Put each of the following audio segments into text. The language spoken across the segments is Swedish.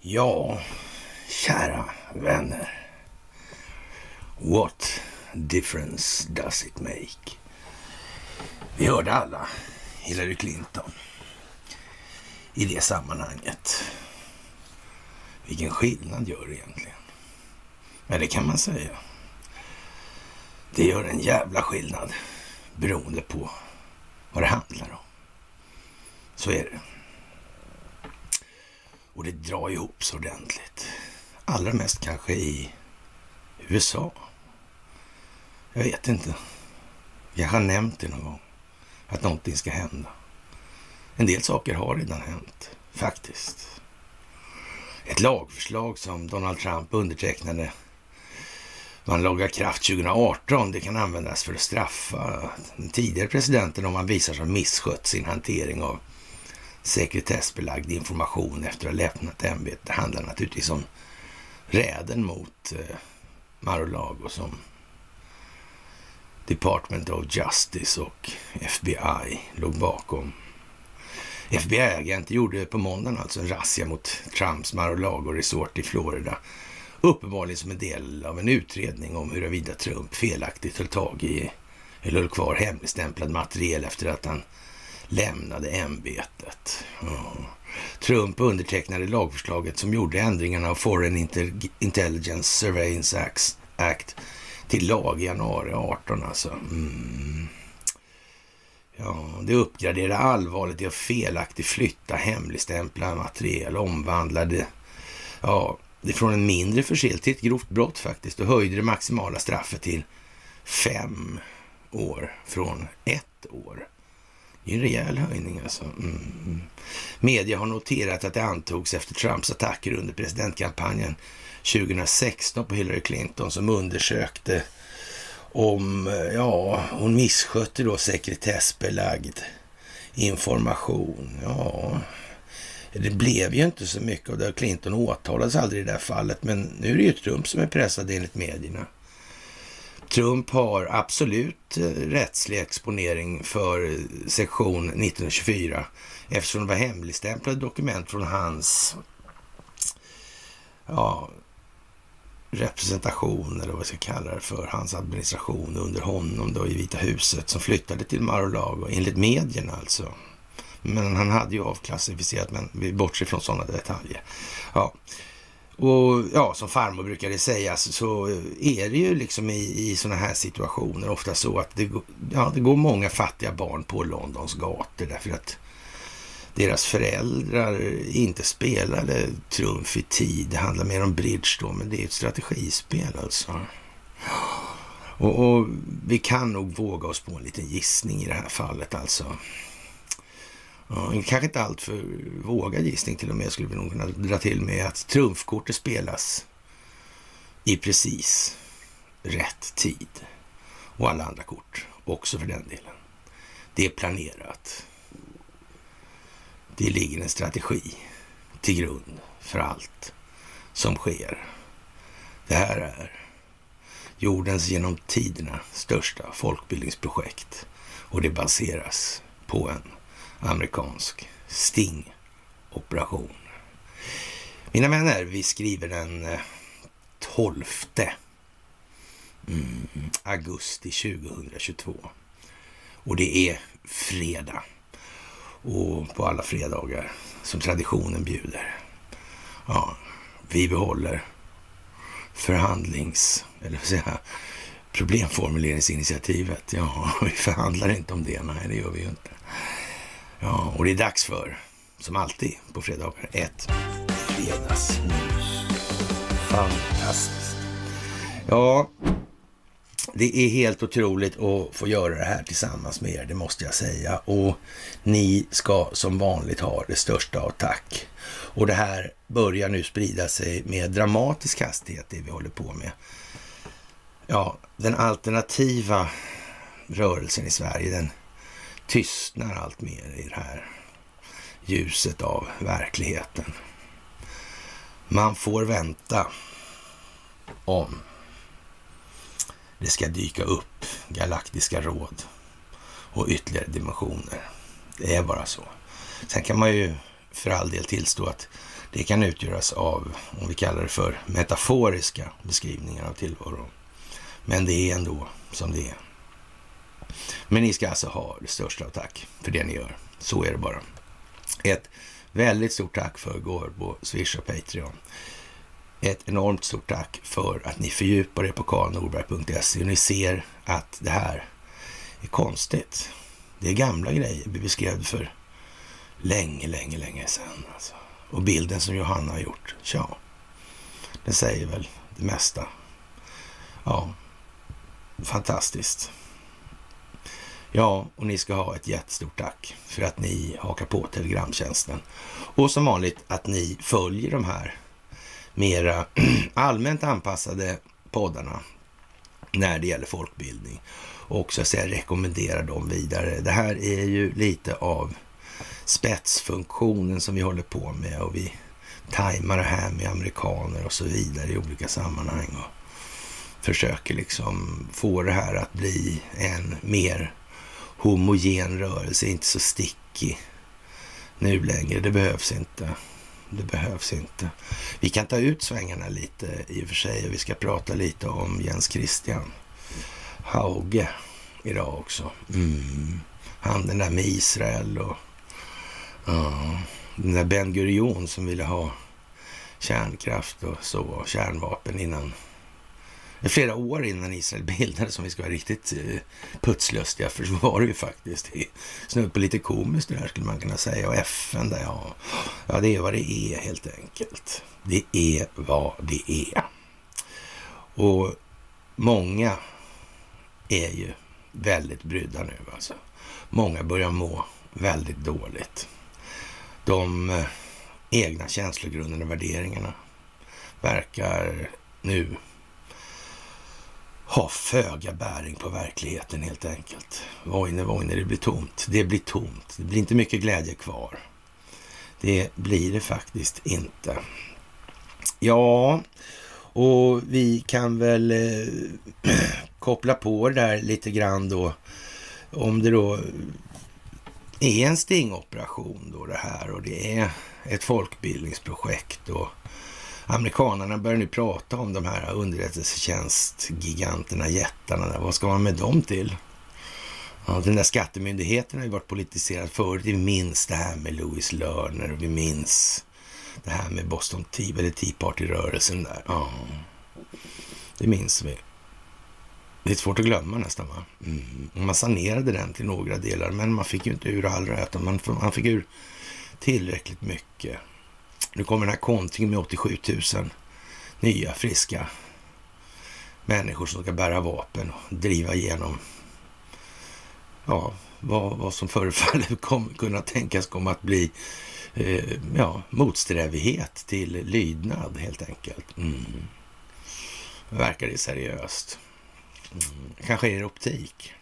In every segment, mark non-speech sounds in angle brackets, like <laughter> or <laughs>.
Ja, kära vänner. What difference does it make? Vi hörde alla Hillary Clinton i det sammanhanget. Vilken skillnad gör det egentligen? Men det kan man säga. Det gör en jävla skillnad beroende på vad det handlar om. Så är det. Och det drar ihop så ordentligt. Allra mest kanske i USA. Jag vet inte. Jag har nämnt det någon gång. Att någonting ska hända. En del saker har redan hänt, faktiskt. Ett lagförslag som Donald Trump undertecknade man lagar kraft 2018. Det kan användas för att straffa den tidigare presidenten om han visar sig ha misskött sin hantering av sekretessbelagd information efter att ha lämnat ämbetet. Det handlar naturligtvis om räden mot eh, Mar-a-Lago som Department of Justice och FBI låg bakom. FBI-agenter gjorde på måndagen alltså en razzia mot Trumps Mar-a-Lago Resort i Florida. Uppenbarligen som en del av en utredning om huruvida Trump felaktigt höll tag i eller höll kvar hemligstämplad materiel efter att han lämnade ämbetet. Trump undertecknade lagförslaget som gjorde ändringarna av Foreign Intelligence Surveillance Act till lag i januari 18 alltså. Mm. Ja, det uppgraderar allvarligt i att felaktigt flytta hemligstämplad material, omvandlade ja, från en mindre förseelse till ett grovt brott faktiskt och höjde det maximala straffet till fem år från ett år. Det är en rejäl höjning alltså. Mm. Media har noterat att det antogs efter Trumps attacker under presidentkampanjen 2016 på Hillary Clinton som undersökte om, ja, hon misskötte då sekretessbelagd information. Ja, det blev ju inte så mycket av det. Clinton åtalades aldrig i det här fallet, men nu är det ju Trump som är pressad enligt medierna. Trump har absolut eh, rättslig exponering för eh, sektion 1924 eftersom det var hemligstämplade dokument från hans ja, representation eller vad jag ska kalla det för, hans administration under honom då i Vita huset som flyttade till Mar-a-Lago enligt medierna alltså. Men han hade ju avklassificerat, men vi bortser från sådana detaljer. Ja. Och ja, som farmor brukade säga så är det ju liksom i, i sådana här situationer ofta så att det, ja, det går många fattiga barn på Londons gator därför att deras föräldrar inte spelade trumf i tid. Det handlar mer om bridge då, men det är ett strategispel alltså. Och, och, vi kan nog våga oss på en liten gissning i det här fallet alltså. Ja, kanske inte allt för vågad gissning till och med skulle vi nog kunna dra till med att trumfkortet spelas i precis rätt tid. Och alla andra kort också för den delen. Det är planerat. Det ligger en strategi till grund för allt som sker. Det här är jordens genom tiderna största folkbildningsprojekt och det baseras på en amerikansk stingoperation. Mina vänner, vi skriver den eh, 12 mm, augusti 2022 och det är fredag och på alla fredagar som traditionen bjuder. Ja, vi behåller förhandlings, eller vad säga, problemformuleringsinitiativet. Ja, <laughs> vi förhandlar inte om det. Nej, det gör vi ju inte. Ja, och det är dags för, som alltid på fredagar, ett fredagsmys. Fantastiskt. Ja, det är helt otroligt att få göra det här tillsammans med er, det måste jag säga. Och ni ska som vanligt ha det största av tack. Och det här börjar nu sprida sig med dramatisk hastighet, det vi håller på med. Ja, den alternativa rörelsen i Sverige, den tystnar allt mer i det här ljuset av verkligheten. Man får vänta om det ska dyka upp galaktiska råd och ytterligare dimensioner. Det är bara så. Sen kan man ju för all del tillstå att det kan utgöras av, om vi kallar det för metaforiska beskrivningar av tillvaron. Men det är ändå som det är. Men ni ska alltså ha det största av tack för det ni gör. Så är det bara. Ett väldigt stort tack för går på Swish och Patreon. Ett enormt stort tack för att ni fördjupar er på karlnorberg.se och ni ser att det här är konstigt. Det är gamla grejer vi beskrev för länge, länge, länge sedan. Alltså. Och bilden som Johanna har gjort, ja, den säger väl det mesta. Ja, fantastiskt. Ja, och ni ska ha ett jättestort tack för att ni hakar på Telegramtjänsten. Och som vanligt att ni följer de här mera <clears throat> allmänt anpassade poddarna när det gäller folkbildning. Och så att säga rekommendera dem vidare. Det här är ju lite av spetsfunktionen som vi håller på med och vi tajmar det här med amerikaner och så vidare i olika sammanhang och försöker liksom få det här att bli en mer homogen rörelse, inte så stickig nu längre. Det behövs inte. Det behövs inte. Vi kan ta ut svängarna lite i och för sig och vi ska prata lite om Jens Christian Hauge idag också. Mm. Han den där med Israel och uh, den där Ben Gurion som ville ha kärnkraft och så, kärnvapen innan flera år innan Israel bildades, om vi ska vara riktigt eh, putslustiga, för så var det ju faktiskt. Snudd på lite komiskt det här skulle man kunna säga. Och FN där, ja. Ja, det är vad det är helt enkelt. Det är vad det är. Och många är ju väldigt brydda nu alltså. Många börjar må väldigt dåligt. De eh, egna känslogrunderna och värderingarna verkar nu har föga bäring på verkligheten helt enkelt. Vojne, vojne, det blir tomt. Det blir tomt. Det blir inte mycket glädje kvar. Det blir det faktiskt inte. Ja, och vi kan väl eh, <clears throat> koppla på det där lite grann då. Om det då är en stingoperation då det här och det är ett folkbildningsprojekt och amerikanerna börjar nu prata om de här underrättelsetjänstgiganterna, jättarna. Vad ska man med dem till? Ja, den där skattemyndigheten har ju varit politiserad förut. Vi minns det här med Louis Lerner och vi minns det här med Boston Tea, eller Tea Party-rörelsen där. Ja, det minns vi. Det är svårt att glömma nästan. Va? Mm. Man sanerade den till några delar, men man fick ju inte ur all röta. Man, man fick ur tillräckligt mycket. Nu kommer den här kontringen med 87 000 nya friska människor som ska bära vapen och driva igenom ja, vad, vad som förefaller <laughs> kom, kunna tänkas komma att bli eh, ja, motsträvighet till lydnad helt enkelt. Mm. Verkar det seriöst? Mm. Kanske är det optik.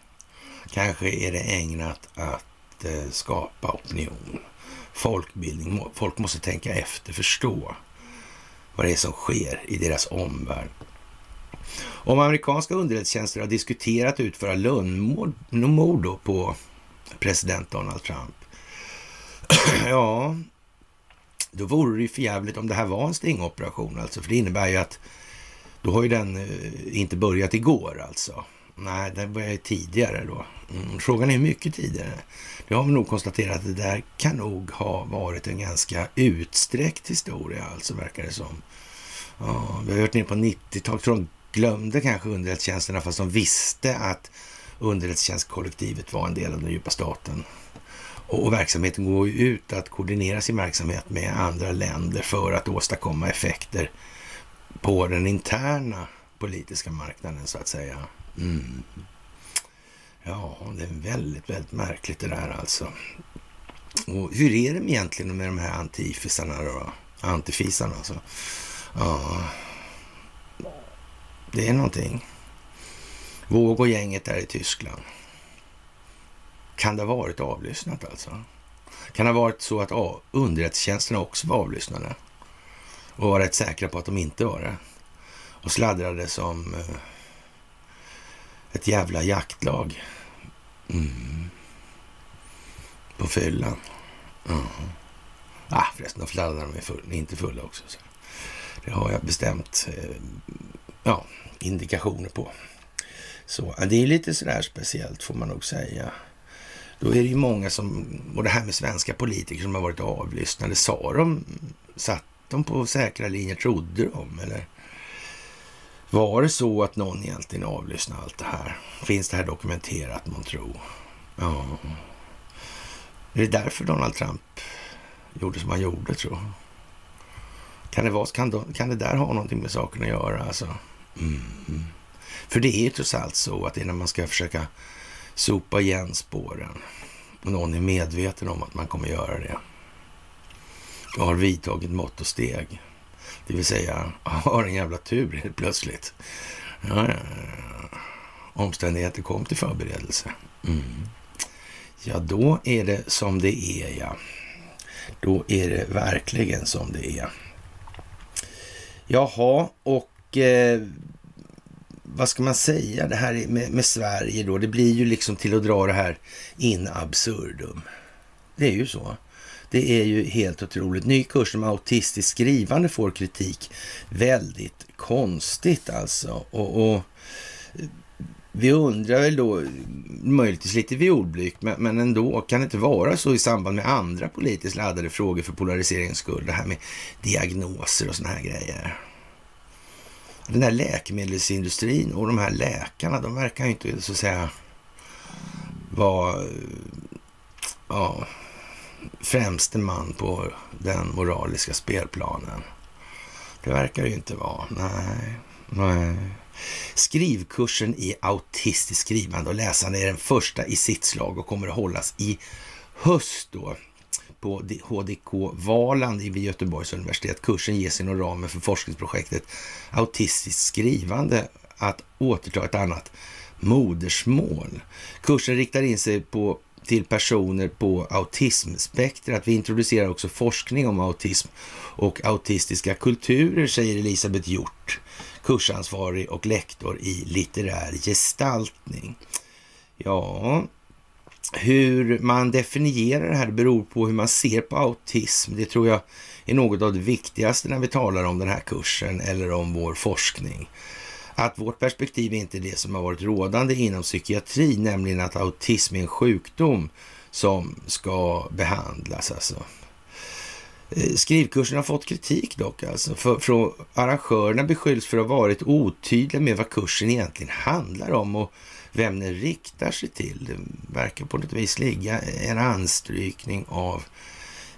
Kanske är det ägnat att eh, skapa opinion folkbildning. Folk måste tänka efter, förstå vad det är som sker i deras omvärld. Om amerikanska underrättelsetjänster har diskuterat att utföra lönnmord på president Donald Trump. <clears throat> ja, då vore det ju förjävligt om det här var en stingoperation alltså. För det innebär ju att då har ju den eh, inte börjat igår alltså. Nej, den började tidigare då. Mm, frågan är hur mycket tidigare. Det har vi nog konstaterat att det där kan nog ha varit en ganska utsträckt historia, alltså verkar det som. Ja, vi har hört ner på 90-talet, Tror de glömde kanske underrättelsetjänsterna fast de visste att underrättelsetjänstkollektivet var en del av den djupa staten. Och, och verksamheten går ju ut att koordinera sin verksamhet med andra länder för att åstadkomma effekter på den interna politiska marknaden så att säga. Mm. Ja, det är väldigt, väldigt märkligt det där alltså. Och hur är det egentligen med de här antifisarna då? Antifisarna alltså. Ja, det är någonting. Våg och gänget där i Tyskland. Kan det ha varit avlyssnat alltså? Kan det ha varit så att underrättelsetjänsterna också var avlyssnade? Och var rätt säkra på att de inte var det? Och sladdrade som eh, ett jävla jaktlag. Mm. På fyllan. Mm. Ah, förresten, de fladdrar de är full, inte fulla också. Så. Det har jag bestämt eh, ja, indikationer på. Så det är lite sådär speciellt får man nog säga. Då är det ju många som, och det här med svenska politiker som har varit avlyssnade, sa de, satt de på säkra linjer, trodde de eller? Var det så att någon egentligen avlyssnade allt det här? Finns det här dokumenterat, man tror? Ja. Är det därför Donald Trump gjorde som han gjorde, tror jag? Kan det, vara, kan, de, kan det där ha någonting med saken att göra? Alltså? Mm. För det är ju trots allt så att det är när man ska försöka sopa igen spåren och någon är medveten om att man kommer göra det och har vidtagit mått och steg. Det vill säga har en jävla tur helt plötsligt. Ja, ja, ja. Omständigheter kom till förberedelse. Mm. Ja, då är det som det är, ja. Då är det verkligen som det är. Jaha, och eh, vad ska man säga, det här med, med, Sverige då, det blir ju liksom till att dra det här in absurdum. Det är ju så. Det är ju helt otroligt. Ny kurs om autistiskt skrivande får kritik. Väldigt konstigt alltså. Och, och vi undrar väl då, möjligtvis lite violblygt, men, men ändå, kan det inte vara så i samband med andra politiskt laddade frågor för polariseringens skull, det här med diagnoser och såna här grejer? Den här läkemedelsindustrin och de här läkarna, de verkar ju inte så att säga vara ja, främste man på den moraliska spelplanen. Det verkar ju inte vara. Nej, nej. Skrivkursen i autistiskt skrivande och läsande är den första i sitt slag och kommer att hållas i höst då på HDK Valand vid Göteborgs universitet. Kursen ges inom ramen för forskningsprojektet Autistiskt skrivande att återta ett annat modersmål. Kursen riktar in sig på till personer på autismspektrat. Vi introducerar också forskning om autism och autistiska kulturer, säger Elisabeth Hjort, kursansvarig och lektor i litterär gestaltning. Ja, hur man definierar det här beror på hur man ser på autism. Det tror jag är något av det viktigaste när vi talar om den här kursen eller om vår forskning. Att vårt perspektiv är inte det som har varit rådande inom psykiatri, nämligen att autism är en sjukdom som ska behandlas. Alltså. Eh, Skrivkursen har fått kritik dock. Alltså. För, för arrangörerna beskylls för att ha varit otydliga med vad kursen egentligen handlar om och vem den riktar sig till. Det verkar på något vis ligga en anstrykning av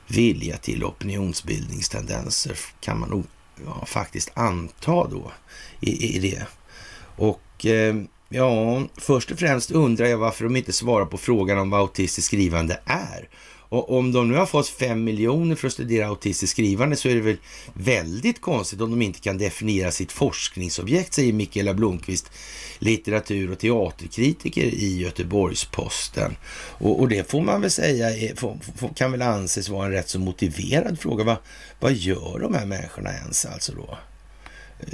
vilja till opinionsbildningstendenser kan man nog ja, faktiskt anta då i, i det. Och eh, ja, först och främst undrar jag varför de inte svarar på frågan om vad autistiskt skrivande är. Och om de nu har fått fem miljoner för att studera autistiskt skrivande så är det väl väldigt konstigt om de inte kan definiera sitt forskningsobjekt, säger Mikaela Blomqvist, litteratur och teaterkritiker i Göteborgs-Posten. Och, och, det får man väl säga är, får, får, kan väl anses vara en rätt så motiverad fråga. Va, vad gör de här människorna ens alltså då?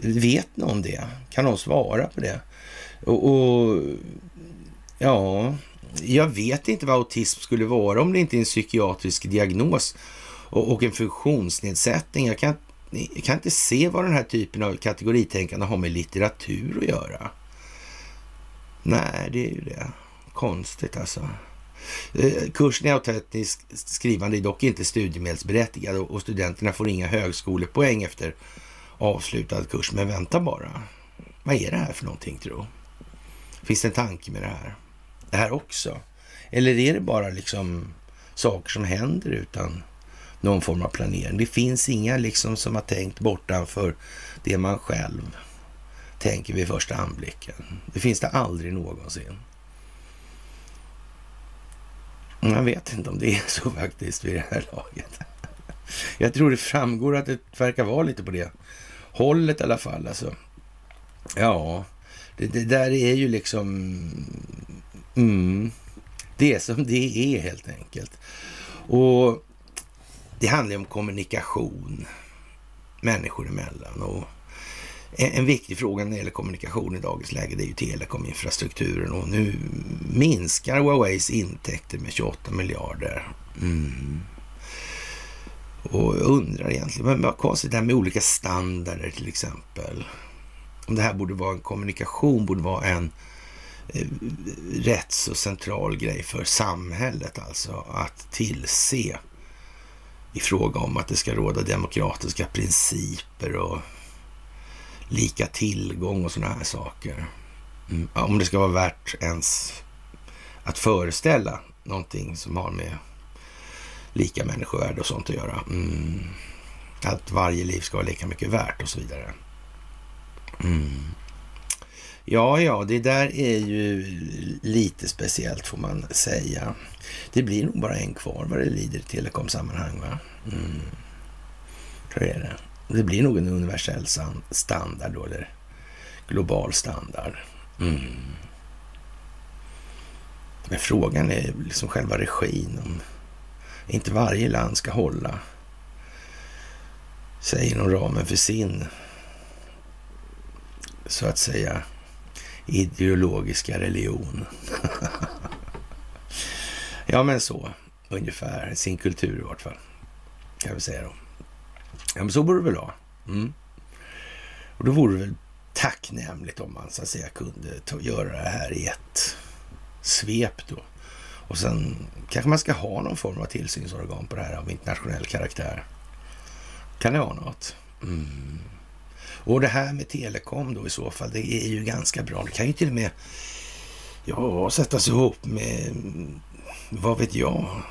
Vet någon det? Kan någon svara på det? och, och ja, jag vet inte vad autism skulle vara om det inte är en psykiatrisk diagnos och, och en funktionsnedsättning. Jag kan, jag kan inte se vad den här typen av kategoritänkande har med litteratur att göra. Nej, det är ju det. Konstigt alltså. Eh, kursen i autentiskt skrivande är dock inte studiemedelsberättigad och studenterna får inga högskolepoäng efter avslutad kurs. Men vänta bara. Vad är det här för någonting tro? Finns det en tanke med det här? Det här också? Eller är det bara liksom saker som händer utan någon form av planering? Det finns inga liksom som har tänkt bortanför det man själv tänker vid första anblicken. Det finns det aldrig någonsin. Jag vet inte om det är så faktiskt vid det här laget. Jag tror det framgår att det verkar vara lite på det hållet i alla fall. Alltså. Ja, det, det där är ju liksom... Mm, det är som det är helt enkelt. Och det handlar ju om kommunikation människor emellan. Och en viktig fråga när det gäller kommunikation i dagens läge, det är ju telekominfrastrukturen och nu minskar Huaweis intäkter med 28 miljarder. Mm. Och jag undrar egentligen, men vad konstigt det här med olika standarder till exempel. Om det här borde vara en kommunikation, borde vara en eh, rätt så central grej för samhället alltså. Att tillse i fråga om att det ska råda demokratiska principer och lika tillgång och sådana här saker. Mm. Om det ska vara värt ens att föreställa någonting som har med lika människovärde och sånt att göra. Mm. Att varje liv ska vara lika mycket värt och så vidare. Mm. Ja, ja, det där är ju lite speciellt får man säga. Det blir nog bara en kvar vad det lider i telekomsammanhang. Va? Mm. Så är det. Det blir nog en universell standard då, eller global standard. Mm. Men frågan är liksom själva regin. Om inte varje land ska hålla sig inom ramen för sin, så att säga, ideologiska religion. <laughs> ja, men så ungefär. Sin kultur i vart fall, kan vi säga då. Ja, men så borde det väl vara. Mm. Och då vore det väl tacknämligt om man så att säga kunde ta, göra det här i ett svep då. Och sen kanske man ska ha någon form av tillsynsorgan på det här av internationell karaktär. Kan det vara något? Mm. Och det här med telekom då i så fall, det är ju ganska bra. Det kan ju till och med ja, sättas ihop med, vad vet jag,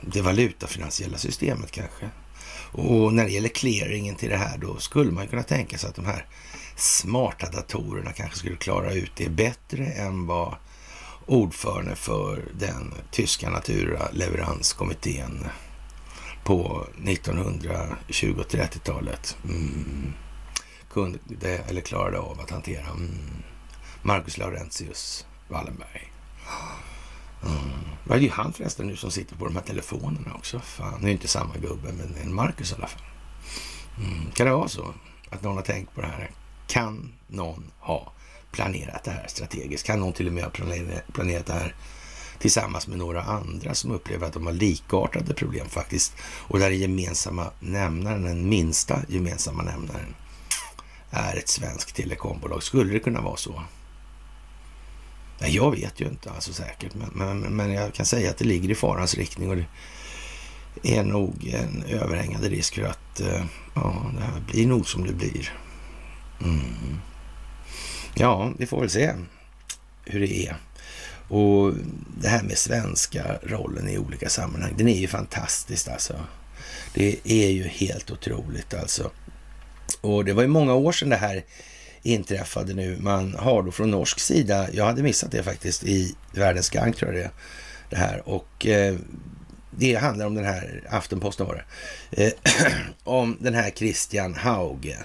det valutafinansiella systemet kanske. Och när det gäller clearingen till det här, då skulle man kunna tänka sig att de här smarta datorerna kanske skulle klara ut det bättre än vad ordförande för den tyska naturleveranskommittén på 1920 och 30-talet mm. kunde eller klarade av att hantera. Mm. Marcus Laurentius Wallenberg. Mm. Det är ju han förresten nu som sitter på de här telefonerna också. Fan, det är inte samma gubbe, men en Marcus i alla fall. Mm. Kan det vara så att någon har tänkt på det här? Kan någon ha planerat det här strategiskt? Kan någon till och med ha planerat det här tillsammans med några andra som upplever att de har likartade problem faktiskt och där den gemensamma nämnaren, den minsta gemensamma nämnaren, är ett svenskt telekombolag. Skulle det kunna vara så? Nej, jag vet ju inte alltså säkert, men, men, men jag kan säga att det ligger i farans riktning och det är nog en överhängande risk för att eh, ja, det här blir nog som det blir. Mm. Ja, vi får väl se hur det är. Och det här med svenska rollen i olika sammanhang, den är ju fantastisk alltså. Det är ju helt otroligt alltså. Och det var ju många år sedan det här inträffade nu. Man har då från norsk sida, jag hade missat det faktiskt i Världens Gang tror jag det, det här. Och eh, det handlar om den här, Aftenposten var det, eh, <clears throat> om den här Christian Hauge.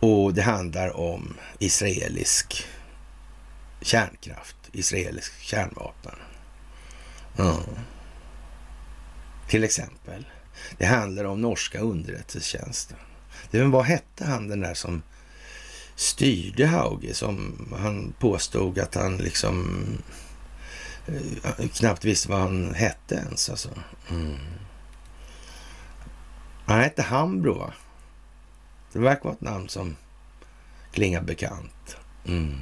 Och det handlar om israelisk kärnkraft, israelisk kärnvapen. Mm. Till exempel. Det handlar om norska underrättelsetjänsten. Det, vad hette han den där som styrde Hauge som han påstod att han liksom eh, knappt visste vad han hette ens. Alltså. Mm. Han hette Hambro va? Det verkar vara ett namn som klingar bekant. Mm.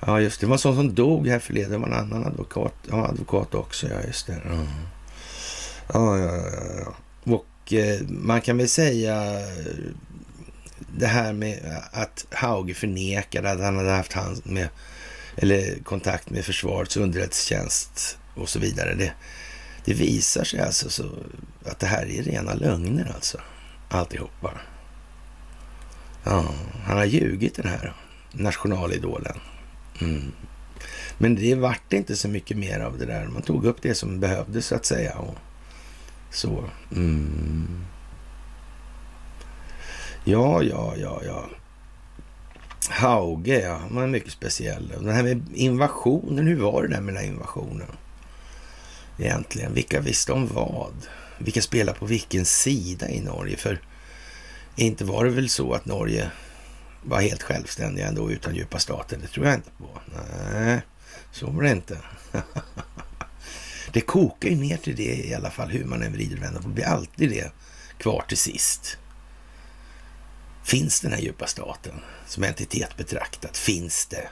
Ja, just det. Det var en sån som dog här förleden. Det var en annan advokat, ja, advokat också. Ja, just det. Mm. Ja, ja, ja, ja. Och eh, man kan väl säga eh, det här med att Hauge förnekade att han hade haft hand med, eller kontakt med försvarets underrättelsetjänst och så vidare. Det, det visar sig alltså så att det här är rena lögner alltså, alltihopa. Ja, han har ljugit den här nationalidolen. Mm. Men det vart inte så mycket mer av det där. Man tog upp det som behövdes så att säga. Och så. Mm. Ja, ja, ja, ja. Hauge, ja. Han var mycket speciell. Den här med invasionen, hur var det där med den här invasionen? Egentligen, vilka visste om vad? Vilka spelar på vilken sida i Norge? För inte var det väl så att Norge var helt självständiga ändå utan djupa staten? Det tror jag inte på. Nej, så var det inte. <laughs> det kokar ju ner till det i alla fall, hur man än vrider och vänder på det. blir alltid det kvar till sist. Finns den här djupa staten som entitet betraktat? Finns det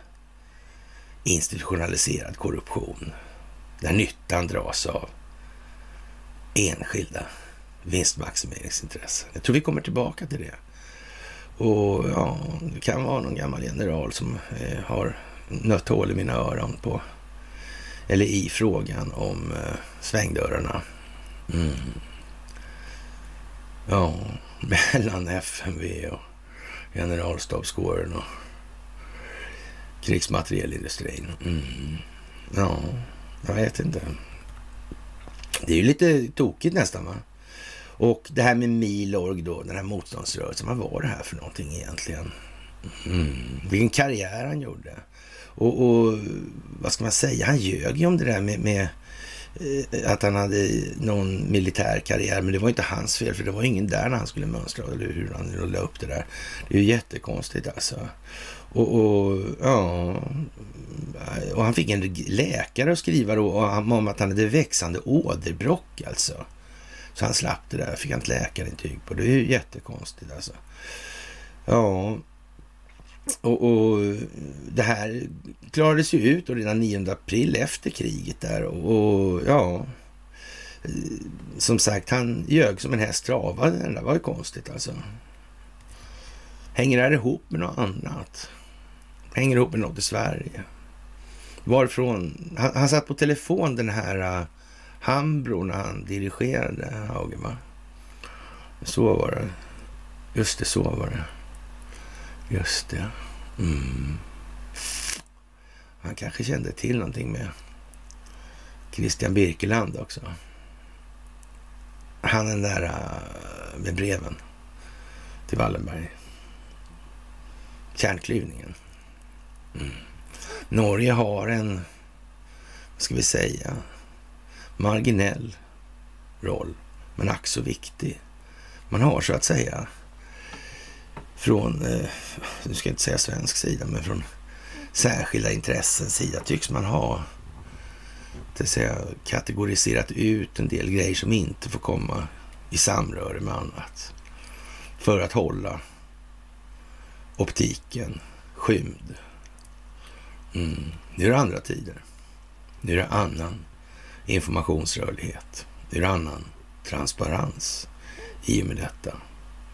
institutionaliserad korruption där nyttan dras av enskilda vinstmaximeringsintressen? Jag tror vi kommer tillbaka till det. Och ja, det kan vara någon gammal general som eh, har nött hål i mina öron på eller i frågan om eh, svängdörrarna. Mm. Ja, <laughs> mellan FMV och generalstabskåren och krigsmaterielindustrin. Mm. Ja, jag vet inte. Det är ju lite tokigt nästan va? Och det här med Milorg då, den här motståndsrörelsen, vad var det här för någonting egentligen? Mm. Vilken karriär han gjorde. Och, och, vad ska man säga, han ljög ju om det där med, med eh, att han hade någon militär karriär, men det var inte hans fel, för det var ingen där när han skulle mönstra, eller hur han rullade upp det där. Det är ju jättekonstigt alltså. Och, och, ja, och han fick en läkare att skriva då om att han hade växande åderbråck alltså. Så han slapp det där, fick han ett läkarintyg på. Det är ju jättekonstigt alltså. Ja, och, och, det här klarades ju ut redan 9 april efter kriget där och, och ja, som sagt, han ljög som en häst travade. Det där var ju konstigt alltså. Hänger det här ihop med något annat? Hänger ihop med något i Sverige? Varifrån? Han, han satt på telefon den här Hambro när han dirigerade Hagemar. va? Så var det. Just det, så var det. Just det. Mm. Han kanske kände till någonting med Christian Birkeland också. Han den där äh, med breven till Wallenberg. Kärnklyvningen. Mm. Norge har en, vad ska vi säga, marginell roll, men ack så viktig. Man har så att säga från, eh, nu ska jag inte säga svensk sida, men från särskilda intressens sida tycks man ha det säga, kategoriserat ut en del grejer som inte får komma i samröre med annat. För att hålla optiken skymd. Mm. Nu är det andra tider. Nu är det annan informationsrörlighet. Det är en annan transparens i och med detta.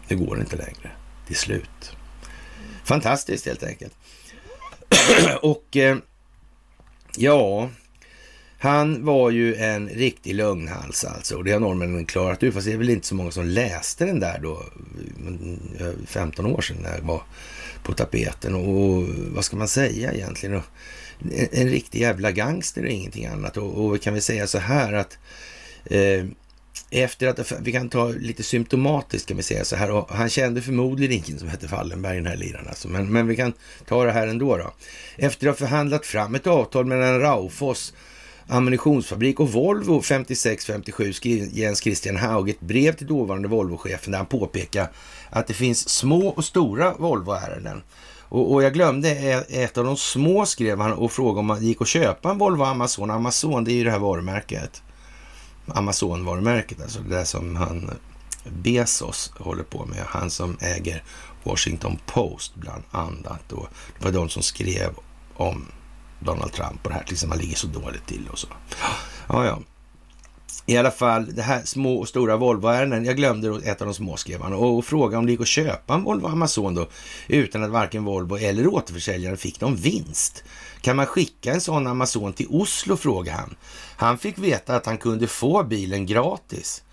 Det går inte längre Det är slut. Fantastiskt helt enkelt. <clears throat> och eh, ja, han var ju en riktig lögnhals alltså. Och det har norrmännen klarat ut. Fast det är väl inte så många som läste den där då. 15 eh, år sedan när jag var på tapeten. Och vad ska man säga egentligen? En, en riktig jävla gangster och ingenting annat. Och, och vi kan väl säga så här att eh, efter att, vi kan ta lite symptomatiskt kan vi säga så här, och han kände förmodligen ingen som hette Fallenberg, den här liraren alltså, men, men vi kan ta det här ändå då. Efter att ha förhandlat fram ett avtal mellan Raufoss ammunitionsfabrik och Volvo 5657 skrev Jens Christian Haug ett brev till dåvarande Volvochefen där han påpekar att det finns små och stora Volvo-ärenden. Och, och, jag glömde ett av de små skrev han och frågade om man gick att köpa en Volvo Amazon. Amazon, det är ju det här varumärket. Amazon-varumärket, alltså det där som han Bezos håller på med. Han som äger Washington Post bland annat. Och det var de som skrev om Donald Trump och det här, liksom han ligger så dåligt till och så. Ja, ja. I alla fall, det här små och stora Volvo-ärenden. Jag glömde ett av de små skrev han och, och frågade om det gick att köpa en Volvo Amazon då utan att varken Volvo eller återförsäljaren fick någon vinst. Kan man skicka en sån Amazon till Oslo, frågade han. Han fick veta att han kunde få bilen gratis.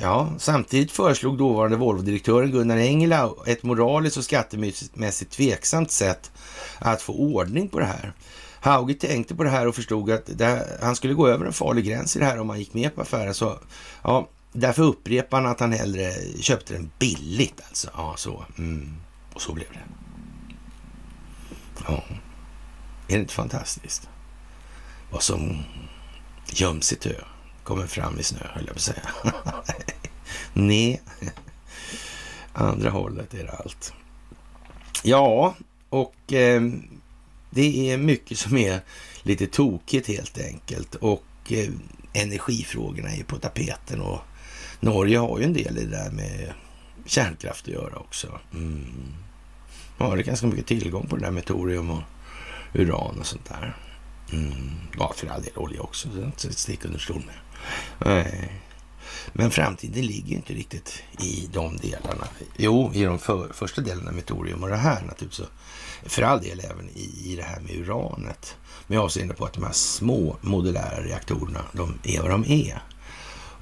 Ja, samtidigt föreslog dåvarande Volvo-direktören Gunnar Engelau ett moraliskt och skattemässigt tveksamt sätt att få ordning på det här. Hauge tänkte på det här och förstod att här, han skulle gå över en farlig gräns i det här om han gick med på affären. Så, ja, därför upprepade han att han hellre köpte den billigt. Alltså. Ja, så. Mm. Och så blev det. Ja. Är det inte fantastiskt? Vad som göms i tö kommer fram i snö, höll jag på att säga. <laughs> Nej. Andra hållet är det allt. Ja, och eh, det är mycket som är lite tokigt helt enkelt. Och eh, energifrågorna är på tapeten och Norge har ju en del i det där med kärnkraft att göra också. Mm. Har det ganska mycket tillgång på det där med torium och uran och sånt där. Mm. Ja, för all del olja också, det är inte ett stick under stol med. Nej. Men framtiden ligger ju inte riktigt i de delarna. Jo, i de för, första delarna med torium och det här naturligtvis. För all del även i, i det här med uranet. Med avseende på att de här små modulära reaktorerna, de är vad de är.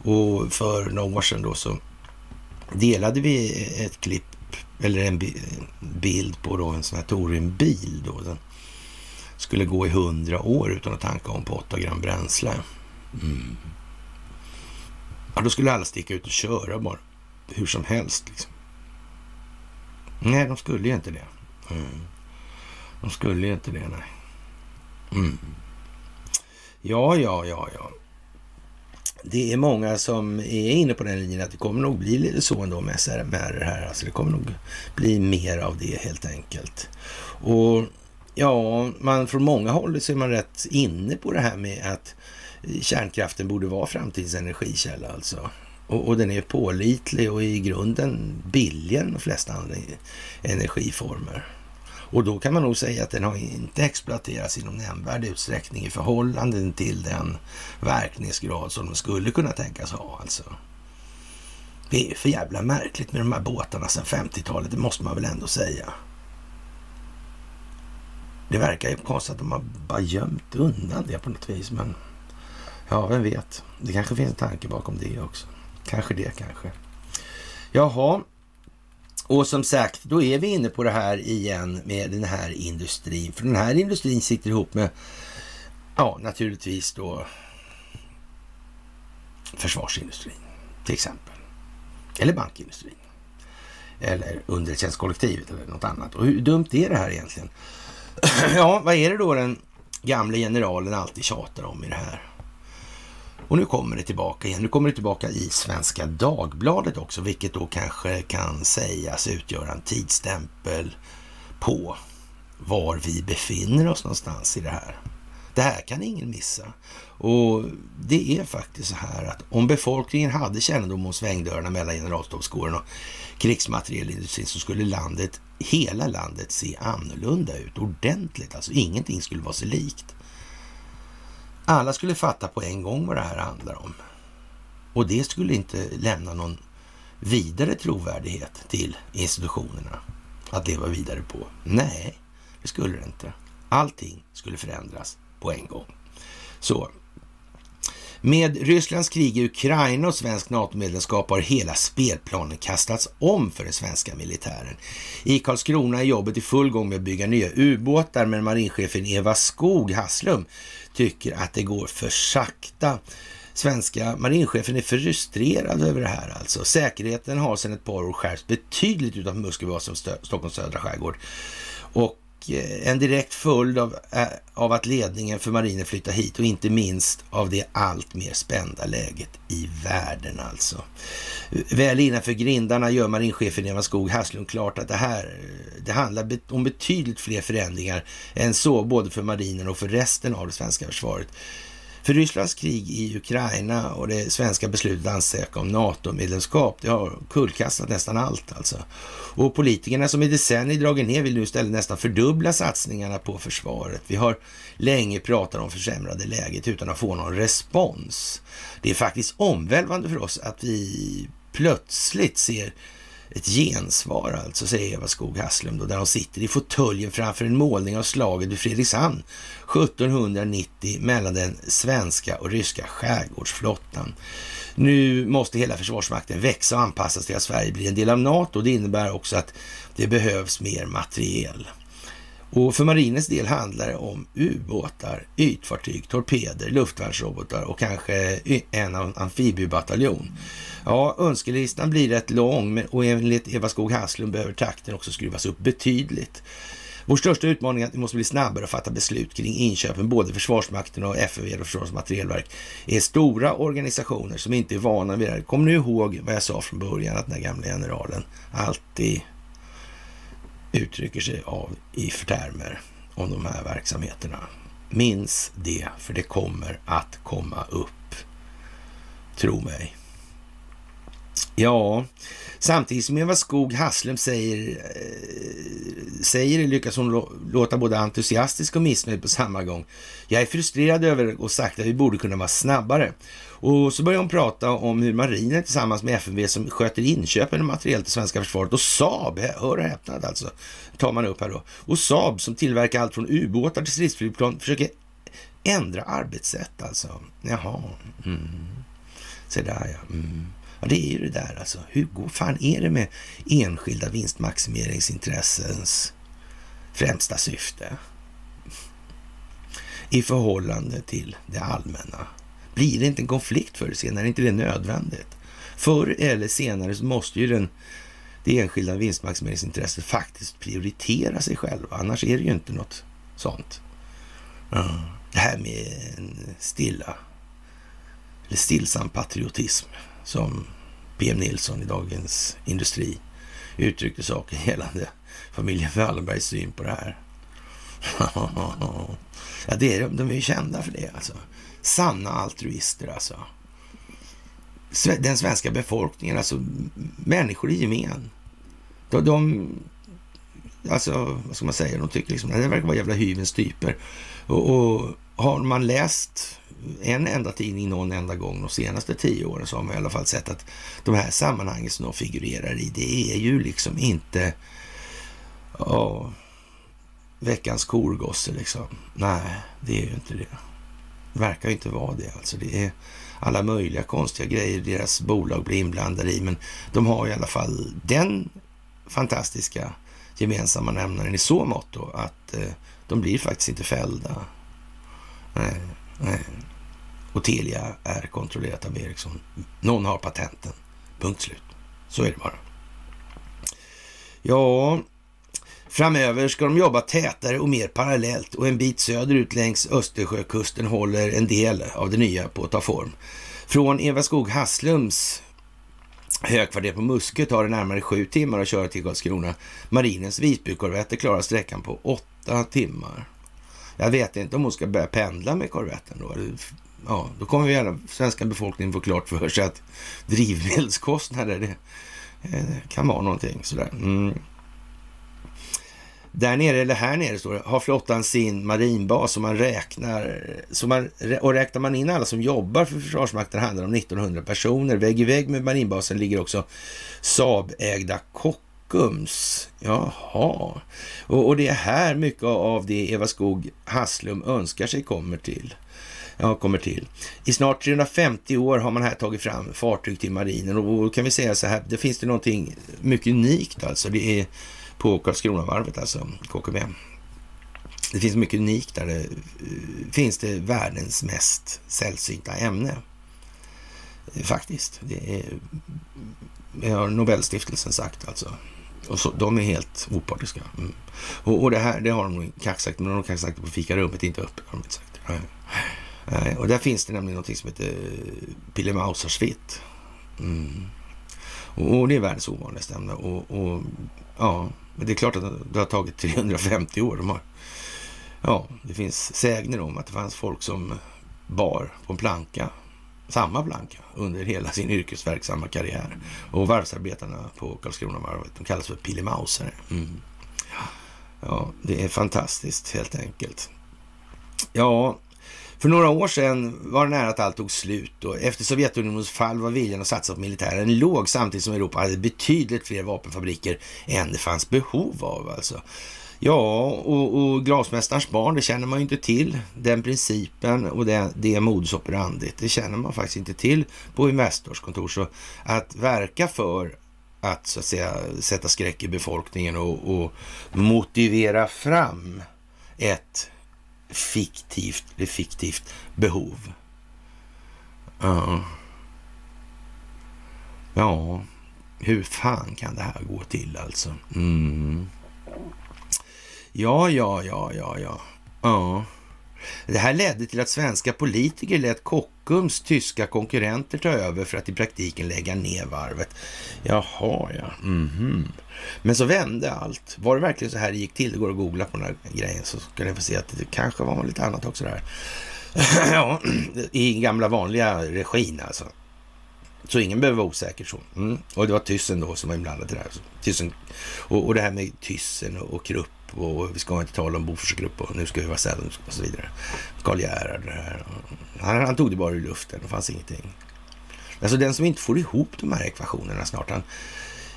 Och för några år sedan då så delade vi ett klipp eller en bild på då en sån här toriumbil då. Den skulle gå i hundra år utan att tanka om på 8 gram bränsle. Mm. Ja, då skulle alla sticka ut och köra bara hur som helst. Liksom. Nej, de skulle ju inte det. Mm. De skulle ju inte det, nej. Mm. Ja, ja, ja, ja. Det är många som är inne på den linjen att det kommer nog bli lite så ändå med SRMR här. Alltså det kommer nog bli mer av det helt enkelt. Och ja, man från många håll så är man rätt inne på det här med att kärnkraften borde vara framtidens energikälla alltså. Och, och, den är pålitlig och i grunden billigare än de flesta andra energiformer. Och då kan man nog säga att den har inte exploaterats i någon nämnvärd utsträckning i förhållande till den verkningsgrad som den skulle kunna tänkas ha. Alltså. Det är för jävla märkligt med de här båtarna sedan 50-talet, det måste man väl ändå säga. Det verkar ju konstigt att de har bara gömt undan det på något vis, men ja, vem vet. Det kanske finns en tanke bakom det också. Kanske det, kanske. Jaha, och som sagt, då är vi inne på det här igen med den här industrin. För den här industrin sitter ihop med, ja, naturligtvis då försvarsindustrin till exempel. Eller bankindustrin. Eller underrättelsetjänstkollektivet eller något annat. Och hur dumt är det här egentligen? <clears throat> ja, vad är det då den gamle generalen alltid tjatar om i det här? Och nu kommer det tillbaka igen. Nu kommer det tillbaka i Svenska Dagbladet också, vilket då kanske kan sägas utgöra en tidsstämpel på var vi befinner oss någonstans i det här. Det här kan ingen missa. Och det är faktiskt så här att om befolkningen hade kännedom om svängdörrarna mellan generalstabskåren och krigsmaterielindustrin så skulle landet, hela landet se annorlunda ut ordentligt. Alltså ingenting skulle vara sig likt. Alla skulle fatta på en gång vad det här handlar om. Och det skulle inte lämna någon vidare trovärdighet till institutionerna att leva vidare på. Nej, det skulle det inte. Allting skulle förändras på en gång. Så med Rysslands krig i Ukraina och svensk NATO-medlemskap har hela spelplanen kastats om för den svenska militären. I Karlskrona är jobbet i full gång med att bygga nya ubåtar, men marinchefen Eva Skog Hasslum tycker att det går för sakta. Svenska marinchefen är frustrerad över det här alltså. Säkerheten har sedan ett par år skärpts betydligt utanför Musköbas och Stockholms södra skärgård. Och Eh, en direkt följd av, eh, av att ledningen för marinen flyttar hit och inte minst av det allt mer spända läget i världen alltså. Väl innanför grindarna gör marinchefen Eva Skog Hasslund klart att det här det handlar om betydligt fler förändringar än så, både för marinen och för resten av det svenska försvaret. För Rysslands krig i Ukraina och det svenska beslutet att ansöka om NATO-medlemskap, det har kullkastat nästan allt alltså. Och politikerna som i decennier dragit ner vill nu istället nästan fördubbla satsningarna på försvaret. Vi har länge pratat om försämrade läget utan att få någon respons. Det är faktiskt omvälvande för oss att vi plötsligt ser ett gensvar alltså, säger Eva Skog Hasslum då, där hon sitter i fåtöljen framför en målning av slaget vid Fredrikshamn 1790 mellan den svenska och ryska skärgårdsflottan. Nu måste hela Försvarsmakten växa och anpassas till att Sverige blir en del av NATO. Det innebär också att det behövs mer materiel. Och för marinens del handlar det om ubåtar, ytfartyg, torpeder, luftvärnsrobotar och kanske en amfibiebataljon. Ja, önskelistan blir rätt lång och enligt Eva Skog Haslund behöver takten också skruvas upp betydligt. Vår största utmaning är att vi måste bli snabbare att fatta beslut kring inköpen. Både Försvarsmakten och FMV och Försvarets materielverk är stora organisationer som inte är vana vid det här. Kom nu ihåg vad jag sa från början, att den här gamla generalen alltid uttrycker sig av i termer om de här verksamheterna. Minns det, för det kommer att komma upp. Tro mig. Ja, samtidigt som Eva Skog Hasslem säger, eh, säger det lyckas hon låta både entusiastisk och missnöjd på samma gång. Jag är frustrerad över och sagt att vi borde kunna vara snabbare. Och så börjar hon prata om hur marinen tillsammans med FMV som sköter inköpen av materiel till svenska försvaret och Saab, hör och häpnad alltså, tar man upp här då. Och Saab som tillverkar allt från ubåtar till stridsflygplan försöker ändra arbetssätt alltså. Jaha, mm. se där ja. Mm. Ja, det är ju det där alltså. Hur går fan är det med enskilda vinstmaximeringsintressens främsta syfte i förhållande till det allmänna? Blir det inte en konflikt förr eller senare? Är inte det nödvändigt? Förr eller senare så måste ju den, det enskilda vinstmaximeringsintresset faktiskt prioritera sig själva. Annars är det ju inte något sånt. Det här med en stilla eller stillsam patriotism som PM Nilsson i Dagens Industri uttryckte saken <laughs> gällande familjen Wallenbergs syn på det här. <laughs> ja, det är, de är ju kända för det alltså. Sanna altruister alltså. Den svenska befolkningen, alltså människor i gemen. De, de alltså, vad ska man säga, de tycker liksom, det verkar vara jävla hyvens typer. Och, och har man läst en enda tidning någon enda gång de senaste tio åren så har man i alla fall sett att de här sammanhangen som de figurerar i, det är ju liksom inte ja, veckans korgosse liksom. Nej, det är ju inte det. Det verkar inte vara det alltså. Det är alla möjliga konstiga grejer deras bolag blir inblandade i, men de har i alla fall den fantastiska gemensamma nämnaren i så mått då att eh, de blir faktiskt inte fällda. Nej, nej. Och Telia är kontrollerat av Ericsson. Någon har patenten. Punkt slut. Så är det bara. Ja, framöver ska de jobba tätare och mer parallellt och en bit söderut längs Östersjökusten håller en del av det nya på att ta form. Från Eva Skog Hasslums högkvarter på Muskö tar det närmare sju timmar att köra till Karlskrona. Marinens Visbykorvetter klarar sträckan på åtta timmar. Jag vet inte om hon ska börja pendla med korvetten då, ja, då kommer vi alla svenska befolkningen få klart för sig att drivmedelskostnader, det, eh, kan vara någonting sådär. Mm. Där nere, eller här nere står det, har flottan sin marinbas som man räknar, som man, och räknar man in alla som jobbar för Försvarsmakten handlar det om 1900 personer. Vägg i vägg med marinbasen ligger också Saab-ägda Kockums. Jaha, och, och det är här mycket av det Eva Skog Hasslum önskar sig kommer till ja, kommer till. I snart 350 år har man här tagit fram fartyg till marinen och då kan vi säga så här, det finns det någonting mycket unikt alltså. Det är på Karlskronavarvet alltså, KKB. Det finns mycket unikt där. Det, eh, finns det världens mest sällsynta ämne. Eh, faktiskt. Det, är, det har Nobelstiftelsen sagt alltså. Och så, de är helt opartiska. Mm. Och, och, det här det har de nog kanske sagt, men de har kanske sagt det på fikarummet, inte uppe. Har de inte sagt. Nej, och där finns det nämligen någonting som heter Pillemausersvitt. Mm. Och det är världens ovanligaste ämne. Och, och, ja, men det är klart att det har tagit 350 år. De har, ja, det finns sägner om att det fanns folk som bar på en planka, samma planka, under hela sin yrkesverksamma karriär. Och varvsarbetarna på Karlskronavarvet, de kallas för pillemausare. Mm. Ja, det är fantastiskt helt enkelt. Ja, för några år sedan var det nära att allt tog slut och efter Sovjetunionens fall var viljan att satsa på militären låg samtidigt som Europa hade betydligt fler vapenfabriker än det fanns behov av. Alltså. Ja, och, och glasmästarens barn, det känner man ju inte till. Den principen och det, det modus operandi, det känner man faktiskt inte till på Investors kontor. Så att verka för att så att säga sätta skräck i befolkningen och, och motivera fram ett fiktivt, det fiktivt behov. Ja. Ja, hur fan kan det här gå till alltså? Mm. Ja, ja, ja, ja, ja. Ja. Det här ledde till att svenska politiker lät Kockums tyska konkurrenter ta över för att i praktiken lägga ner varvet. Jaha, ja. Mm -hmm. Men så vände allt. Var det verkligen så här det gick till? Det går att googla på den här grejen så ska ni få se att det kanske var lite annat också där. <clears throat> ja, <clears throat> i gamla vanliga regin alltså. Så ingen behöver vara osäker så. Mm. Och det var Tyssen då som var inblandad i det här. Tyssen, och, och det här med Tyssen och, och Krupp och vi ska inte tala om Boforsgrupp och nu ska vi vara snälla och så vidare. Karl Gerhard, han, han tog det bara ur luften, det fanns ingenting. Alltså den som inte får ihop de här ekvationerna snart, han,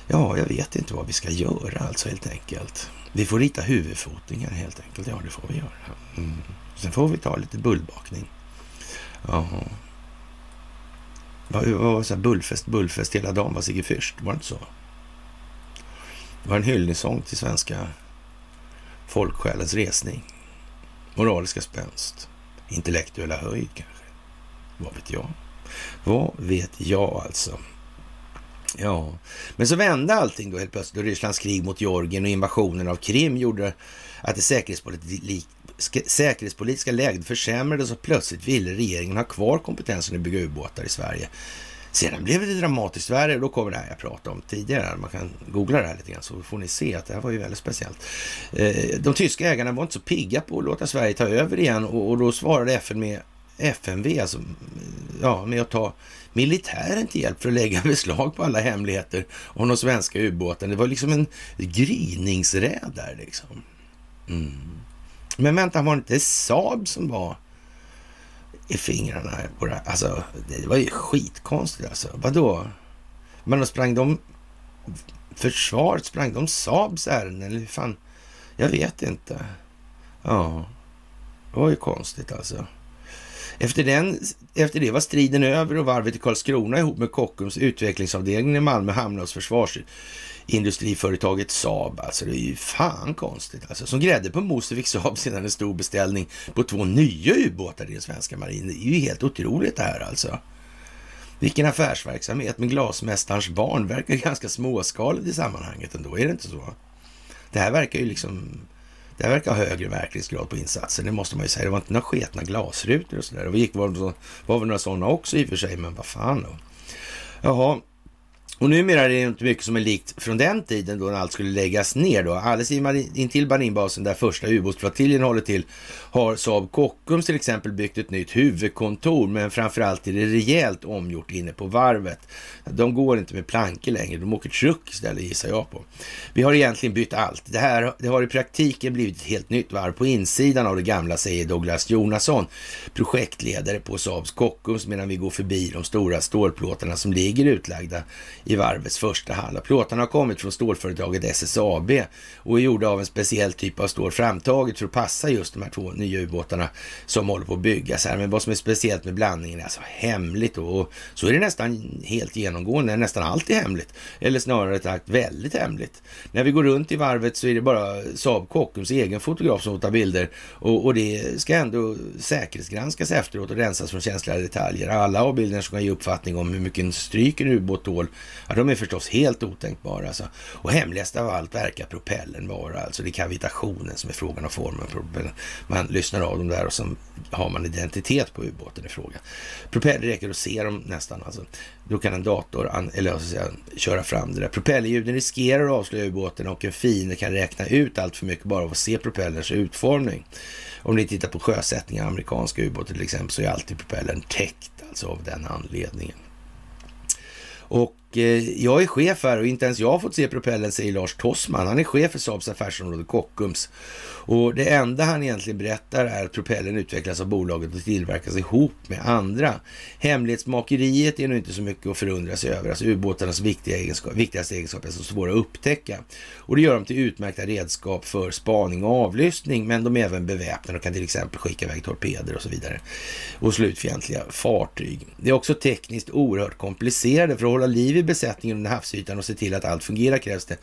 ja, jag vet inte vad vi ska göra alltså helt enkelt. Vi får rita huvudfotingar helt enkelt, ja det får vi göra. Mm. Sen får vi ta lite bullbakning. Jaha. Vad var så här bullfest, bullfest hela dagen var Sigge Fürst, var det inte så? Det var en hyllningssång till svenska folksjälens resning, moraliska spänst, intellektuella höjd kanske. Vad vet jag? Vad vet jag alltså? Ja, men så vände allting då helt plötsligt då Rysslands krig mot Georgien och invasionen av Krim gjorde att det säkerhetspolitiska läget försämrades och plötsligt ville regeringen ha kvar kompetensen att bygga ubåtar i Sverige. Sedan blev det dramatiskt värre och då kommer det här jag pratade om tidigare. Man kan googla det här lite grann så får ni se att det här var ju väldigt speciellt. Eh, de tyska ägarna var inte så pigga på att låta Sverige ta över igen och då svarade FN med FMV, alltså mm, ja, med att ta militären till hjälp för att lägga <laughs> beslag på alla hemligheter om de svenska ubåten. Det var liksom en gryningsräd där liksom. Mm. Men vänta, var det inte Saab som var i fingrarna på det här. Alltså, det var ju skitkonstigt alltså. Vadå? Men då sprang de... Försvaret, sprang de Saabs ärenden eller hur fan? Jag vet inte. Ja, det var ju konstigt alltså. Efter, den, efter det var striden över och varvet i Karlskrona ihop med Kockums utvecklingsavdelning i Malmö hamnade hos försvars industriföretaget Saab. Alltså det är ju fan konstigt. Alltså, som grädde på moset fick Saab sedan en stor beställning på två nya ubåtar i den svenska marinen. Det är ju helt otroligt det här alltså. Vilken affärsverksamhet, men glasmästarens barn verkar ganska småskaligt i sammanhanget ändå, är det inte så? Det här verkar ju liksom, det här verkar ha högre verklighetsgrad på insatsen, det måste man ju säga. Det var inte några sketna glasrutor och sådär. Det gick, var, var väl några sådana också i och för sig, men vad fan då. Jaha, och numera är det inte mycket som är likt från den tiden då när allt skulle läggas ner. Då. Alldeles intill Baninbasen där första ubåtsflottiljen håller till har Saab Kockums till exempel byggt ett nytt huvudkontor, men framförallt är det rejält omgjort inne på varvet. De går inte med plankor längre, de åker truck istället gissar jag på. Vi har egentligen bytt allt. Det här det har i praktiken blivit ett helt nytt varv på insidan av det gamla, säger Douglas Jonasson, projektledare på Saabs Kockums, medan vi går förbi de stora stålplåtarna som ligger utlagda i varvets första hall. Plåtarna har kommit från stålföretaget SSAB och är gjorda av en speciell typ av stål framtaget för att passa just de här två nya ubåtarna som håller på att byggas här. Men vad som är speciellt med blandningen är alltså hemligt och så är det nästan helt genomgående, nästan alltid hemligt. Eller snarare sagt väldigt hemligt. När vi går runt i varvet så är det bara Saab Kockums egen fotograf som tar bilder och, och det ska ändå säkerhetsgranskas efteråt och rensas från känsliga detaljer. Alla avbildningar som kan ge uppfattning om hur mycket en stryk en ubåt tål Ja, de är förstås helt otänkbara. Alltså. Och hemligast av allt verkar propellen vara. Alltså det är kavitationen som är frågan om formen. Man lyssnar av dem där och så har man identitet på ubåten i fråga. Propeller räcker att se dem nästan. Alltså. Då kan en dator eller säga, köra fram det där. Propellerljuden riskerar att avslöja ubåten och en fiende kan räkna ut allt för mycket bara av att se propellerns utformning. Om ni tittar på sjösättningar av amerikanska ubåtar till exempel så är alltid propellern täckt alltså av den anledningen. Och Eh, jag är chef här och inte ens jag har fått se propellen, säger Lars Tossman. Han är chef för Saabs affärsområde Kockums. Och det enda han egentligen berättar är att propellen utvecklas av bolaget och tillverkas ihop med andra. Hemlighetsmakeriet är nog inte så mycket att förundra sig över. Alltså ubåtarnas viktiga egenskap, viktigaste egenskap är så svåra att upptäcka. Och det gör dem till utmärkta redskap för spaning och avlyssning, men de är även beväpnade och kan till exempel skicka iväg torpeder och så vidare. Och slutfientliga fartyg. Det är också tekniskt oerhört komplicerade. För att hålla liv driver besättningen under havsytan och se till att allt fungerar krävs det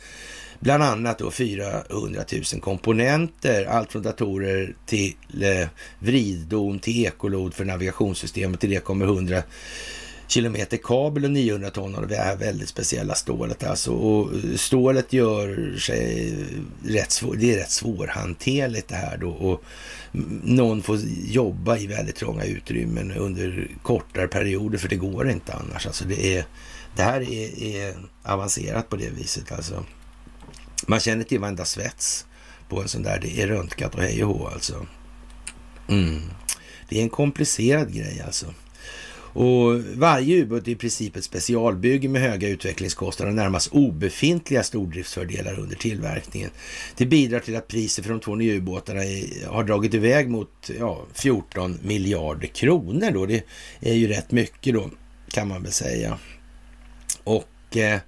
Bland annat då 400 000 komponenter, allt från datorer till eh, vriddon till ekolod för navigationssystemet. Till det kommer 100 kilometer kabel och 900 ton av det här väldigt speciella stålet. Alltså. Och eh, stålet gör sig rätt, svår, det är rätt svårhanterligt det här då. Och mm, någon får jobba i väldigt trånga utrymmen under kortare perioder för det går inte annars. Alltså det, är, det här är, är avancerat på det viset alltså. Man känner till varenda svets på en sån där. Det är röntgat och hej och hå alltså. Mm. Det är en komplicerad grej alltså. Och varje ubåt är i princip ett specialbygge med höga utvecklingskostnader och närmast obefintliga stordriftsfördelar under tillverkningen. Det bidrar till att priset för de två nya ubåtarna har dragit iväg mot ja, 14 miljarder kronor. Då. Det är ju rätt mycket då, kan man väl säga. Och eh,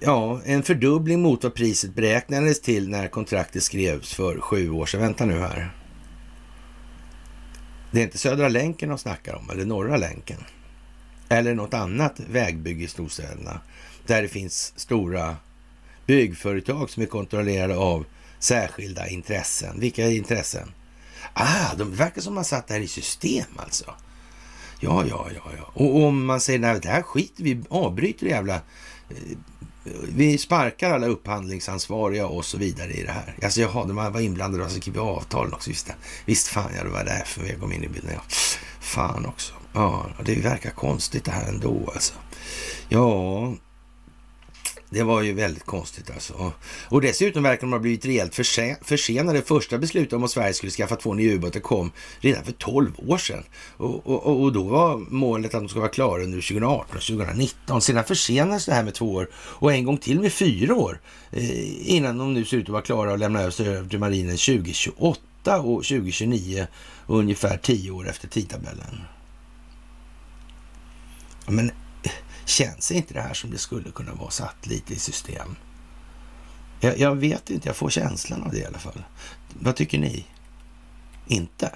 ja, en fördubbling mot vad priset beräknades till när kontraktet skrevs för sju år sedan. Vänta nu här. Det är inte Södra länken de snackar om, eller Norra länken. Eller något annat vägbygge i storstäderna. Där det finns stora byggföretag som är kontrollerade av särskilda intressen. Vilka intressen? Ah, de verkar som man satt det här i system alltså. Ja, ja, ja, ja. Och om man säger nej, det här skiter vi avbryter det jävla eh, vi sparkar alla upphandlingsansvariga och så vidare i det här. Alltså jaha, de var inblandade och så skrev avtalen också. Visst, visst fan, ja, det var därför jag kom in i bilden. Ja. Fan också. Ja, det verkar konstigt det här ändå alltså. Ja, det var ju väldigt konstigt alltså. Och dessutom verkar de ha blivit rejält försenade. Första beslutet om att Sverige skulle skaffa två nya ubåtar kom redan för 12 år sedan. Och, och, och, då var målet att de skulle vara klara under 2018 och 2019. Sedan försenades det här med två år och en gång till med fyra år eh, innan de nu ser ut att vara klara och lämna över till marinen 2028 och 2029 och ungefär tio år efter tidtabellen. Men Känns inte det här som det skulle kunna vara satt lite i system? Jag, jag, vet inte, jag får känslan av det i alla fall. Vad tycker ni? Inte?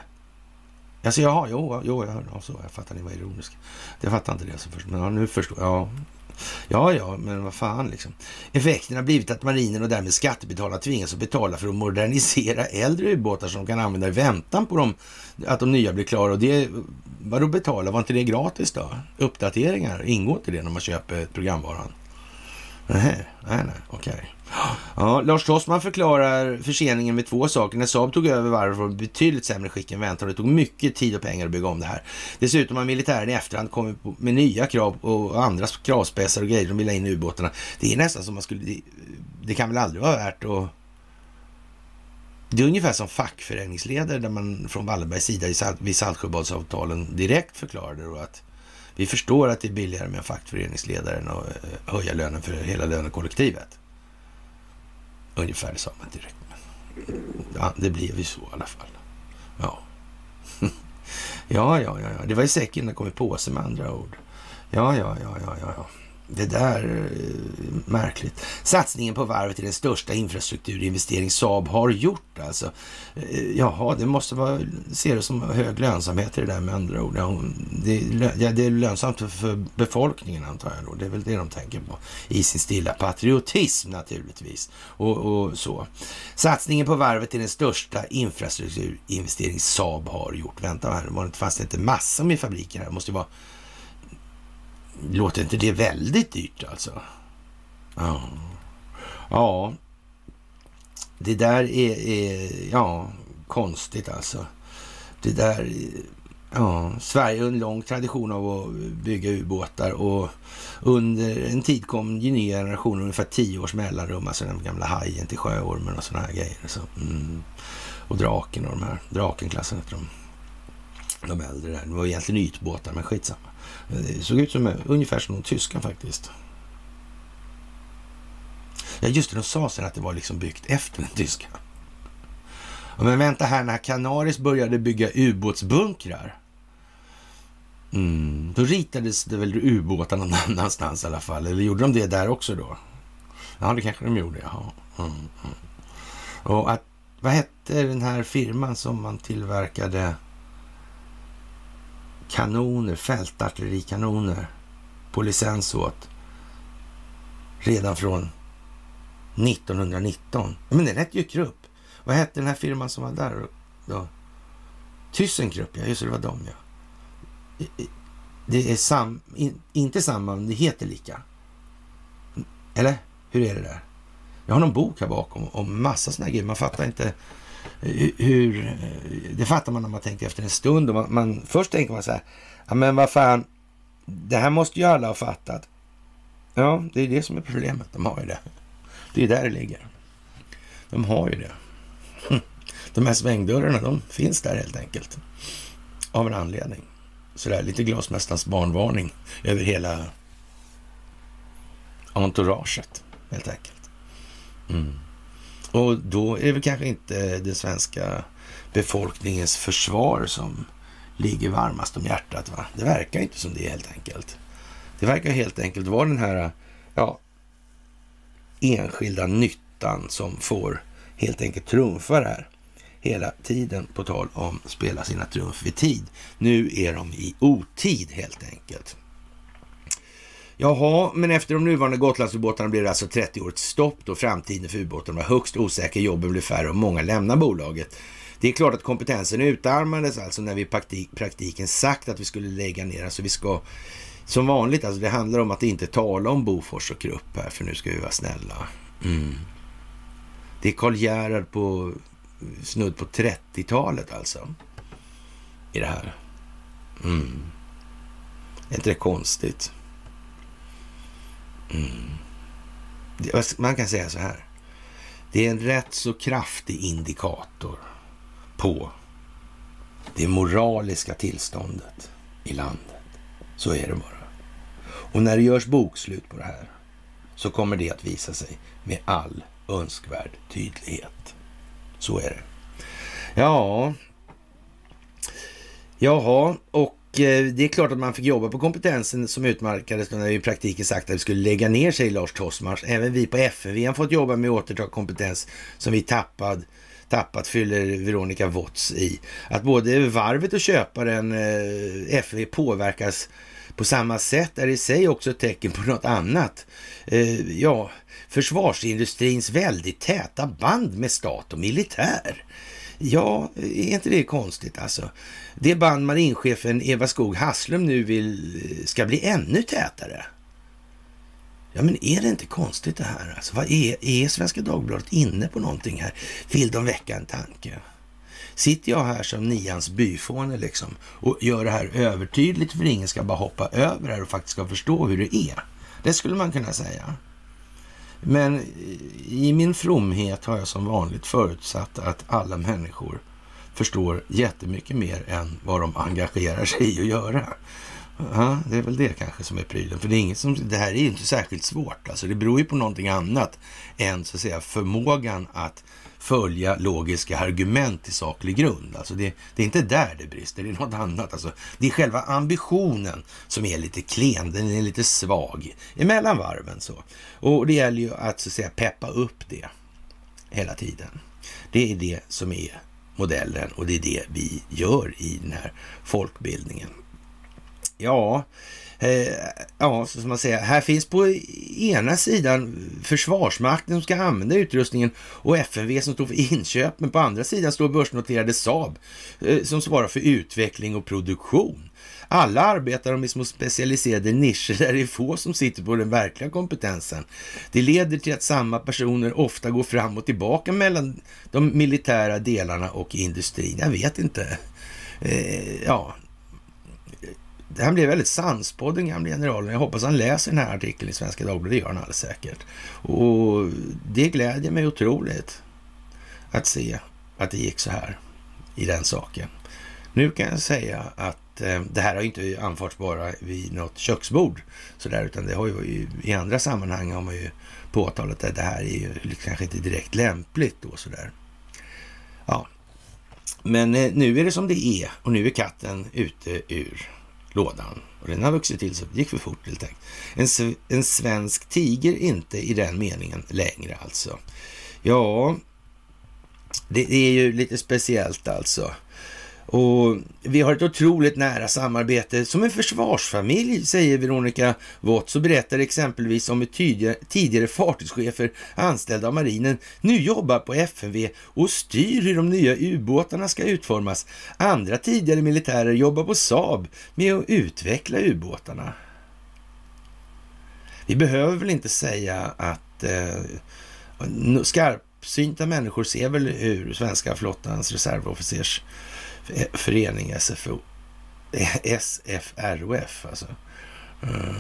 Alltså, jaha, jo, jo jag hörde så. Jag fattar ni var ironiska. Jag fattar inte det så först, men ja, nu förstår jag. Ja, ja, ja, men vad fan liksom. Effekten har blivit att marinen och därmed skattebetalarna tvingas att betala för att modernisera äldre ubåtar som de kan använda i väntan på dem, att de nya blir klara. Och det, vadå betala? Var inte det gratis då? Uppdateringar, ingår inte det när man köper programvaran? Nej, nej, nej, okej. Okay. Ja, Lars Tossman förklarar förseningen med två saker. När Saab tog över varvet var det betydligt sämre skick än väntat och det tog mycket tid och pengar att bygga om det här. Dessutom har militären i efterhand kommit med nya krav och andra kravspetsar och grejer de vill ha in i ubåtarna. Det är nästan som man skulle... Det, kan väl aldrig vara värt att... Det är ungefär som fackföreningsledare där man från Wallenbergs sida vid Saltsjöbadsavtalen direkt förklarade då att vi förstår att det är billigare med en fackföreningsledare än att eh, höja lönen för hela lönekollektivet. Ungefär det sa man direkt. Ja, det blev ju så i alla fall. Ja. <laughs> ja, ja, ja, ja. Det var ju säkert kom i påsen, med andra ord. Ja, ja, ja, ja, ja. Det där är märkligt. Satsningen på varvet är den största infrastrukturinvestering Saab har gjort. Alltså. Eh, jaha, det måste vara, se det som hög lönsamhet i det där med andra ord. Det är, det är lönsamt för befolkningen antar jag då. Det är väl det de tänker på i sin stilla patriotism naturligtvis. Och, och så. Satsningen på varvet är den största infrastrukturinvestering Saab har gjort. Vänta här, var det, fanns det inte massor med fabriker här? Det måste ju vara Låter inte det väldigt dyrt alltså? Ja. Ja. Det där är, är ja, konstigt alltså. Det där, ja, Sverige har en lång tradition av att bygga ubåtar och under en tid kom nya generationer, ungefär tio års mellanrum, alltså den gamla hajen till sjöormen och sådana här grejer. Så, mm. Och draken och de här, drakenklassen heter de. De äldre där. Det var egentligen ytbåtar, men skitsamma. Det såg ut som eh, ungefär som de tyska faktiskt. Ja, just det, de sa sen att det var liksom byggt efter den tyska. Men vänta här, när Canaris började bygga ubåtsbunkrar. Mm, då ritades det väl ubåtar någon <laughs> annanstans i alla fall. Eller gjorde de det där också då? Ja, det kanske de gjorde. Jaha. Mm, mm. Och att, vad hette den här firman som man tillverkade kanoner, fältartillerikanoner på licens åt redan från 1919. Men den hette ju Krupp. Vad hette den här firman som var där då? Thyssenkrupp, ja. Just det, var dem ja. det är sam, in, inte samma, men det heter lika. Eller? Hur är det där? Jag har någon bok här bakom om massa sådana grejer. Man fattar inte Eh, hur... Eh, det fattar man när man tänker efter en stund. Och man, man, först tänker man så här, ja men vad fan, det här måste ju alla ha fattat. Ja, det är det som är problemet. De har ju det. Det är där det ligger. De har ju det. <laughs> De här svängdörrarna, de finns där helt enkelt. Av en anledning. Sådär lite glasmästarens barnvarning över hela entouraget helt enkelt. Mm. Och då är det kanske inte den svenska befolkningens försvar som ligger varmast om hjärtat. Va? Det verkar inte som det helt enkelt. Det verkar helt enkelt vara den här ja, enskilda nyttan som får helt enkelt trumfa det här hela tiden på tal om spela sina trumf vid tid. Nu är de i otid helt enkelt. Jaha, men efter de nuvarande Gotlandsubåtarna blir det alltså 30 års stopp då framtiden för ubåtarna var högst osäker, jobben blir färre och många lämnar bolaget. Det är klart att kompetensen utarmades alltså när vi i praktik, praktiken sagt att vi skulle lägga ner. Alltså vi ska som vanligt, alltså det handlar om att inte tala om Bofors och Krupp här, för nu ska vi vara snälla. Mm. Det är Karl Gerhard på snudd på 30-talet alltså. I det här. Mm. Är inte det konstigt? Mm. Man kan säga så här. Det är en rätt så kraftig indikator på det moraliska tillståndet i landet. Så är det bara. Och när det görs bokslut på det här så kommer det att visa sig med all önskvärd tydlighet. Så är det. Ja, jaha, och Eh, det är klart att man fick jobba på kompetensen som utmärkades när vi i praktiken sagt att vi skulle lägga ner, säger Lars Tossmars. Även vi på FNV har fått jobba med återta kompetens som vi tappad, tappat, fyller Veronica Watts i. Att både varvet och köparen eh, FNV påverkas på samma sätt är i sig också ett tecken på något annat. Eh, ja, försvarsindustrins väldigt täta band med stat och militär. Ja, är inte det konstigt alltså? Det band marinchefen Eva Skog Hasslum nu vill eh, ska bli ännu tätare. Ja, men är det inte konstigt det här? Alltså, vad är, är Svenska Dagbladet inne på någonting här? Vill de väcka en tanke? Sitter jag här som nians byfåne liksom och gör det här övertydligt för ingen ska bara hoppa över det här och faktiskt ska förstå hur det är? Det skulle man kunna säga. Men i min fromhet har jag som vanligt förutsatt att alla människor förstår jättemycket mer än vad de engagerar sig i att göra. Ja, det är väl det kanske som är prylen. För det, är inget som, det här är ju inte särskilt svårt. Alltså, det beror ju på någonting annat än så att säga, förmågan att följa logiska argument till saklig grund. Alltså det, det, är inte där det brister, det är något annat. Alltså det är själva ambitionen som är lite klen, den är lite svag emellan varven. Så. Och det gäller ju att så att säga peppa upp det hela tiden. Det är det som är modellen och det är det vi gör i den här folkbildningen. Ja, Eh, ja, så som man säger, här finns på ena sidan Försvarsmakten som ska använda utrustningen och FMV som står för inköp, men på andra sidan står börsnoterade Saab eh, som svarar för utveckling och produktion. Alla arbetar de i små specialiserade nischer där det är få som sitter på den verkliga kompetensen. Det leder till att samma personer ofta går fram och tillbaka mellan de militära delarna och industrin. Jag vet inte. Eh, ja, han blev väldigt sannspådd den gamle generalen. Jag hoppas han läser den här artikeln i Svenska Dagbladet. Det gör han alldeles säkert. Och det glädjer mig otroligt att se att det gick så här i den saken. Nu kan jag säga att eh, det här har inte anförts bara vid något köksbord sådär, utan det har ju i andra sammanhang har man ju påtalat att det här är ju kanske inte direkt lämpligt då sådär. Ja, men eh, nu är det som det är och nu är katten ute ur lådan. Och den har vuxit till så det gick för fort helt enkelt. En, en svensk tiger inte i den meningen längre alltså. Ja, det, det är ju lite speciellt alltså. Och vi har ett otroligt nära samarbete som en försvarsfamilj, säger Veronica Watts och berättar exempelvis om hur tidigare, tidigare fartygschefer anställda av marinen nu jobbar på FMV och styr hur de nya ubåtarna ska utformas. Andra tidigare militärer jobbar på Saab med att utveckla ubåtarna. Vi behöver väl inte säga att eh, skarpsynta människor ser väl hur svenska flottans reservofficers förening SFO, eh, SFROF alltså. Mm.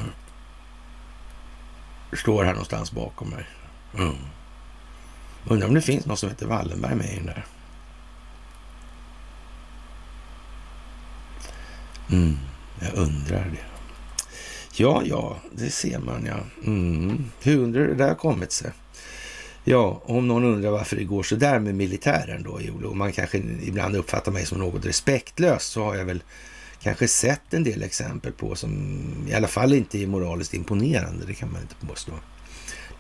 står här någonstans bakom mig. Mm. Undrar om det finns någon som heter Wallenberg med i den där. Mm, jag undrar det. Ja, ja, det ser man ja. Mm. Hur undrar det där kommit sig? Ja, om någon undrar varför det går så där med militären då, och man kanske ibland uppfattar mig som något respektlöst, så har jag väl kanske sett en del exempel på som i alla fall inte är moraliskt imponerande, det kan man inte påstå.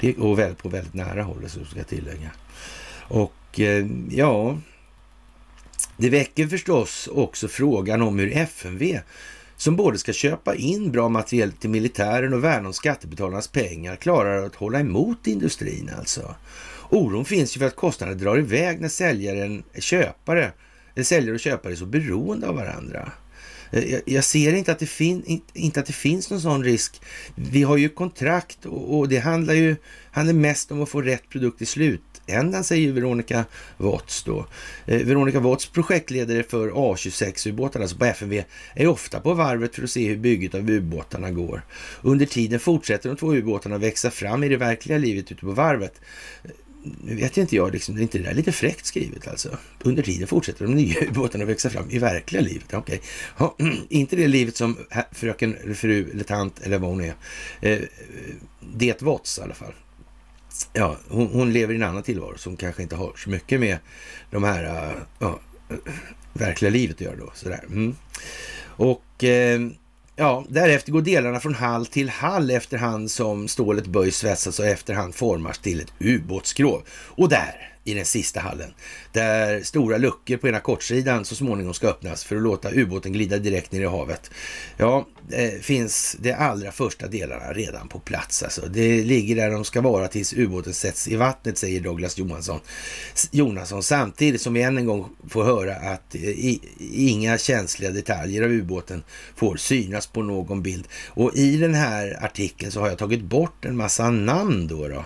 Det går väl på väldigt nära håll, så ska jag tillägga. Och eh, ja, det väcker förstås också frågan om hur FMV som både ska köpa in bra materiel till militären och värna om skattebetalarnas pengar klarar att hålla emot industrin alltså. Oron finns ju för att kostnaderna drar iväg när säljaren köpare, eller säljare och köpare är så beroende av varandra. Eh, jag, jag ser inte att, det fin, inte att det finns någon sån risk. Vi har ju kontrakt och, och det handlar ju handlar mest om att få rätt produkt i slut slutändan, säger Veronica Watts då. Eh, Veronica Watts, projektledare för A26-ubåtarna, alltså på FMV, är ofta på varvet för att se hur bygget av ubåtarna går. Under tiden fortsätter de två ubåtarna växa fram i det verkliga livet ute på varvet eh, nu vet inte jag, liksom, det är inte det där lite fräckt skrivet alltså? Under tiden fortsätter de nya <laughs> ubåtarna växa fram i verkliga livet. Okej, okay. <clears throat> inte det livet som fröken, fru eller tant eller vad hon är. Eh, det Watts i alla fall ja, hon, hon, lever i en annan tillvaro som kanske inte har så mycket med de här uh, ja, äh, verkliga livet att göra då. Sådär. Mm. Och eh, ja, därefter går delarna från hall till hall efterhand som stålet böjs, svetsas och efterhand formas till ett ubåtsskrov. Och där i den sista hallen, där stora luckor på ena kortsidan så småningom ska öppnas för att låta ubåten glida direkt ner i havet. Ja, det finns de allra första delarna redan på plats. Alltså. Det ligger där de ska vara tills ubåten sätts i vattnet, säger Douglas Johansson. Jonasson, samtidigt som vi än en gång får höra att eh, i, inga känsliga detaljer av ubåten får synas på någon bild. Och i den här artikeln så har jag tagit bort en massa namn då. då Eh,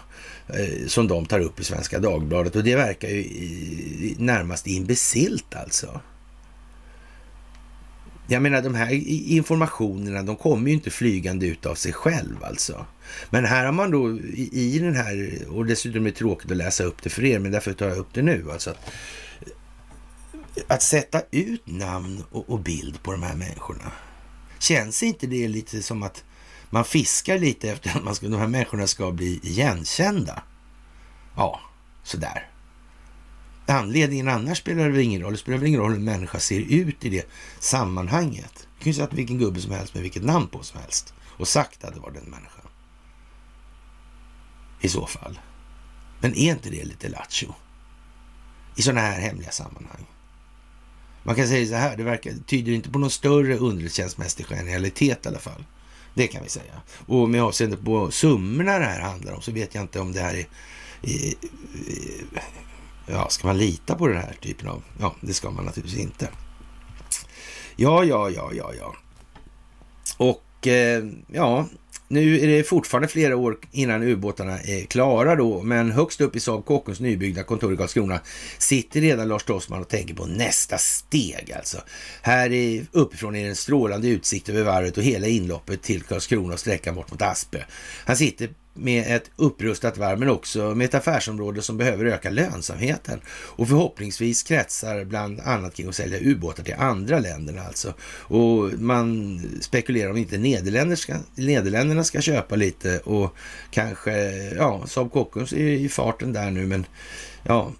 Eh, som de tar upp i Svenska Dagbladet och det verkar ju närmast imbecilt alltså. Jag menar de här informationerna, de kommer ju inte flygande ut av sig själv alltså. Men här har man då i, den här, och dessutom är det tråkigt att läsa upp det för er, men därför tar jag upp det nu. Alltså att, att sätta ut namn och, och bild på de här människorna. Känns inte det lite som att man fiskar lite efter att man ska, de här människorna ska bli igenkända. Ja, sådär. Anledningen annars spelar det väl ingen roll. Det spelar väl ingen roll hur en människa ser ut i det sammanhanget. Du kan ju säga att vilken gubbe som helst med vilket namn på som helst och sagt att det var den människan. I så fall. Men är inte det lite lattjo? I sådana här hemliga sammanhang. Man kan säga så här, det verkar, tyder inte på någon större underrättelsetjänstmässig genialitet i alla fall. Det kan vi säga. Och med avseende på summorna det här handlar om så vet jag inte om det här är... är ja, ska man lita på den här typen av... Ja, det ska man naturligtvis inte. Ja, ja, ja, ja, ja. Och eh, ja, nu är det fortfarande flera år innan ubåtarna är klara då, men högst upp i Saab Kockums nybyggda kontor i Karlskrona sitter redan Lars Dossman och tänker på nästa steg alltså. Här är, uppifrån är det en strålande utsikt över varvet och hela inloppet till Karlskrona och sträckan bort mot Aspö. Han sitter med ett upprustat varv, men också med ett affärsområde som behöver öka lönsamheten och förhoppningsvis kretsar bland annat kring att sälja ubåtar till andra länder alltså. Och man spekulerar om inte Nederländerna ska, Nederländerna ska köpa lite och kanske, ja, Saab Kockums är i farten där nu, men ja,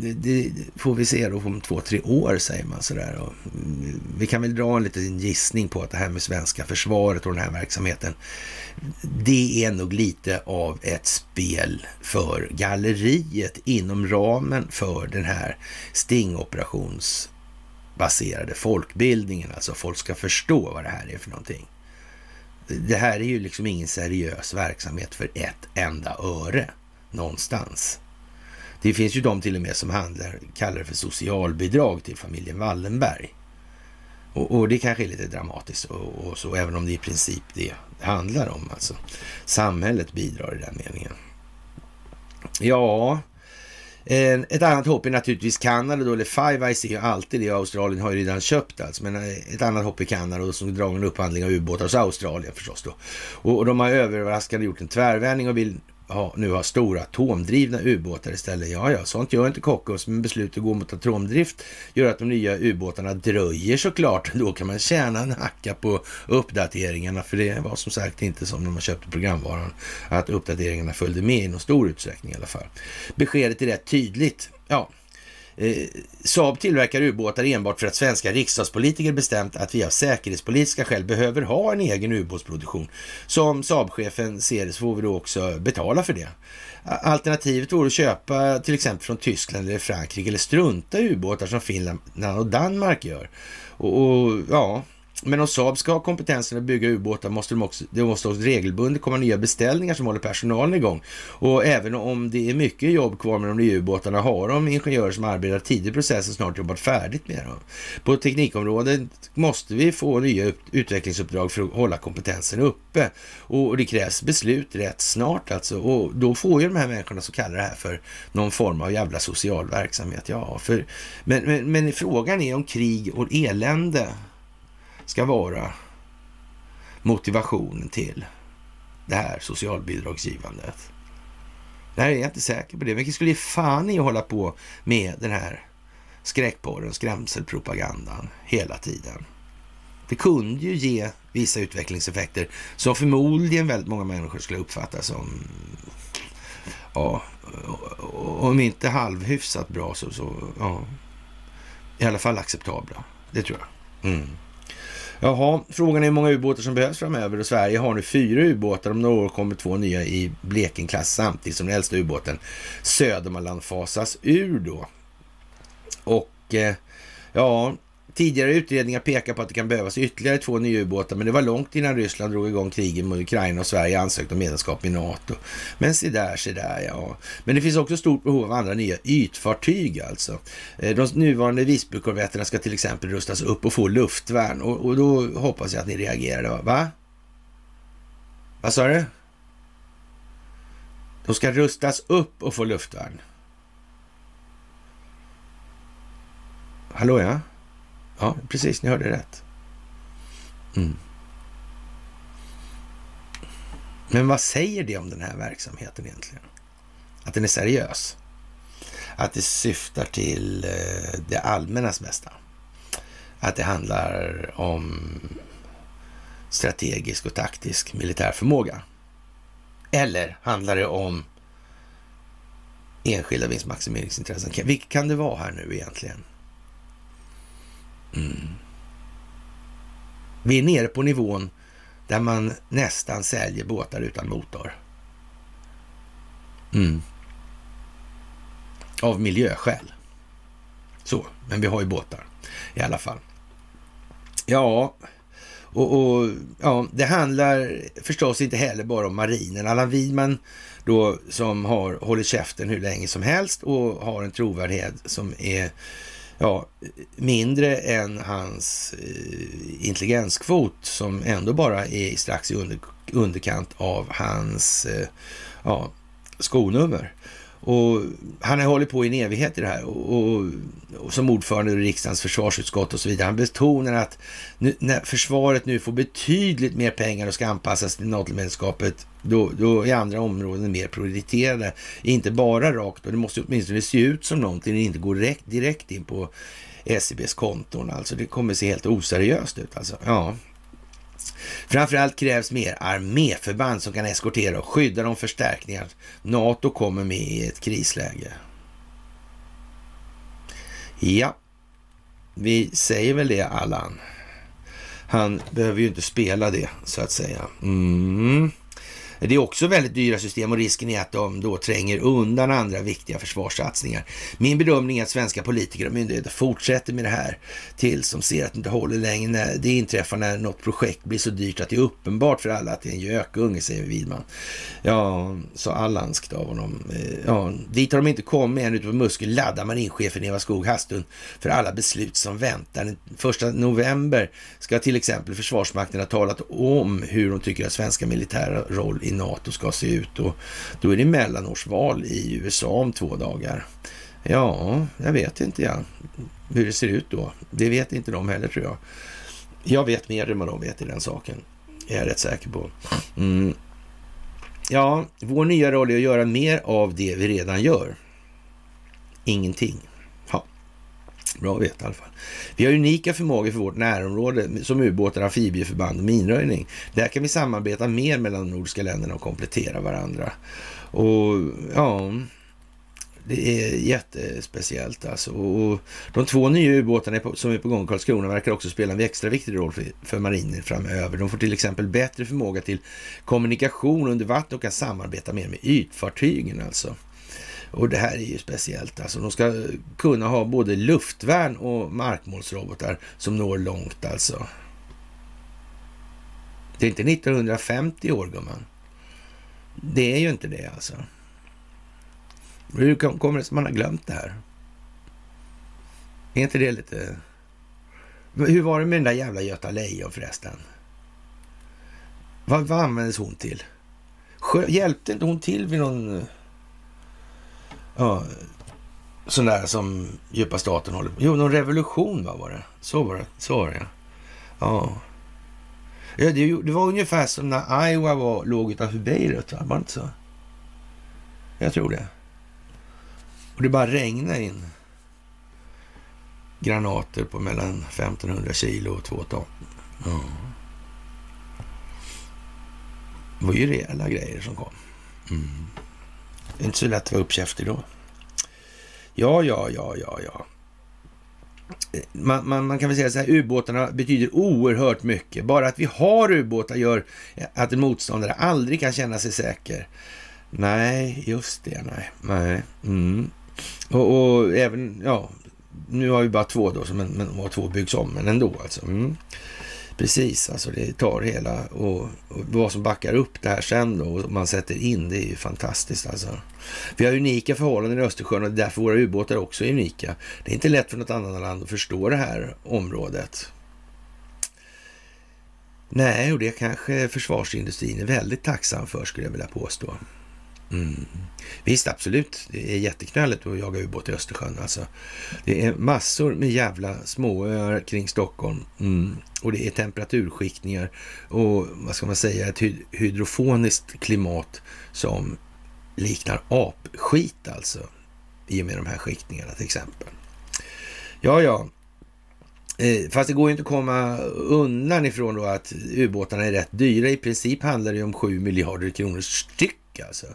det, det, får vi se då om två, tre år säger man sådär. Och mm, vi kan väl dra en liten gissning på att det här med svenska försvaret och den här verksamheten, det är nog lite av ett spel för galleriet inom ramen för den här Stingoperationsbaserade folkbildningen. Alltså folk ska förstå vad det här är för någonting. Det här är ju liksom ingen seriös verksamhet för ett enda öre någonstans. Det finns ju de till och med som handlar, kallar det för socialbidrag till familjen Wallenberg. Och, och det kanske är lite dramatiskt och, och, så, även om det i princip det handlar om. Alltså, samhället bidrar i den meningen. Ja, ett annat hopp är naturligtvis Kanada då, eller Five Eyes är ju alltid det. Australien har ju redan köpt alltså. Men eh, ett annat hopp är Kanada och som drar en upphandling av ubåtar hos Australien förstås då. Och, och de har överraskande gjort en tvärvändning och vill ha, nu har stora atomdrivna ubåtar istället. Ja, ja, sånt gör inte Kockums, men beslutet att gå mot atomdrift gör att de nya ubåtarna dröjer såklart. Då kan man tjäna en hacka på uppdateringarna, för det var som sagt inte som när man köpte programvaran, att uppdateringarna följde med i någon stor utsträckning i alla fall. Beskedet är rätt tydligt. Ja, Eh, Saab tillverkar ubåtar enbart för att svenska riksdagspolitiker bestämt att vi av säkerhetspolitiska skäl behöver ha en egen ubåtsproduktion. Som Saab-chefen ser det så får vi då också betala för det. Alternativet vore att köpa till exempel från Tyskland eller Frankrike eller strunta i ubåtar som Finland och Danmark gör. Och, och ja, men om Saab ska ha kompetensen att bygga ubåtar måste de också, det måste också regelbundet komma nya beställningar som håller personalen igång. Och även om det är mycket jobb kvar med de nya ubåtarna har de ingenjörer som arbetar tidigt i processen snart jobbat färdigt med dem. På teknikområdet måste vi få nya utvecklingsuppdrag för att hålla kompetensen uppe. Och det krävs beslut rätt snart alltså. Och då får ju de här människorna som kallar det här för någon form av jävla social verksamhet. Ja, för, men, men, men frågan är om krig och elände ska vara motivationen till det här socialbidragsgivandet. Nej, jag är inte säker på det. Men skulle ge fan i att hålla på med den här skräckporren, skrämselpropagandan hela tiden. Det kunde ju ge vissa utvecklingseffekter som förmodligen väldigt många människor skulle uppfatta som, ja, om inte halvhyfsat bra så, så ja, i alla fall acceptabla. Det tror jag. Mm. Jaha, frågan är hur många ubåtar som behövs framöver och Sverige har nu fyra ubåtar. Om några år kommer två nya i Blekingklass samtidigt som den äldsta ubåten Södermanland fasas ur då. Och eh, ja, Tidigare utredningar pekar på att det kan behövas ytterligare två nya ubåtar, men det var långt innan Ryssland drog igång krigen mot Ukraina och Sverige ansökte om medlemskap i NATO. Men se där, se där, ja. Men det finns också stort behov av andra nya ytfartyg alltså. Eh, de nuvarande Visbykorvetterna ska till exempel rustas upp och få luftvärn och, och då hoppas jag att ni reagerar. Va? Vad sa du? De ska rustas upp och få luftvärn. Hallå ja? Ja, precis. Ni hörde rätt. Mm. Men vad säger det om den här verksamheten egentligen? Att den är seriös? Att det syftar till eh, det allmännas bästa? Att det handlar om strategisk och taktisk militär förmåga? Eller handlar det om enskilda vinstmaximeringsintressen? Vilket kan det vara här nu egentligen? Mm. Vi är nere på nivån där man nästan säljer båtar utan motor. Mm. Av miljöskäl. Så, men vi har ju båtar i alla fall. Ja, och, och, ja, det handlar förstås inte heller bara om marinen. Allan Widman då som har hållit käften hur länge som helst och har en trovärdighet som är ja, mindre än hans eh, intelligenskvot som ändå bara är strax i under, underkant av hans eh, ja, skonummer. Och han har hållit på i en evighet i det här och, och, och, som ordförande i riksdagens försvarsutskott och så vidare. Han betonar att nu, när försvaret nu får betydligt mer pengar och ska anpassas till NATO-medlemskapet, då, då är andra områden mer prioriterade. Inte bara rakt, och det måste åtminstone se ut som någonting, det inte går direkt, direkt in på SCBs konton. Alltså det kommer se helt oseriöst ut alltså. Ja, Framförallt krävs mer arméförband som kan eskortera och skydda de förstärkningar NATO kommer med i ett krisläge. Ja, vi säger väl det Allan. Han behöver ju inte spela det så att säga. Mm. Det är också väldigt dyra system och risken är att de då tränger undan andra viktiga försvarssatsningar. Min bedömning är att svenska politiker och myndigheter fortsätter med det här tills de ser att det inte håller längre. När det inträffar när något projekt blir så dyrt att det är uppenbart för alla att det är en gökunge, säger Widman. Ja, så allanskt av honom. Eh, ja, dit har de inte kommit än ute på Muskel laddar marinchefen Eva Skog Hastlund för alla beslut som väntar. Den första november ska till exempel Försvarsmakten ha talat om hur de tycker att svenska militära roll i NATO ska se ut och då är det mellanårsval i USA om två dagar. Ja, jag vet inte jag hur det ser ut då. Det vet inte de heller tror jag. Jag vet mer än vad de vet i den saken. Jag är rätt säker på. Mm. Ja, vår nya roll är att göra mer av det vi redan gör. Ingenting. Bra att veta i alla fall. Vi har unika förmågor för vårt närområde som ubåtar, amfibieförband och minröjning. Där kan vi samarbeta mer mellan de nordiska länderna och komplettera varandra. Och ja, det är jättespeciellt alltså. Och de två nya ubåtarna som är på gång i Karlskrona verkar också spela en extra viktig roll för, för marinen framöver. De får till exempel bättre förmåga till kommunikation under vatten och kan samarbeta mer med ytfartygen alltså. Och det här är ju speciellt alltså. De ska kunna ha både luftvärn och markmålsrobotar som når långt alltså. Det är inte 1950 år gumman. Det är ju inte det alltså. Hur kommer det sig att man har glömt det här? Är inte det lite... Hur var det med den där jävla Göta Lejon förresten? Vad, vad användes hon till? Hjälpte inte hon till vid någon... Ja, sån där som djupa staten håller på Jo, någon revolution va, var det. Så var det. Så var det, ja. ja. ja det, det, var ungefär som när Iowa var, låg utanför Beirut, va? Var det inte så? Jag tror det. Och det bara regnade in granater på mellan 1500 kilo och två ton. Ja. Det var ju rejäla grejer som kom. Mm. Det är inte så lätt att vara uppkäftig då. Ja, ja, ja, ja, ja. Man, man, man, kan väl säga så här, ubåtarna betyder oerhört mycket. Bara att vi har ubåtar gör att en motståndare aldrig kan känna sig säker. Nej, just det, nej. nej. Mm. Och, och, även, ja, nu har vi bara två då, men, men två byggs om, men ändå alltså. Mm. Precis, alltså det tar hela och, och, vad som backar upp det här sen då och man sätter in, det är ju fantastiskt alltså. Vi har unika förhållanden i Östersjön och det är därför våra ubåtar också är unika. Det är inte lätt för något annat land att förstå det här området. Nej, och det kanske försvarsindustrin är väldigt tacksam för skulle jag vilja påstå. Mm. Visst, absolut. Det är jätteknöligt att jaga ubåt i Östersjön. Alltså. Det är massor med jävla småöar kring Stockholm. Mm. Och det är temperaturskiktningar och vad ska man säga, ett hydrofoniskt klimat som liknar apskit alltså. I och med de här skiktningarna till exempel. Ja, ja. Eh, fast det går ju inte att komma undan ifrån då att ubåtarna är rätt dyra. I princip handlar det om 7 miljarder kronor styck alltså.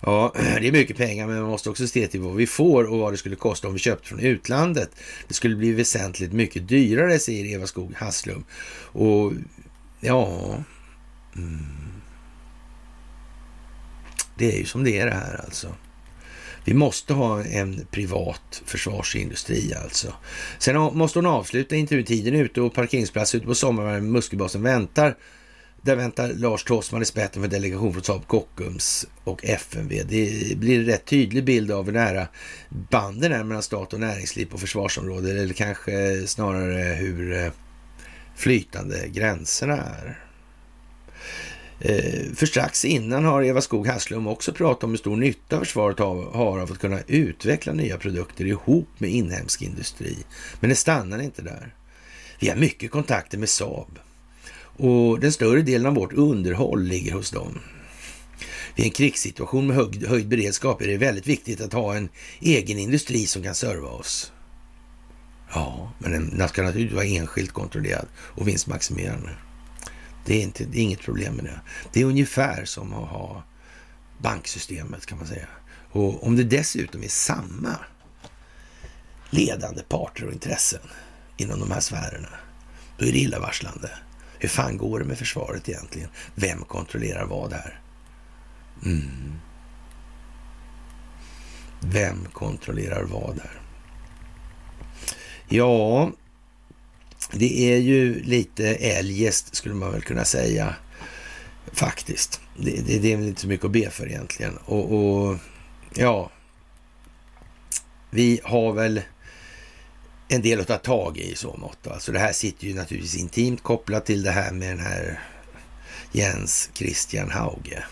Ja, <clears throat> det är mycket pengar, men man måste också se till vad vi får och vad det skulle kosta om vi köpte från utlandet. Det skulle bli väsentligt mycket dyrare, säger Eva Skog Hasslum. Och ja... Mm. Det är ju som det är det här alltså. Vi måste ha en privat försvarsindustri alltså. Sen måste hon avsluta intervjutiden ute och parkeringsplats ute på sommaren. Muskelbasen väntar där väntar Lars Tossman i spetsen för delegation från Saab Kockums och FMV. Det blir en rätt tydlig bild av hur nära banden är mellan stat och näringsliv på försvarsområdet eller kanske snarare hur eh, flytande gränserna är. Eh, för strax innan har Eva Skog Hasslum också pratat om hur stor nytta försvaret har av att kunna utveckla nya produkter ihop med inhemsk industri. Men det stannar inte där. Vi har mycket kontakter med Saab och den större delen av vårt underhåll ligger hos dem. Vid en krigssituation med hög, höjd beredskap är det väldigt viktigt att ha en egen industri som kan serva oss. Ja, men den ska naturligtvis vara enskilt kontrollerad och vinstmaximerande. Det är, inte, det är inget problem med det. Det är ungefär som att ha banksystemet kan man säga. Och om det dessutom är samma ledande parter och intressen inom de här sfärerna, då är det illavarslande. Hur fan går det med försvaret egentligen? Vem kontrollerar vad här? Mm. Vem kontrollerar vad här? Ja, det är ju lite eljest skulle man väl kunna säga faktiskt. Det, det, det är väl inte så mycket att be för egentligen. Och, och ja, vi har väl en del att ta tag i i så mått. Alltså det här sitter ju naturligtvis intimt kopplat till det här med den här Jens Christian Hauge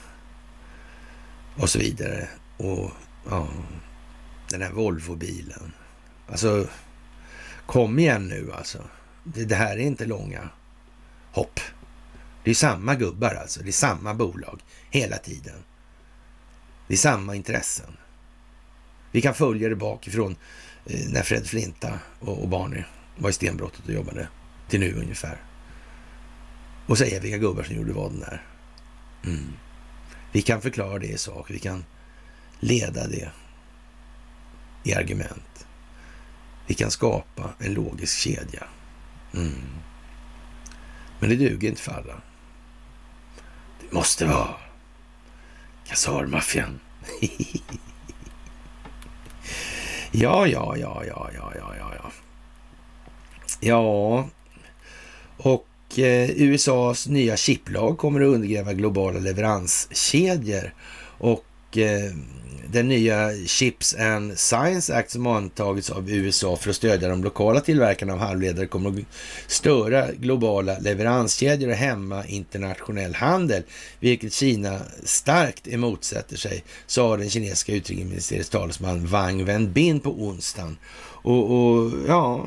och så vidare. Och ja, den här Volvo-bilen. Alltså, kom igen nu alltså. Det, det, här är inte långa hopp. Det är samma gubbar alltså. Det är samma bolag hela tiden. Det är samma intressen. Vi kan följa det bakifrån Eh, när Fred Flinta och, och Barney var i stenbrottet och jobbade till nu ungefär. Och säga vilka gubbar som gjorde vad där. Mm. Vi kan förklara det i sak. Vi kan leda det i argument. Vi kan skapa en logisk kedja. Mm. Men det duger inte för alla. Det måste vara Kasarmaffian. <laughs> ja, ja, ja, ja, ja, ja, ja, ja. Ja, och eh, USAs nya chiplag kommer att undergräva globala leveranskedjor och eh, den nya Chips and Science Act som antagits av USA för att stödja de lokala tillverkarna av halvledare kommer att störa globala leveranskedjor och hämma internationell handel, vilket Kina starkt emotsätter sig, sa den kinesiska utrikesministeriets talesman Wang Wenbin på onsdagen. Och, och, ja,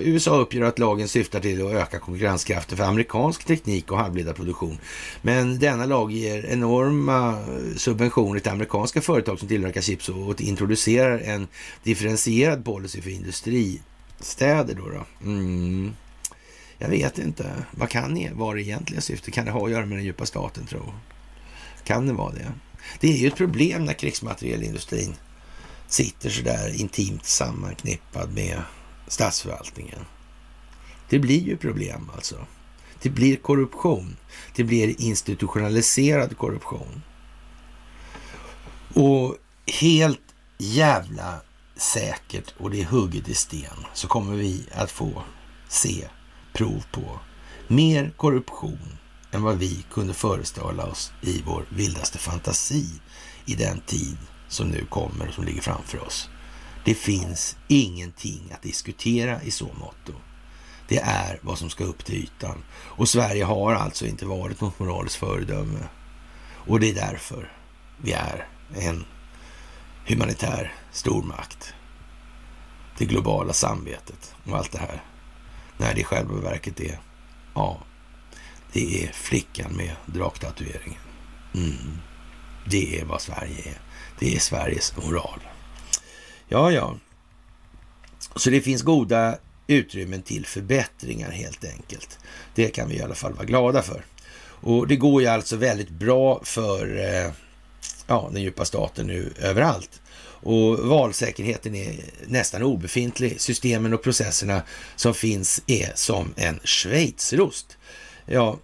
USA uppger att lagen syftar till att öka konkurrenskraften för amerikansk teknik och halvledarproduktion. Men denna lag ger enorma eh, subventioner till amerikanska företag som tillverkar chips och introducerar en differentierad policy för industristäder. Då, då. Mm. Jag vet inte. Vad kan det vara det egentliga syftet? Kan det ha att göra med den djupa staten, tro? Kan det vara det? Det är ju ett problem när krigsmaterielindustrin sitter sådär intimt sammanknippad med statsförvaltningen. Det blir ju problem alltså. Det blir korruption. Det blir institutionaliserad korruption. Och helt jävla säkert, och det är hugget i sten, så kommer vi att få se prov på mer korruption än vad vi kunde föreställa oss i vår vildaste fantasi i den tid som nu kommer och som ligger framför oss. Det finns ingenting att diskutera i så motto. Det är vad som ska upp till ytan. Och Sverige har alltså inte varit något moraliskt föredöme. Och det är därför vi är en humanitär stormakt. Det globala samvetet och allt det här. När det i själva verket är, ja, det är flickan med draktatueringen. Mm. Det är vad Sverige är. Det är Sveriges moral. Ja, ja. Så det finns goda utrymmen till förbättringar helt enkelt. Det kan vi i alla fall vara glada för. Och det går ju alltså väldigt bra för eh, ja, den djupa staten nu överallt. Och valsäkerheten är nästan obefintlig. Systemen och processerna som finns är som en schweizerost. Ja,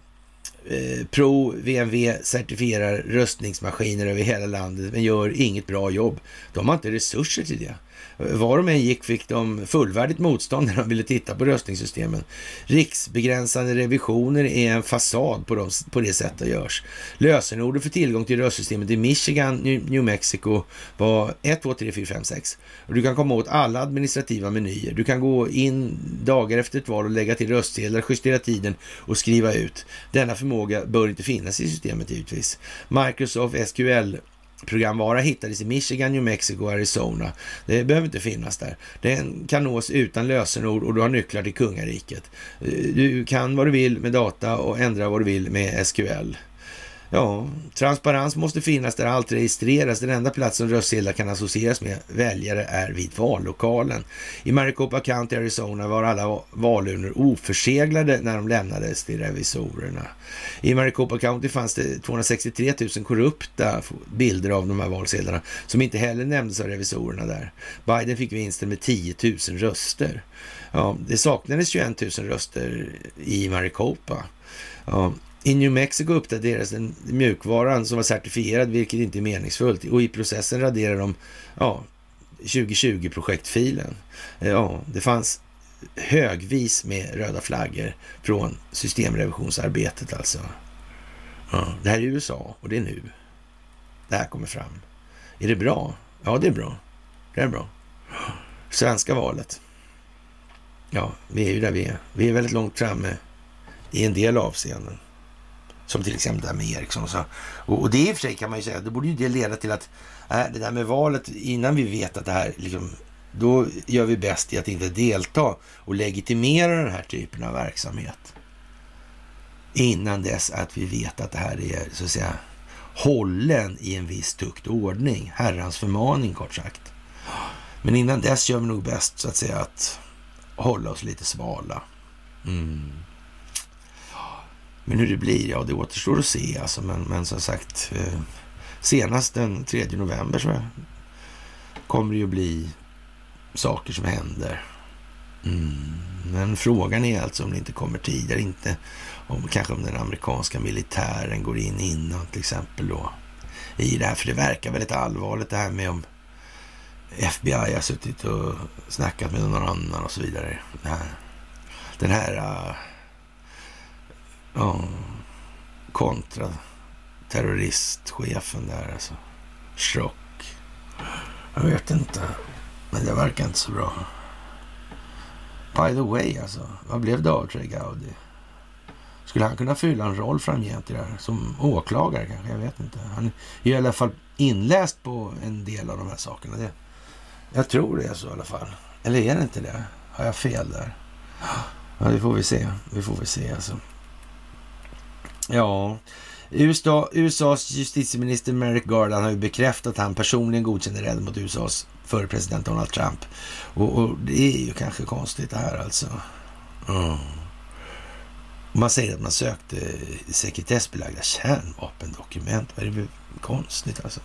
Eh, Pro VMV certifierar röstningsmaskiner över hela landet men gör inget bra jobb. De har inte resurser till det. Var de än gick fick de fullvärdigt motstånd när de ville titta på röstningssystemen. Riksbegränsande revisioner är en fasad på, de, på det sätt det görs. Lösenordet för tillgång till röstsystemet i Michigan, New Mexico var 1, 2, 3, 4, 5, 6. Och du kan komma åt alla administrativa menyer. Du kan gå in dagar efter ett val och lägga till röstsedlar, justera tiden och skriva ut. Denna förmåga bör inte finnas i systemet givetvis. Microsoft SQL programvara hittades i Michigan, New Mexico och Arizona. Det behöver inte finnas där. Den kan nås utan lösenord och du har nycklar till kungariket. Eh, du kan vad du vill med data och ändra vad du vill med SQL. Ja, transparens måste finnas där allt registreras. Den enda platsen röstsedlar kan associeras med väljare är vid vallokalen. I Maricopa County, Arizona var alla valurnor oförseglade när de lämnades till revisorerna. I Maricopa County fanns det 263 000 korrupta bilder av de här valsedlarna som inte heller nämndes av revisorerna där. Biden fick vinsten med 10 000 röster. Ja, det saknades 21 000 röster i Maricopa. Ja, i New Mexico uppdaterades den mjukvaran som var certifierad, vilket inte är meningsfullt. Och i processen raderade de ja, 2020-projektfilen. Eh, ja, det fanns högvis med röda flaggor från systemrevisionsarbetet alltså. Ja, det här är USA och det är nu det här kommer fram. Är det bra? Ja, det är bra. Det är bra. Svenska valet. Ja, vi är ju där vi är. Vi är väldigt långt framme i en del avseenden. Som till exempel det här med Ericsson. Och, så. och, och det i och för sig kan man ju säga, det borde ju det leda till att äh, det där med valet, innan vi vet att det här liksom, då gör vi bäst i att inte delta och legitimera den här typen av verksamhet. Innan dess att vi vet att det här är, så att säga, hållen i en viss tukt och ordning. Herrans förmaning kort sagt. Men innan dess gör vi nog bäst så att säga att hålla oss lite svala. Mm. Men hur det blir, ja det återstår att se alltså. Men, men som sagt, eh, senast den 3 november så kommer det ju bli saker som händer. Mm. Men frågan är alltså om det inte kommer tidigare, inte om kanske om den amerikanska militären går in innan till exempel då i det här. För det verkar väldigt allvarligt det här med om FBI har suttit och snackat med någon annan och så vidare. Den här, den här ja, kontra terroristchefen där alltså. Schrock. Jag vet inte, men det verkar inte så bra. By the way alltså, vad blev det av Trey Gowdy? Skulle han kunna fylla en roll framgent i det här? Som åklagare kanske? Jag vet inte. Han är i alla fall inläst på en del av de här sakerna. Det, jag tror det är så i alla fall. Eller är det inte det? Har jag fel där? Ja, det får vi se. Vi får vi se alltså. Ja, USA, USAs justitieminister Merrick Garland har ju bekräftat att han personligen godkänner räden mot USAs förre president Donald Trump. Och, och, det är ju kanske konstigt det här alltså. Mm. Man säger att man sökte sekretessbelagda kärnvapendokument. Vad är det konstigt alltså?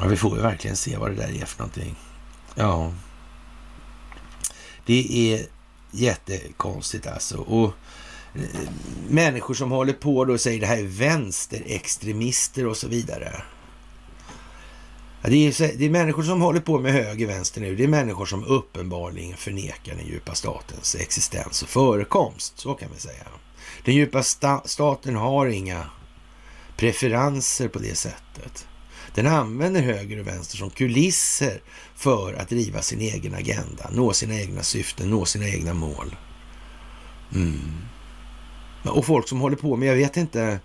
Ja, vi får ju verkligen se vad det där är för någonting. Ja. Det är jättekonstigt alltså. Och människor som håller på då och säger det här är vänsterextremister och så vidare. Ja, det, är, det är människor som håller på med höger vänster nu. Det är människor som uppenbarligen förnekar den djupa statens existens och förekomst. Så kan vi säga. Den djupa sta staten har inga preferenser på det sättet. Den använder höger och vänster som kulisser för att driva sin egen agenda, nå sina egna syften, nå sina egna mål. Mm. Och folk som håller på med, jag vet inte,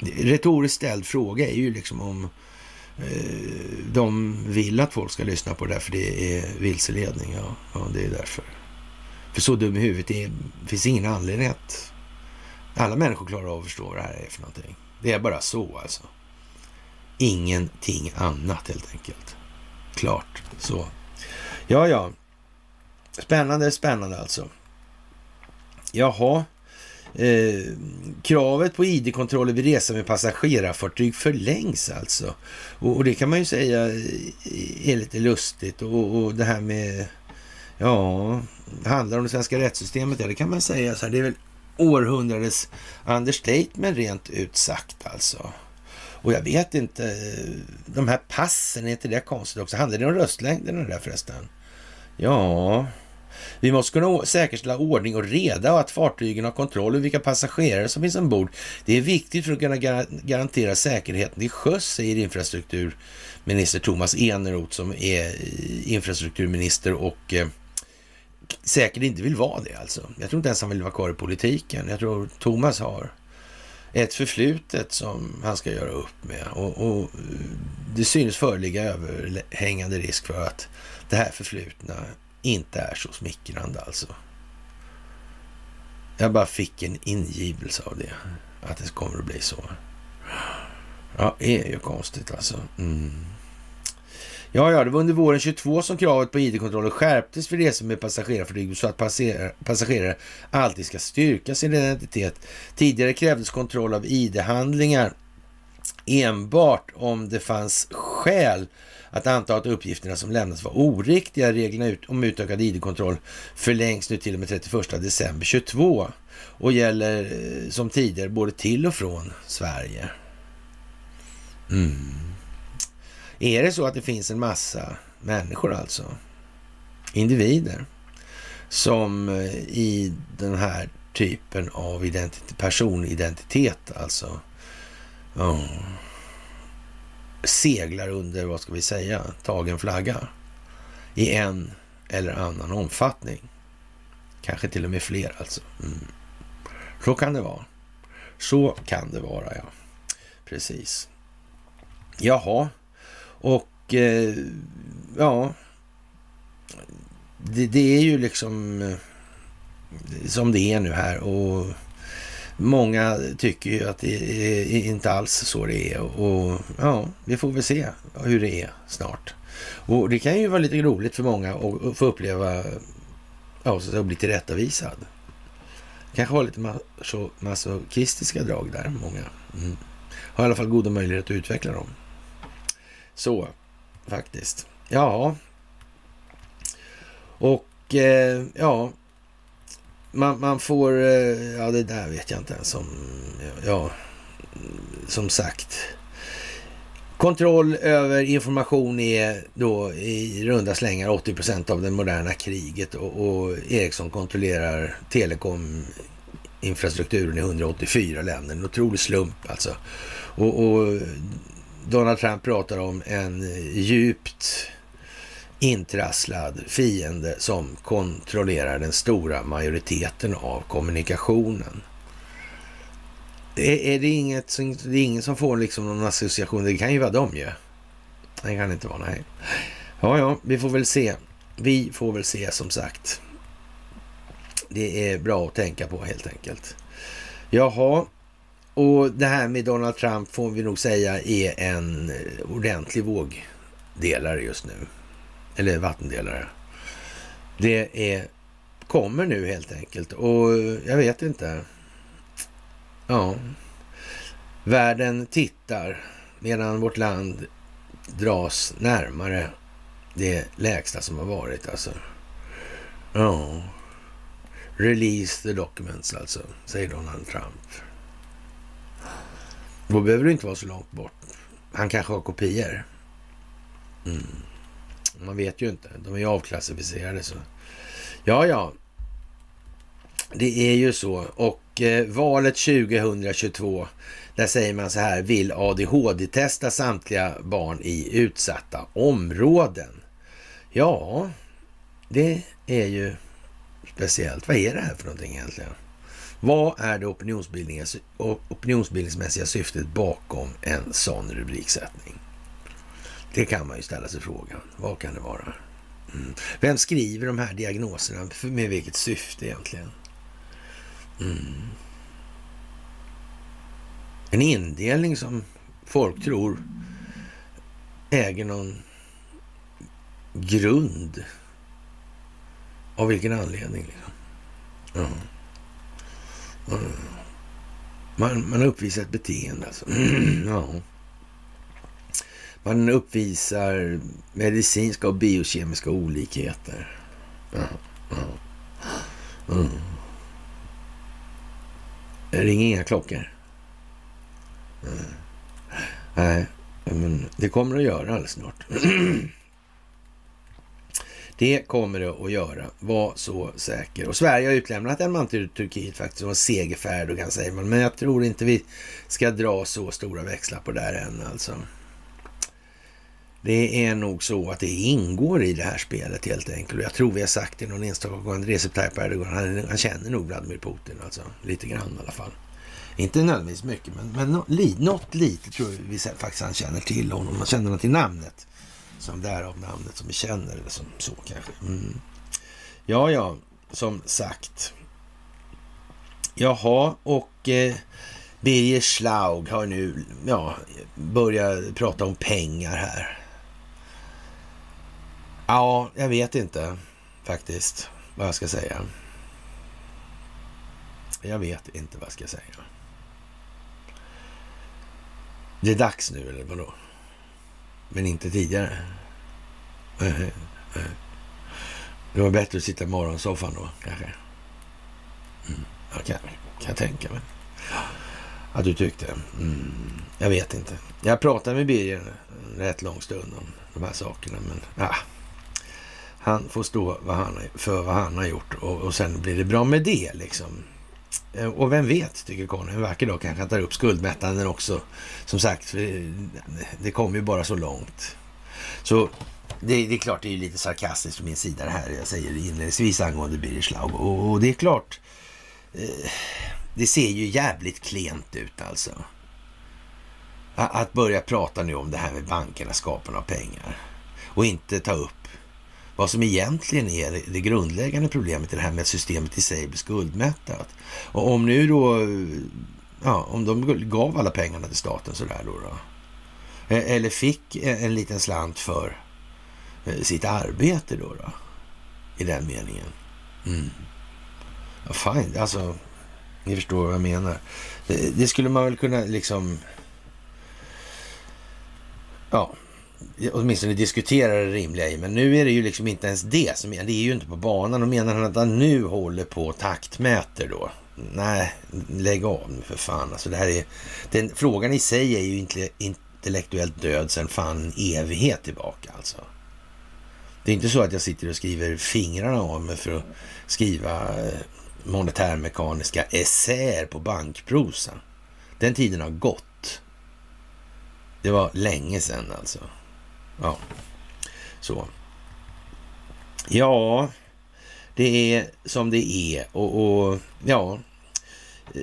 retoriskt ställd fråga är ju liksom om eh, de vill att folk ska lyssna på det där för det är vilseledning. Ja, ja det är därför. För så dum i huvudet det finns ingen anledning att alla människor klarar av att förstå vad det här är för någonting. Det är bara så alltså. Ingenting annat helt enkelt. Klart så. Ja, ja. Spännande, spännande alltså. Jaha. Eh, kravet på id-kontroller vid resa med passagerarfartyg förlängs alltså. Och, och, det kan man ju säga eh, är lite lustigt. Och, och det här med, ja, handlar om det svenska rättssystemet. Ja, det kan man säga så här. Det är väl århundradets understatement rent ut sagt alltså. Och jag vet inte, de här passen, är inte det konstigt också? Handlar det om röstlängden där förresten? Ja, vi måste kunna säkerställa ordning och reda och att fartygen har kontroll över vilka passagerare som finns ombord. Det är viktigt för att kunna garantera säkerheten till sjöss, säger infrastrukturminister Thomas Eneroth som är eh, infrastrukturminister och eh, säkert inte vill vara det alltså. Jag tror inte ens han vill vara kvar i politiken. Jag tror Thomas har ett förflutet som han ska göra upp med. Och, och eh, det synes föreligga överhängande risk för att det här förflutna inte är så smickrande alltså. Jag bara fick en ingivelse av det, att det kommer att bli så. Ja, det är ju konstigt alltså. Mm. Ja, ja, det var under våren 22 som kravet på id-kontroller skärptes för resor med passagerarflyg så att passagerare alltid ska styrka sin identitet. Tidigare krävdes kontroll av id-handlingar enbart om det fanns skäl att anta att uppgifterna som lämnas var oriktiga. Reglerna om utökad id-kontroll förlängs nu till och med 31 december 22 och gäller eh, som tidigare både till och från Sverige. Mm. Är det så att det finns en massa människor alltså, individer, som eh, i den här typen av identitet, personidentitet alltså, oh, seglar under, vad ska vi säga, tagen flagga i en eller annan omfattning. Kanske till och med fler alltså. Mm. Så kan det vara. Så kan det vara, ja. Precis. Jaha, och eh, ja, det, det, är ju liksom eh, som det är nu här och många tycker ju att det är inte alls så det är och ja, vi får väl se hur det är snart. Och det kan ju vara lite roligt för många att få uppleva, ja, så att bli tillrättavisad. Kanske har lite masochistiska drag där, många. Mm. Har i alla fall goda möjligheter att utveckla dem. Så, faktiskt. Ja. Och eh, ja, man, man, får, eh, ja det där vet jag inte ens om. ja, som sagt. Kontroll över information är då i runda slängar 80 procent av det moderna kriget och, och Ericsson kontrollerar telekominfrastrukturen i 184 länder. En otrolig slump alltså. Och, och Donald Trump pratar om en djupt intrasslad fiende som kontrollerar den stora majoriteten av kommunikationen. Är, är det, inget, det är ingen som får liksom någon association? Det kan ju vara dem ju. Det kan inte vara, nej. Ja, ja, vi får väl se. Vi får väl se som sagt. Det är bra att tänka på helt enkelt. Jaha, och det här med Donald Trump får vi nog säga är en ordentlig vågdelare just nu. Eller vattendelare. Det är, kommer nu helt enkelt och jag vet inte. Ja, världen tittar medan vårt land dras närmare det lägsta som har varit alltså. Ja, release the documents alltså, säger Donald Trump. Då behöver det inte vara så långt bort. Han kanske har kopior. Mm. Man vet ju inte. De är ju avklassificerade. Så. Ja, ja. Det är ju så. Och eh, valet 2022, där säger man så här, vill ADHD-testa samtliga barn i utsatta områden. Ja, det är ju speciellt. Vad är det här för någonting egentligen? Vad är det opinionsbildningsmässiga syftet bakom en sån rubriksättning? Det kan man ju ställa sig frågan. Vad kan det vara? Mm. Vem skriver de här diagnoserna? Med vilket syfte egentligen? Mm. En indelning som folk tror äger någon grund. Av vilken anledning? Liksom? Mm. Man, man uppvisar ett beteende alltså. <clears throat> ja. Man uppvisar medicinska och biokemiska olikheter. Mm. Mm. Ring ringer inga klockor. Mm. Nej, men det kommer att göra alldeles snart. <clears throat> Det kommer det att göra, var så säker. Och Sverige har utlämnat en man till Turkiet faktiskt som var segerfärd och kan säga. Men jag tror inte vi ska dra så stora växlar på det här än alltså. Det är nog så att det ingår i det här spelet helt enkelt. Jag tror vi har sagt det någon enstaka gång. Recep Tayyip Erdogan, han, han känner nog Vladimir Putin alltså. Lite grann i alla fall. Inte nödvändigtvis mycket, men, men något, något lite tror jag vi faktiskt han känner till honom. Man känner till namnet. Som därav namnet som vi känner, eller som så kanske. Mm. Ja, ja, som sagt. Jaha, och eh, Birger Schlaug har nu ja, börjat prata om pengar här. Ja, jag vet inte faktiskt vad jag ska säga. Jag vet inte vad jag ska säga. Det är dags nu, eller vadå? men inte tidigare. Det var bättre att sitta i morgonsoffan då, kanske. Mm. Ja, kan, kan jag tänka mig. Att du tyckte. Mm. Jag vet inte. Jag pratade med Birger en rätt lång stund om de här sakerna, men ja, han får stå vad han, för vad han har gjort och, och sen blir det bra med det liksom. Eh, och vem vet, tycker Conny, en vacker dag kanske han tar upp skuldmättnaden också. Som sagt, det kommer ju bara så långt. Så det, det, är klart, det är lite sarkastiskt från min sida det här jag säger inledningsvis angående Birger Schlaug. Och, och, det är klart, eh, det ser ju jävligt klent ut alltså. Att börja prata nu om det här med bankerna, skaparna av pengar och inte ta upp vad som egentligen är det, grundläggande problemet i det här med att systemet i sig blir skuldmättat. Och om nu då, ja, om de gav alla pengarna till staten sådär då, då e, eller fick en, liten slant för eh, sitt arbete då, då i den meningen. Mm. Ja, fine, alltså, ni förstår vad jag menar. Det, det skulle man väl kunna liksom, ja, åtminstone diskutera det rimliga i. Men nu är det ju liksom inte ens det som är, det är ju inte på banan. Och menar han att han nu håller på och taktmäter då? Nej, lägg av nu för fan. Alltså det här är, den, frågan i sig är ju inte intellektuellt död sedan fan en evighet tillbaka alltså. Det är inte så att jag sitter och skriver fingrarna av mig för att skriva eh, monetärmekaniska essäer på bankprosa. Den tiden har gått. Det var länge sedan alltså. Ja, så. Ja, det är som det är och, och ja, eh,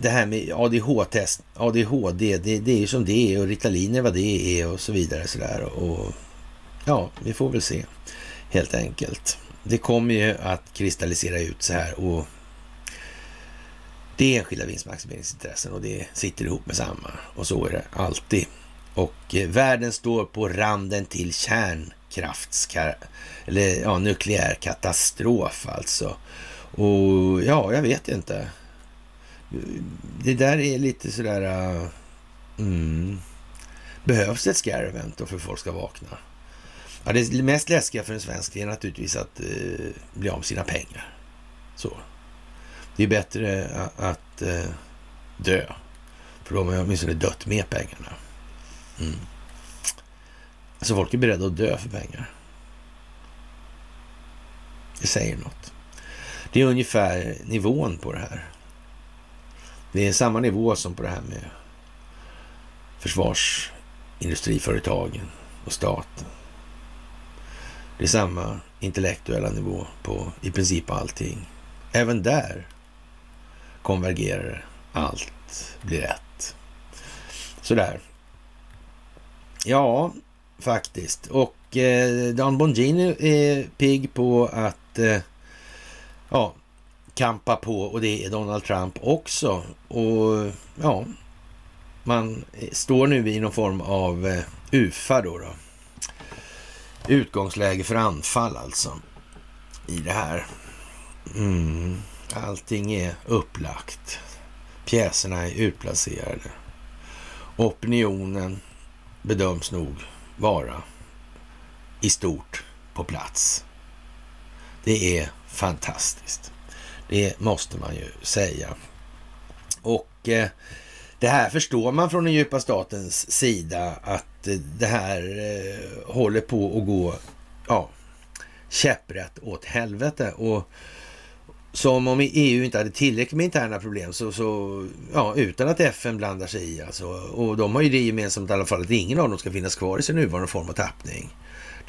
det här med ADHD-test, ADHD, det, det är ju som det är och Ritalin är vad det är och så vidare. Så där. Och, ja, vi får väl se helt enkelt. Det kommer ju att kristallisera ut så här och det är enskilda vinstmaximeringsintressen och det sitter ihop med samma och så är det alltid. Och eh, världen står på randen till kärnkrafts eller ja, nukleär katastrof alltså. Och ja, jag vet inte. Det där är lite sådär... Uh, mm, behövs ett scare event då för att folk ska vakna? Ja, det mest läskiga för en svensk är naturligtvis att uh, bli av med sina pengar. Så. Det är bättre att, att uh, dö. För då har man åtminstone dött med pengarna. Mm. Alltså folk är beredda att dö för pengar. Det säger något. Det är ungefär nivån på det här. Det är samma nivå som på det här med försvarsindustriföretagen och staten. Det är samma intellektuella nivå på i princip allting. Även där konvergerar allt blir rätt. Sådär. Ja, faktiskt. Och eh, Dan Bongini är pigg på att eh, ja, kampa på och det är Donald Trump också. Och ja, man står nu i någon form av eh, UFA då, då. Utgångsläge för anfall alltså i det här. Mm. Allting är upplagt. Pjäserna är utplacerade. Opinionen bedöms nog vara i stort på plats. Det är fantastiskt. Det måste man ju säga. Och eh, det här förstår man från den djupa statens sida att eh, det här eh, håller på att gå ja, käpprätt åt helvete. Och som om EU inte hade tillräckligt med interna problem så, så ja, utan att FN blandar sig i alltså. Och de har ju det gemensamt i alla fall att ingen av dem ska finnas kvar i sin nuvarande form av tappning.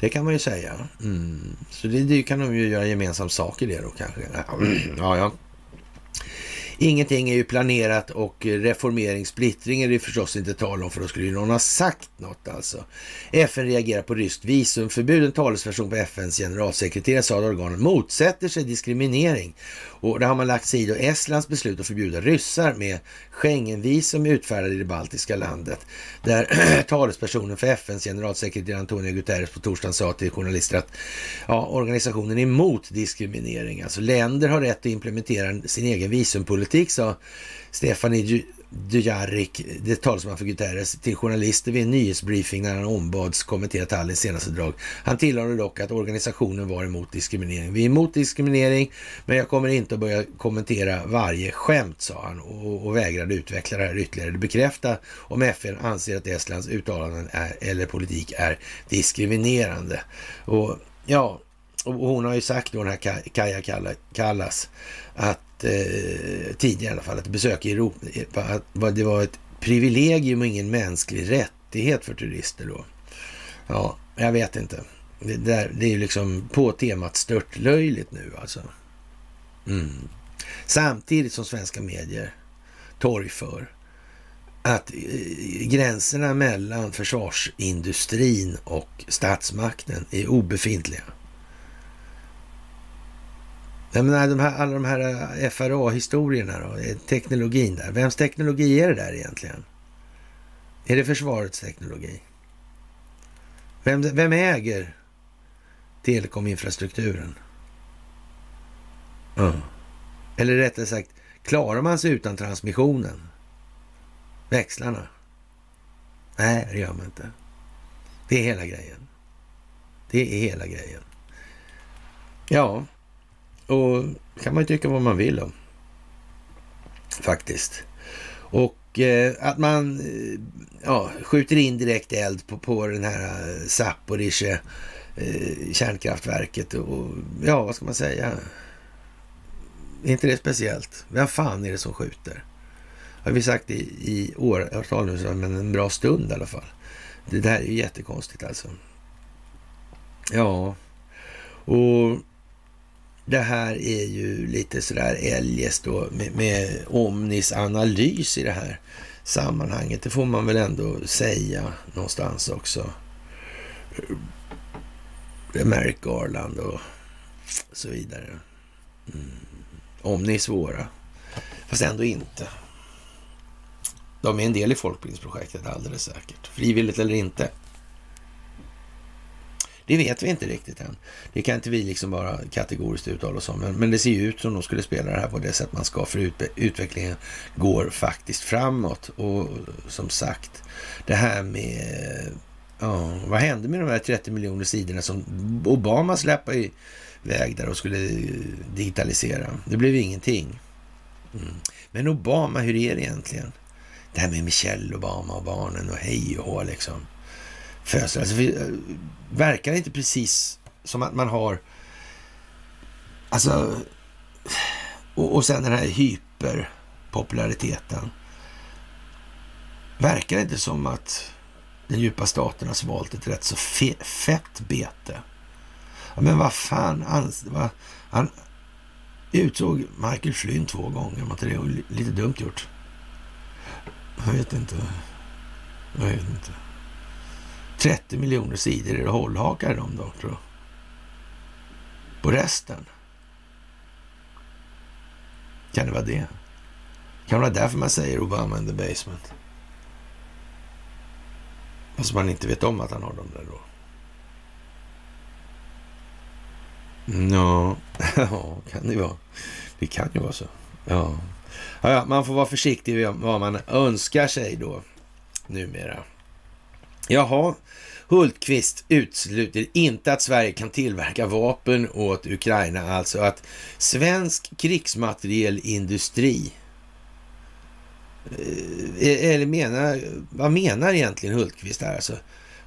Det kan man ju säga. Mm. Så det, det, kan de ju göra gemensam sak i det då kanske. Ja, ja. Ingenting är ju planerat och reformering, splittring är det förstås inte tal om för då skulle ju någon ha sagt något alltså. FN reagerar på ryskt visumförbud. En talesperson på FNs generalsekreterare sa att organet motsätter sig diskriminering och där har man lagt sig i då Estlands beslut att förbjuda ryssar med Schengenvisum utfärdade i det baltiska landet. Där <clears throat> talespersonen för FNs generalsekreterare Antonio Guterres på torsdagen sa till journalister att ja, organisationen är emot diskriminering. Alltså länder har rätt att implementera sin egen visumpolitik, sa Stefanie Dujarric, det talesman för Guterres, till journalister vid en nyhetsbriefing när han ombads kommentera Tallinns senaste drag. Han tillade dock att organisationen var emot diskriminering. Vi är emot diskriminering, men jag kommer inte att börja kommentera varje skämt, sa han och, och vägrade utveckla det här ytterligare. Det bekräfta om FN anser att Estlands uttalanden är, eller politik är diskriminerande. Och ja, och hon har ju sagt då, den här Kaja Kallas, att eh, tidigare i alla fall, att besök i Europa, att det var ett privilegium och ingen mänsklig rättighet för turister då. Ja, jag vet inte. Det, där, det är ju liksom på temat störtlöjligt nu alltså. Mm. Samtidigt som svenska medier torgför att eh, gränserna mellan försvarsindustrin och statsmakten är obefintliga. Jag menar, de här, alla de här eh, FRA-historierna då, eh, teknologin där. Vems teknologi är det där egentligen? Är det försvarets teknologi? Vem, vem äger telekominfrastrukturen? Mm. Eller rättare sagt, klarar man sig utan transmissionen? Växlarna? Nej, det gör man inte. Det är hela grejen. Det är hela grejen. Ja, och kan man ju tycka vad man vill om. Faktiskt. Och eh, att man eh, ja, skjuter in direkt eld på, på den här eh, Zaporizjzja eh, kärnkraftverket. Och ja, vad ska man säga? Är inte det speciellt? Vem fan är det som skjuter? Har vi sagt i, i åratal nu, men en bra stund i alla fall. Det där är ju jättekonstigt alltså. Ja, och det här är ju lite sådär eljest då med, med Omnis analys i det här sammanhanget. Det får man väl ändå säga någonstans också. Eh, Merrick Garland och så vidare. Mm. Omni är svåra, fast ändå inte. De är en del i folkbildningsprojektet alldeles säkert. Frivilligt eller inte. Det vet vi inte riktigt än. Det kan inte vi liksom bara kategoriskt uttala oss om. Men, men det ser ju ut som de skulle spela det här på det sätt man ska. För utvecklingen går faktiskt framåt. Och som sagt, det här med... Ja, vad hände med de här 30 miljoner sidorna som Obama släppte iväg där och skulle digitalisera? Det blev ingenting. Mm. Men Obama, hur är det egentligen? Det här med Michelle Obama och barnen och hej och hå liksom födsel. Alltså, för, eh, verkar det inte precis som att man har... Alltså... Och, och sen den här hyperpopulariteten. Verkar det inte som att den djupa staten har svalt ett rätt så fe, fett bete? Ja, men vad fan, han, va, han utsåg Michael Flynn två gånger. Var inte det lite dumt gjort? Jag vet inte. Jag vet inte. 30 miljoner sidor, är det hållhakar de då, tror På resten? Kan det vara det? Kan det vara därför man säger Obama in the basement? Fast man inte vet om att han har dem där då. Ja, <laughs> ja, kan det vara. Det kan ju vara så. Ja. ja, man får vara försiktig med vad man önskar sig då numera. Jaha, Hultqvist utesluter inte att Sverige kan tillverka vapen åt Ukraina, alltså att svensk krigsmaterielindustri eh, eh, eller menar, vad menar egentligen Hultqvist här? Alltså,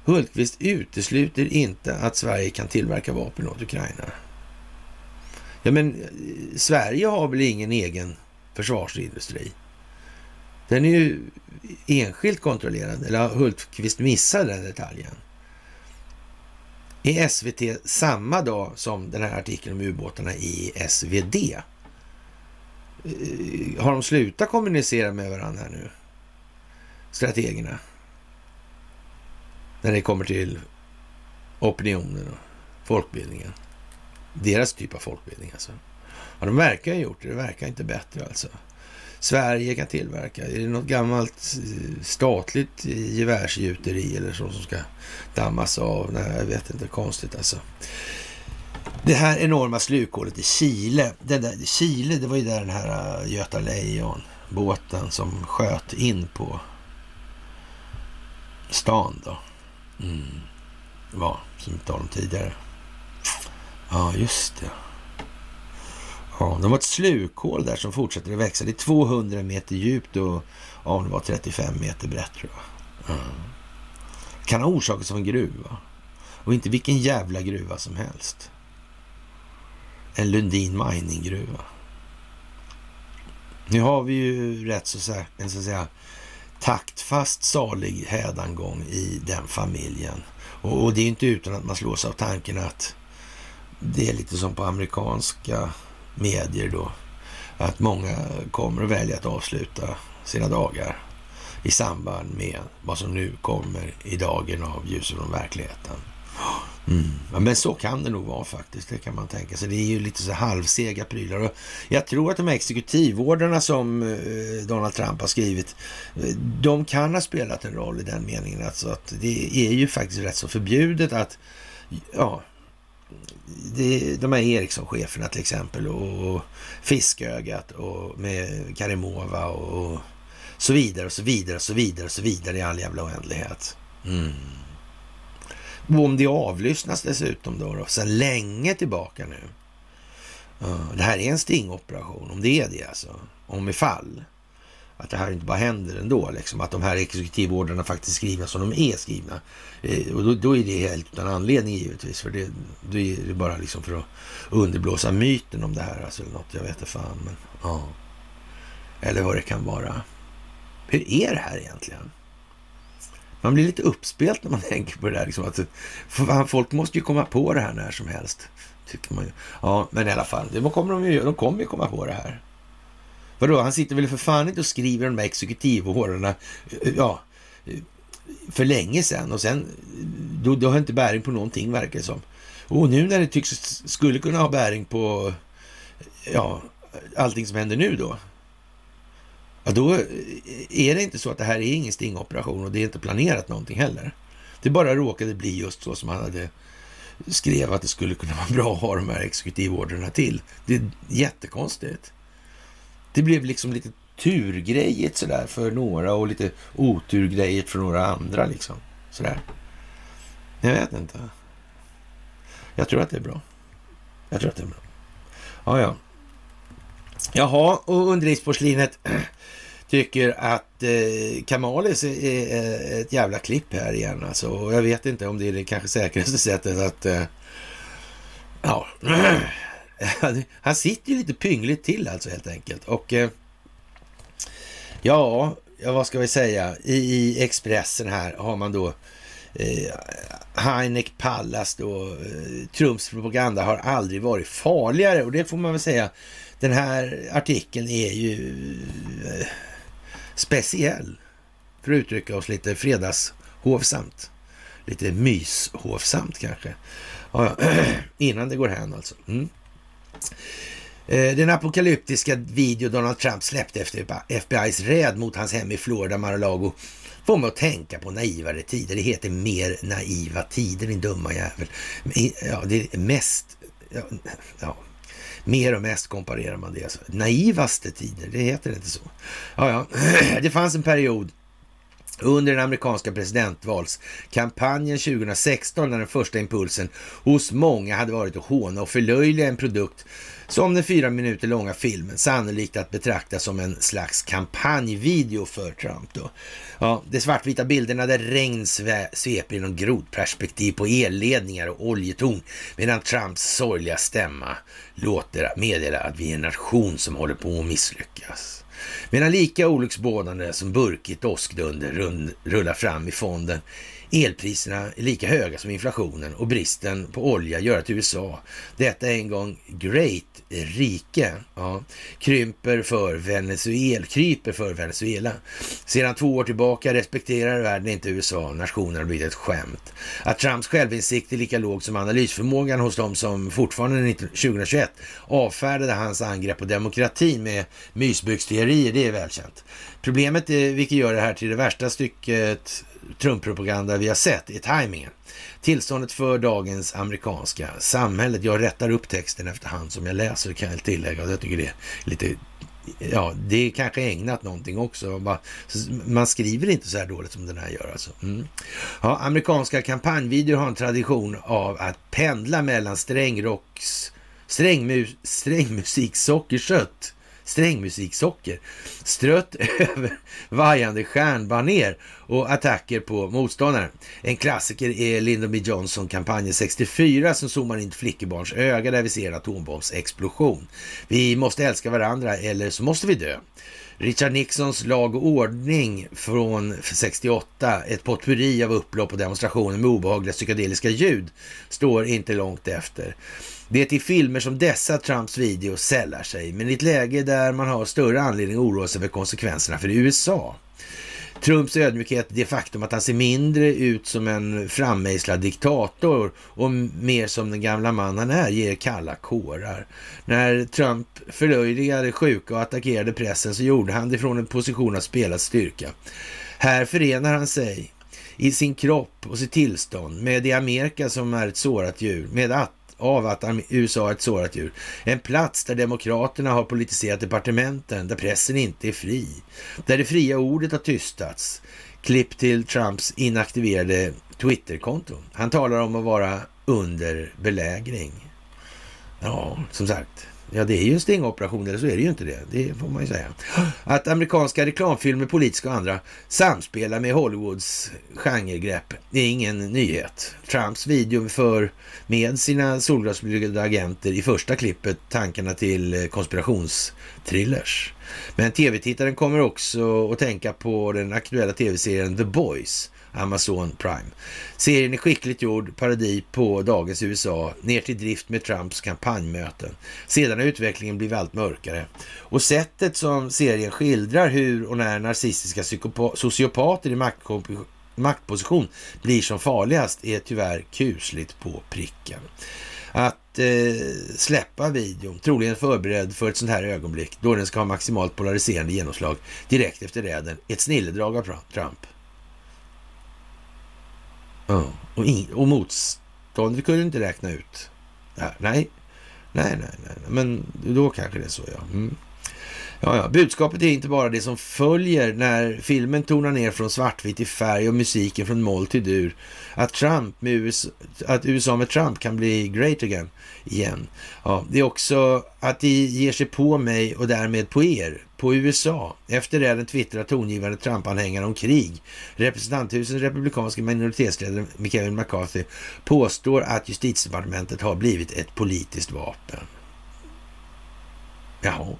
Hultqvist utesluter inte att Sverige kan tillverka vapen åt Ukraina. Ja, men eh, Sverige har väl ingen egen försvarsindustri? Den är ju enskilt kontrollerad, eller har Hultqvist missat den detaljen? I SVT samma dag som den här artikeln om ubåtarna i SvD. Eh, har de slutat kommunicera med varandra här nu? Strategerna. När det kommer till opinionen och folkbildningen. Deras typ av folkbildning alltså. Ja, de verkar ha gjort det. Det verkar inte bättre alltså. Sverige kan tillverka? Är det något gammalt eh, statligt gevärsgjuteri eller så som ska dammas av? Nej, jag vet inte. Konstigt alltså. Det här enorma slukhålet i Chile. Den där, Chile, det var ju där den här eh, Göta Lejon, båten som sköt in på stan då. Mm. Var, som vi talade om tidigare. Ja, just det. Ja, det var ett slukhål där som fortsätter att växa. Det är 200 meter djupt och ja, det var 35 meter brett tror jag. Mm. Kan ha orsakats av en gruva. Och inte vilken jävla gruva som helst. En Lundin Mining-gruva. Nu har vi ju rätt så, en så att säga taktfast salig hädangång i den familjen. Och, och det är inte utan att man slås av tanken att det är lite som på amerikanska medier då. Att många kommer att välja att avsluta sina dagar i samband med vad som nu kommer i dagen av ljuset från verkligheten. Mm. men så kan det nog vara faktiskt, det kan man tänka sig. Det är ju lite så halvsega prylar. Och jag tror att de här exekutivordrarna som eh, Donald Trump har skrivit, eh, de kan ha spelat en roll i den meningen. Alltså att det är ju faktiskt rätt så förbjudet att, ja, det, de här Ericsson-cheferna till exempel och Fiskögat och med Karimova och så vidare och så vidare och så vidare och så vidare i all jävla oändlighet. Mm. Och om det avlyssnas dessutom då, då sen länge tillbaka nu. Uh, det här är en stingoperation, om det är det alltså. Om ifall. Att det här inte bara händer ändå, liksom. Att de här exekutivordrarna faktiskt skrivna som de är skrivna. Eh, och då, då, är det helt utan anledning givetvis. För det, då är det bara liksom för att underblåsa myten om det här. Alltså, eller något, jag vet inte fan. Men, ja. Eller vad det kan vara. Hur är det här egentligen? Man blir lite uppspelt när man <laughs> tänker på det där. Liksom, att, folk måste ju komma på det här när som helst. Tycker man ju. Ja, men i alla fall, det kommer de, ju, de kommer ju komma på det här. Vadå, han sitter väl för fan inte och skriver de där exekutivårorna eh, ja, eh, för länge sedan och sen, då, då har inte bäring på någonting verkar det som. Och nu när det tycks, skulle kunna ha bäring på, eh, ja, allting som händer nu då, ja då är det inte så att det här är ingen stingoperation och det är inte planerat någonting heller. Det bara råkade bli just så som han hade skrev att det skulle kunna vara bra att ha de här exekutivorderna till. Det är jättekonstigt. Det blev liksom lite turgrejigt sådär för några och lite oturgrejigt för några andra liksom. Sådär. Jag vet inte. Jag tror att det är bra. Jag tror att det är bra. Ja, ja. Jaha, och underlivsporslinet <clears throat> tycker att eh, Kamalis är, är ett jävla klipp här igen alltså. Och jag vet inte om det är det kanske säkraste sättet att... Eh, ja. <clears throat> <laughs> Han sitter ju lite pyngligt till alltså helt enkelt. Och eh, ja, ja, vad ska vi säga? I, I, Expressen här har man då eh, Heineck Pallas då. Eh, Trumps propaganda har aldrig varit farligare och det får man väl säga. Den här artikeln är ju eh, speciell. För att uttrycka oss lite fredagshovsamt. Lite myshovsamt kanske. Ja, <clears throat> innan det går hän alltså. Mm. Eh, den apokalyptiska video Donald Trump släppte efter FBI's räd mot hans hem i Florida, Mar-a-Lago, får mig att tänka på naivare tider. Det heter mer naiva tider, din dumma jävel. Ja, det är mest... Ja, ja, mer och mest komparerar man det. Alltså. Naivaste tider, det heter inte så. Ja, ja. <clears throat> Det fanns en period under den amerikanska presidentvalskampanjen 2016 när den första impulsen hos många hade varit att håna och förlöjliga en produkt som den fyra minuter långa filmen sannolikt att betrakta som en slags kampanjvideo för Trump. Då. Ja, de svartvita bilderna där regn sveper genom grodperspektiv på elledningar och oljetorn medan Trumps sorgliga stämma låter meddela att vi är en nation som håller på att misslyckas. Medan lika olycksbådande som burkigt åskdunder rullar fram i fonden Elpriserna är lika höga som inflationen och bristen på olja gör att USA, detta en gång great rike, ja, krymper för Venezuela, kryper för Venezuela. Sedan två år tillbaka respekterar världen inte USA, nationen har blivit ett skämt. Att Trumps självinsikt är lika låg som analysförmågan hos de som fortfarande 2021 avfärdade hans angrepp på demokratin med mysbyxteorier, det är välkänt. Problemet, är, vilket gör det här till det värsta stycket Trump-propaganda vi har sett är tajmingen. Tillståndet för dagens amerikanska samhället. Jag rättar upp texten efterhand som jag läser kan jag tillägga. Jag tycker det är lite ja, det är kanske ägnat någonting också. Man skriver inte så här dåligt som den här gör alltså. Mm. Ja, amerikanska kampanjvideor har en tradition av att pendla mellan strängrocks, strängmu, strängmusik, sockerkött strängmusiksocker strött <laughs> över vajande stjärnbaner och attacker på motståndaren. En klassiker är Lyndon B Johnson kampanjen 64 som zoomar in flickebarns öga där vi ser en atombombsexplosion. Vi måste älska varandra eller så måste vi dö. Richard Nixons lag och ordning från 68, ett potpurri av upplopp och demonstrationer med obehagliga psykedeliska ljud, står inte långt efter. Det är till filmer som dessa Trumps video sällar sig, men i ett läge där man har större anledning att oroa sig för konsekvenserna för USA. Trumps ödmjukhet, det faktum att han ser mindre ut som en frammejslad diktator och mer som den gamla man han är, ger kalla kårar. När Trump förlöjligade sjuka och attackerade pressen så gjorde han det från en position av spelad styrka. Här förenar han sig i sin kropp och sitt tillstånd med det Amerika som är ett sårat djur, med att av att USA är ett sårat djur. En plats där demokraterna har politiserat departementen, där pressen inte är fri, där det fria ordet har tystats. Klipp till Trumps inaktiverade Twitterkonto. Han talar om att vara under belägring. Ja, som sagt, Ja, det är ju en stingoperation, eller så är det ju inte det. Det får man ju säga. Att amerikanska reklamfilmer, politiska och andra, samspelar med Hollywoods genregrepp är ingen nyhet. Trumps video för med sina solglasblygade agenter i första klippet tankarna till eh, konspirationstrillers. Men tv-tittaren kommer också att tänka på den aktuella tv-serien The Boys Amazon Prime. Serien är skickligt gjord, parodi på dagens USA, ner till drift med Trumps kampanjmöten. Sedan har utvecklingen blivit allt mörkare. Och sättet som serien skildrar hur och när narcissistiska sociopater i maktposition blir som farligast är tyvärr kusligt på pricken. Att eh, släppa videon, troligen förberedd för ett sånt här ögonblick då den ska ha maximalt polariserande genomslag direkt efter räden, ett snilledrag av Trump. Ja. Och, in, och motståndet kunde inte räkna ut. Ja, nej. nej, nej, nej, men då kanske det är så ja. Mm. Ja, ja. Budskapet är inte bara det som följer när filmen tonar ner från svartvitt i färg och musiken från moll till dur. Att, Trump med USA, att USA med Trump kan bli great again. igen. Ja, det är också att de ger sig på mig och därmed på er, på USA. Efter det twittrar tongivande Trump-anhängare om krig. Representanthusens republikanska minoritetsledare Kevin McCarthy påstår att justitiedepartementet har blivit ett politiskt vapen. Jaha.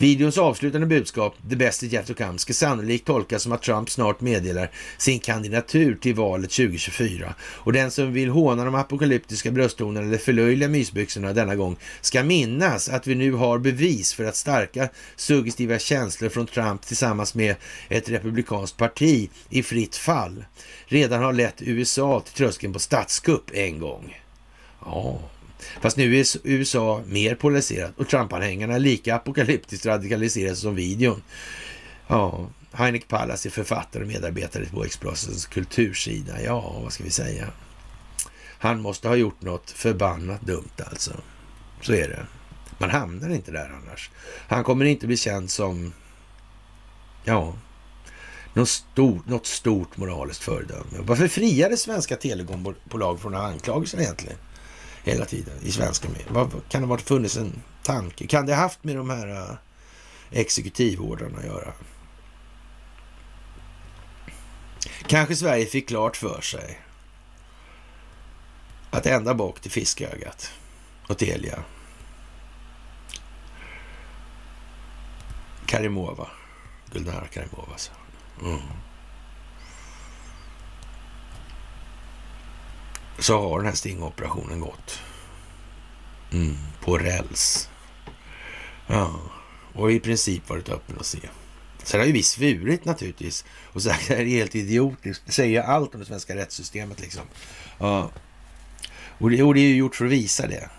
Videons avslutande budskap, The best is yet to come, ska sannolikt tolkas som att Trump snart meddelar sin kandidatur till valet 2024. Och den som vill håna de apokalyptiska brösttonerna eller förlöjliga mysbyxorna denna gång ska minnas att vi nu har bevis för att starka suggestiva känslor från Trump tillsammans med ett republikanskt parti i fritt fall redan har lett USA till tröskeln på statskupp en gång. Ja, Fast nu är USA mer polariserat och Trump-anhängarna är lika apokalyptiskt radikaliserade som videon. Ja, Heineck Pallas är författare och medarbetare på Expressens kultursida. Ja, vad ska vi säga? Han måste ha gjort något förbannat dumt alltså. Så är det. Man hamnar inte där annars. Han kommer inte bli känd som, ja, något stort, något stort moraliskt föredöme. Varför friade svenska telekombolag från anklagelser egentligen? Hela tiden i svenska medier. Vad, kan det ha funnits en tanke? Kan det ha haft med de här eh, uh, exekutivordrarna att göra? Kanske Sverige fick klart för sig att ända bak till fiskögat och Telia Karimova, Gulnara Karimova. Så. Mm. Så har den här stingoperationen gått. Mm, på räls. Ja, och i princip varit öppen att se. Sen har ju vi svurit naturligtvis och sagt <laughs> att det här är helt idiotiskt. Det säger allt om det svenska rättssystemet liksom. Ja. Och, det, och det är ju gjort för att visa det.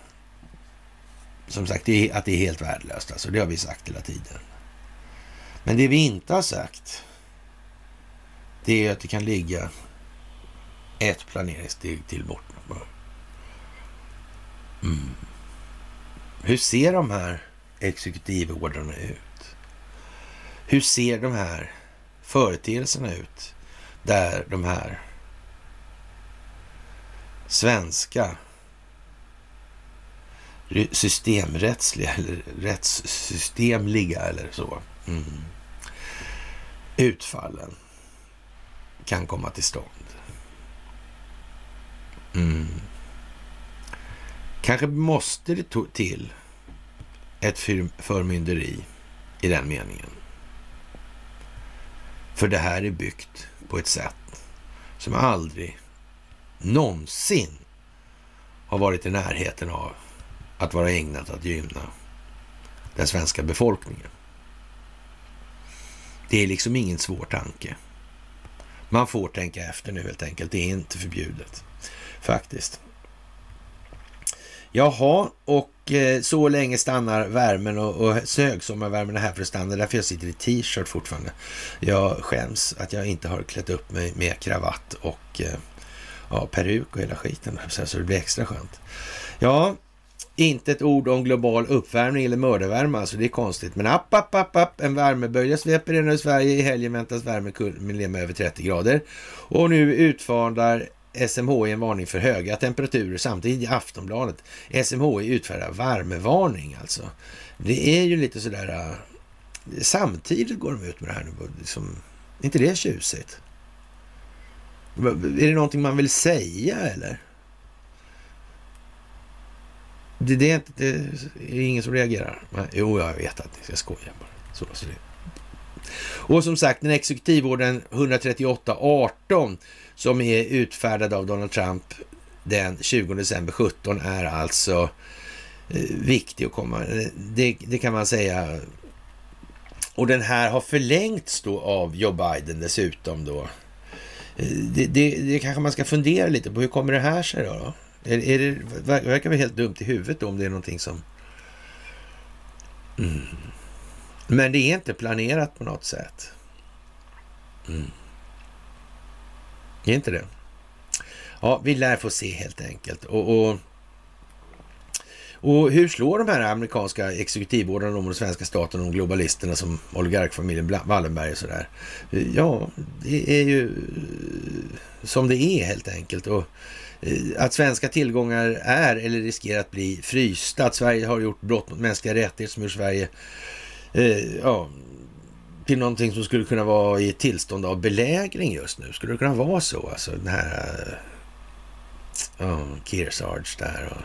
Som sagt, det är, att det är helt värdelöst. Alltså, det har vi sagt hela tiden. Men det vi inte har sagt, det är att det kan ligga ett planeringssteg till bort. Mm. Hur ser de här exekutivordrarna ut? Hur ser de här företeelserna ut där de här svenska systemrättsliga eller rättssystemliga eller så mm. utfallen kan komma till stånd. Mm. Kanske måste det till ett förmynderi i den meningen. För det här är byggt på ett sätt som aldrig någonsin har varit i närheten av att vara ägnat att gynna den svenska befolkningen. Det är liksom ingen svår tanke. Man får tänka efter nu helt enkelt. Det är inte förbjudet faktiskt. Jaha, och eh, så länge stannar värmen och, och högsommarvärmen är här för att stanna. Därför jag sitter i t-shirt fortfarande. Jag skäms att jag inte har klätt upp mig med kravatt och eh, ja, peruk och hela skiten. Så det blir extra skönt. Ja, inte ett ord om global uppvärmning eller mördarvärme, alltså det är konstigt. Men app, app, app, app, en värmebölja sveper in över Sverige. I helgen väntas värmekulmen med över 30 grader. Och nu utfärdar SMHI en varning för höga temperaturer samtidigt i Aftonbladet. SMHI utfärdar värmevarning alltså. Det är ju lite sådär... Äh, samtidigt går de ut med det här nu. Liksom, är inte det tjusigt? Är det någonting man vill säga eller? Det, det, är, inte, det är ingen som reagerar. Men, jo, jag vet att ni ska skoja bara. Så, så det. Och som sagt, den exekutivorden 138.18 som är utfärdad av Donald Trump den 20 december 17 är alltså eh, viktig att komma. Det, det, kan man säga. Och den här har förlängts då av Joe Biden dessutom då. Eh, det, det, det kanske man ska fundera lite på. Hur kommer det här sig då? då? Är, är det, verkar väl helt dumt i huvudet då, om det är någonting som... Mm. Men det är inte planerat på något sätt. Mm. Är inte det. Ja, vi lär få se helt enkelt. Och, och, och hur slår de här amerikanska exekutivordnarna om den svenska staten och globalisterna som oligarkfamiljen Wallenberg och sådär? Ja, det är ju eh, som det är helt enkelt. Och eh, att svenska tillgångar är eller riskerar att bli frysta, att Sverige har gjort brott mot mänskliga rättigheter som gör Sverige eh, ja, till någonting som skulle kunna vara i ett tillstånd av belägring just nu. Skulle det kunna vara så? Alltså den här Oh, Kearsarge där och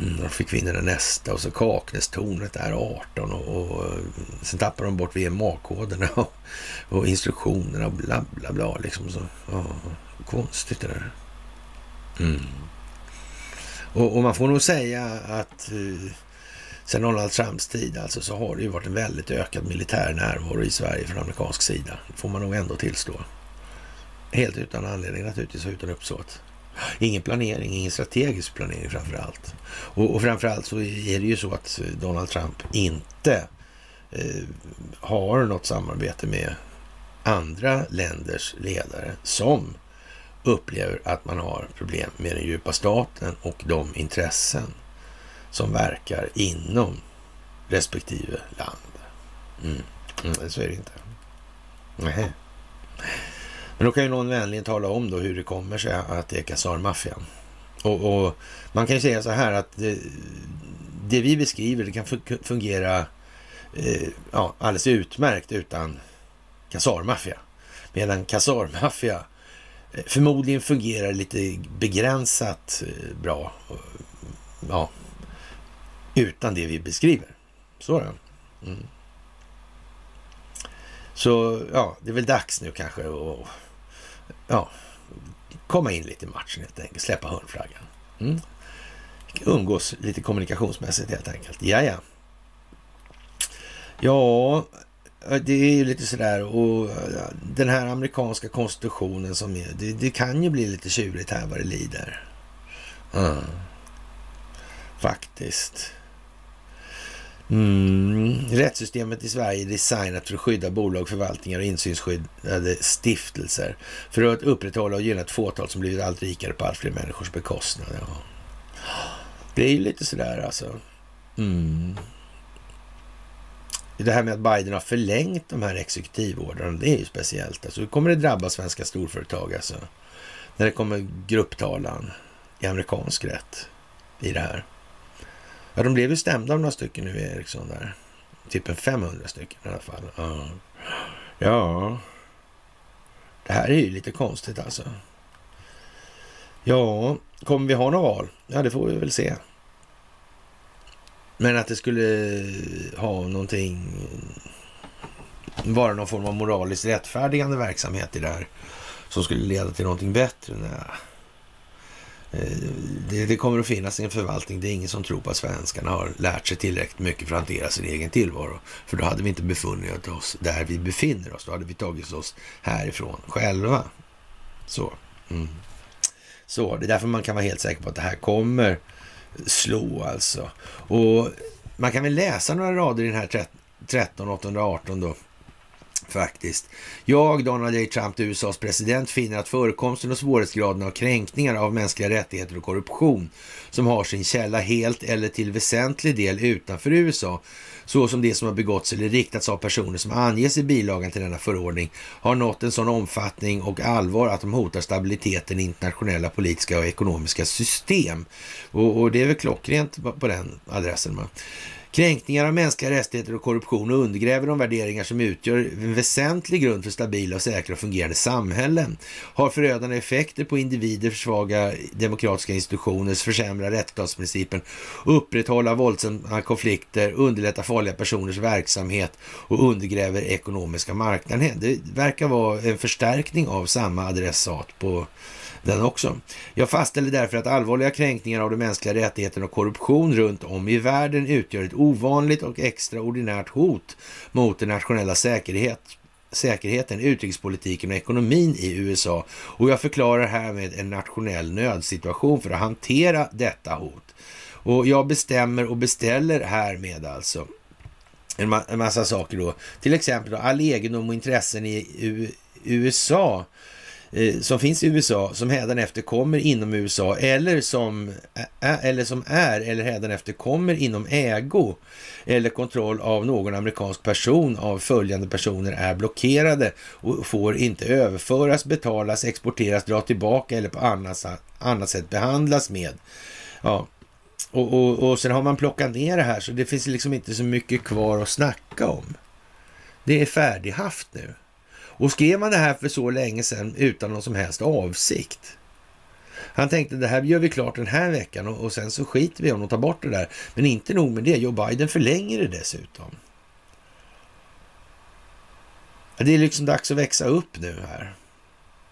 Mm, då fick vi in den nästa och så Kaknästornet där 18 och, och eh, sen tappar de bort VMA-koderna och, och, instruktionerna och bla bla bla liksom så. oh, konstigt det där. Mm. Och, och, man får nog säga att uh, sen Donald Trumps tid alltså, så har det ju varit en väldigt ökad militär närvaro i Sverige från amerikansk sida. Det får man nog ändå tillstå. Helt utan anledning naturligtvis, och utan uppsåt. Ingen planering, ingen strategisk planering framför allt. Och, och framför allt så är det ju så att eh, Donald Trump inte eh, har något samarbete med andra länders ledare som upplever att man har problem med den djupa staten och de intressen som verkar inom respektive land. Mm. Mm, så är det inte. Nej. Men då kan ju någon vänligen tala om då hur det kommer sig att det är Khazar-maffian. Och, och, man kan ju säga så här att det, det vi beskriver det kan fungera eh, ja, alldeles utmärkt utan kasarmaffia. Medan kasarmaffia eh, förmodligen fungerar lite begränsat eh, bra. Ja, utan det vi beskriver. Så är det. Mm. Så ja, det är väl dags nu kanske att ja, komma in lite i matchen helt enkelt. Släppa hörnflaggan. Mm. Umgås lite kommunikationsmässigt helt enkelt. Ja, ja. Ja, det är ju lite sådär och den här amerikanska konstitutionen som är, det, det kan ju bli lite tjurigt här vad det lider. Mm. Faktiskt. Mm. Rättssystemet i Sverige är designat för att skydda bolag, förvaltningar och insynsskyddade stiftelser. För att upprätthålla och gynna ett fåtal som blivit allt rikare på allt fler människors bekostnad. Ja. Det är ju lite sådär alltså. Mm. Det här med att Biden har förlängt de här exekutivordrarna, det är ju speciellt. Alltså, hur kommer det drabba svenska storföretag alltså? När det kommer grupptalan i amerikansk rätt i det här. Ja, de blev ju stämda av några stycken nu, Eriksson där. Typ en 500 stycken i alla fall. Ja. ja. Det här är ju lite konstigt alltså. Ja, kommer vi ha några val? Ja, det får vi väl se. Men att det skulle ha någonting, vara någon form av moraliskt rättfärdigande verksamhet i det här som skulle leda till någonting bättre. Nej. Eh, det, det, kommer att finnas en förvaltning. Det är ingen som tror på att svenskarna har lärt sig tillräckligt mycket för att hantera sin egen tillvaro. För då hade vi inte befunnit oss där vi befinner oss. Då hade vi tagit oss härifrån själva. Så. Mm. Så, det är därför man kan vara helt säker på att det här kommer slå alltså. Och man kan väl läsa några rader i den här 13 818 då faktiskt. Jag, Donald J. Trump, USAs president, finner att förekomsten och svårighetsgraden av kränkningar av mänskliga rättigheter och korruption som har sin källa helt eller till väsentlig del utanför USA, såsom det som har begåtts eller riktats av personer som anges i bilagan till denna förordning, har nått en sån omfattning och allvar att de hotar stabiliteten i internationella politiska och ekonomiska system. Och, och det är väl klockrent på den adressen. Man. Kränkningar av mänskliga rättigheter och korruption undergräver de värderingar som utgör en väsentlig grund för stabila och säkra och fungerande samhällen. Har förödande effekter på individer, försvaga demokratiska institutioner, försämra rättsstatsprincipen, upprätthålla våldsamma konflikter, underlätta farliga personers verksamhet och undergräver ekonomiska marknaden. Det verkar vara en förstärkning av samma adressat på den också. Jag fastställer därför att allvarliga kränkningar av de mänskliga rättigheterna och korruption runt om i världen utgör ett ovanligt och extraordinärt hot mot den nationella säkerhet, säkerheten, utrikespolitiken och ekonomin i USA. Och jag förklarar härmed en nationell nödsituation för att hantera detta hot. Och jag bestämmer och beställer härmed alltså en, massa saker då. Till exempel då, all egendom och intressen i USA Eh, som finns i USA som hädanefter kommer inom USA eller som, eller som är eller hädanefter kommer inom ägo eller kontroll av någon amerikansk person av följande personer är blockerade och får inte överföras, betalas, exporteras, dra tillbaka eller på annat, annat sätt behandlas med. Ja, och, och, och sen har man plockat ner det här så det finns liksom inte så mycket kvar att snacka om. Det är färdighaft nu. Och skrev man det här för så länge sedan utan någon som helst avsikt? Han tänkte det här gör vi klart den här veckan och, och sen så skiter vi om och tar bort det där. Men inte nog med det, Joe Biden förlänger det dessutom. Det är liksom dags att växa upp nu här.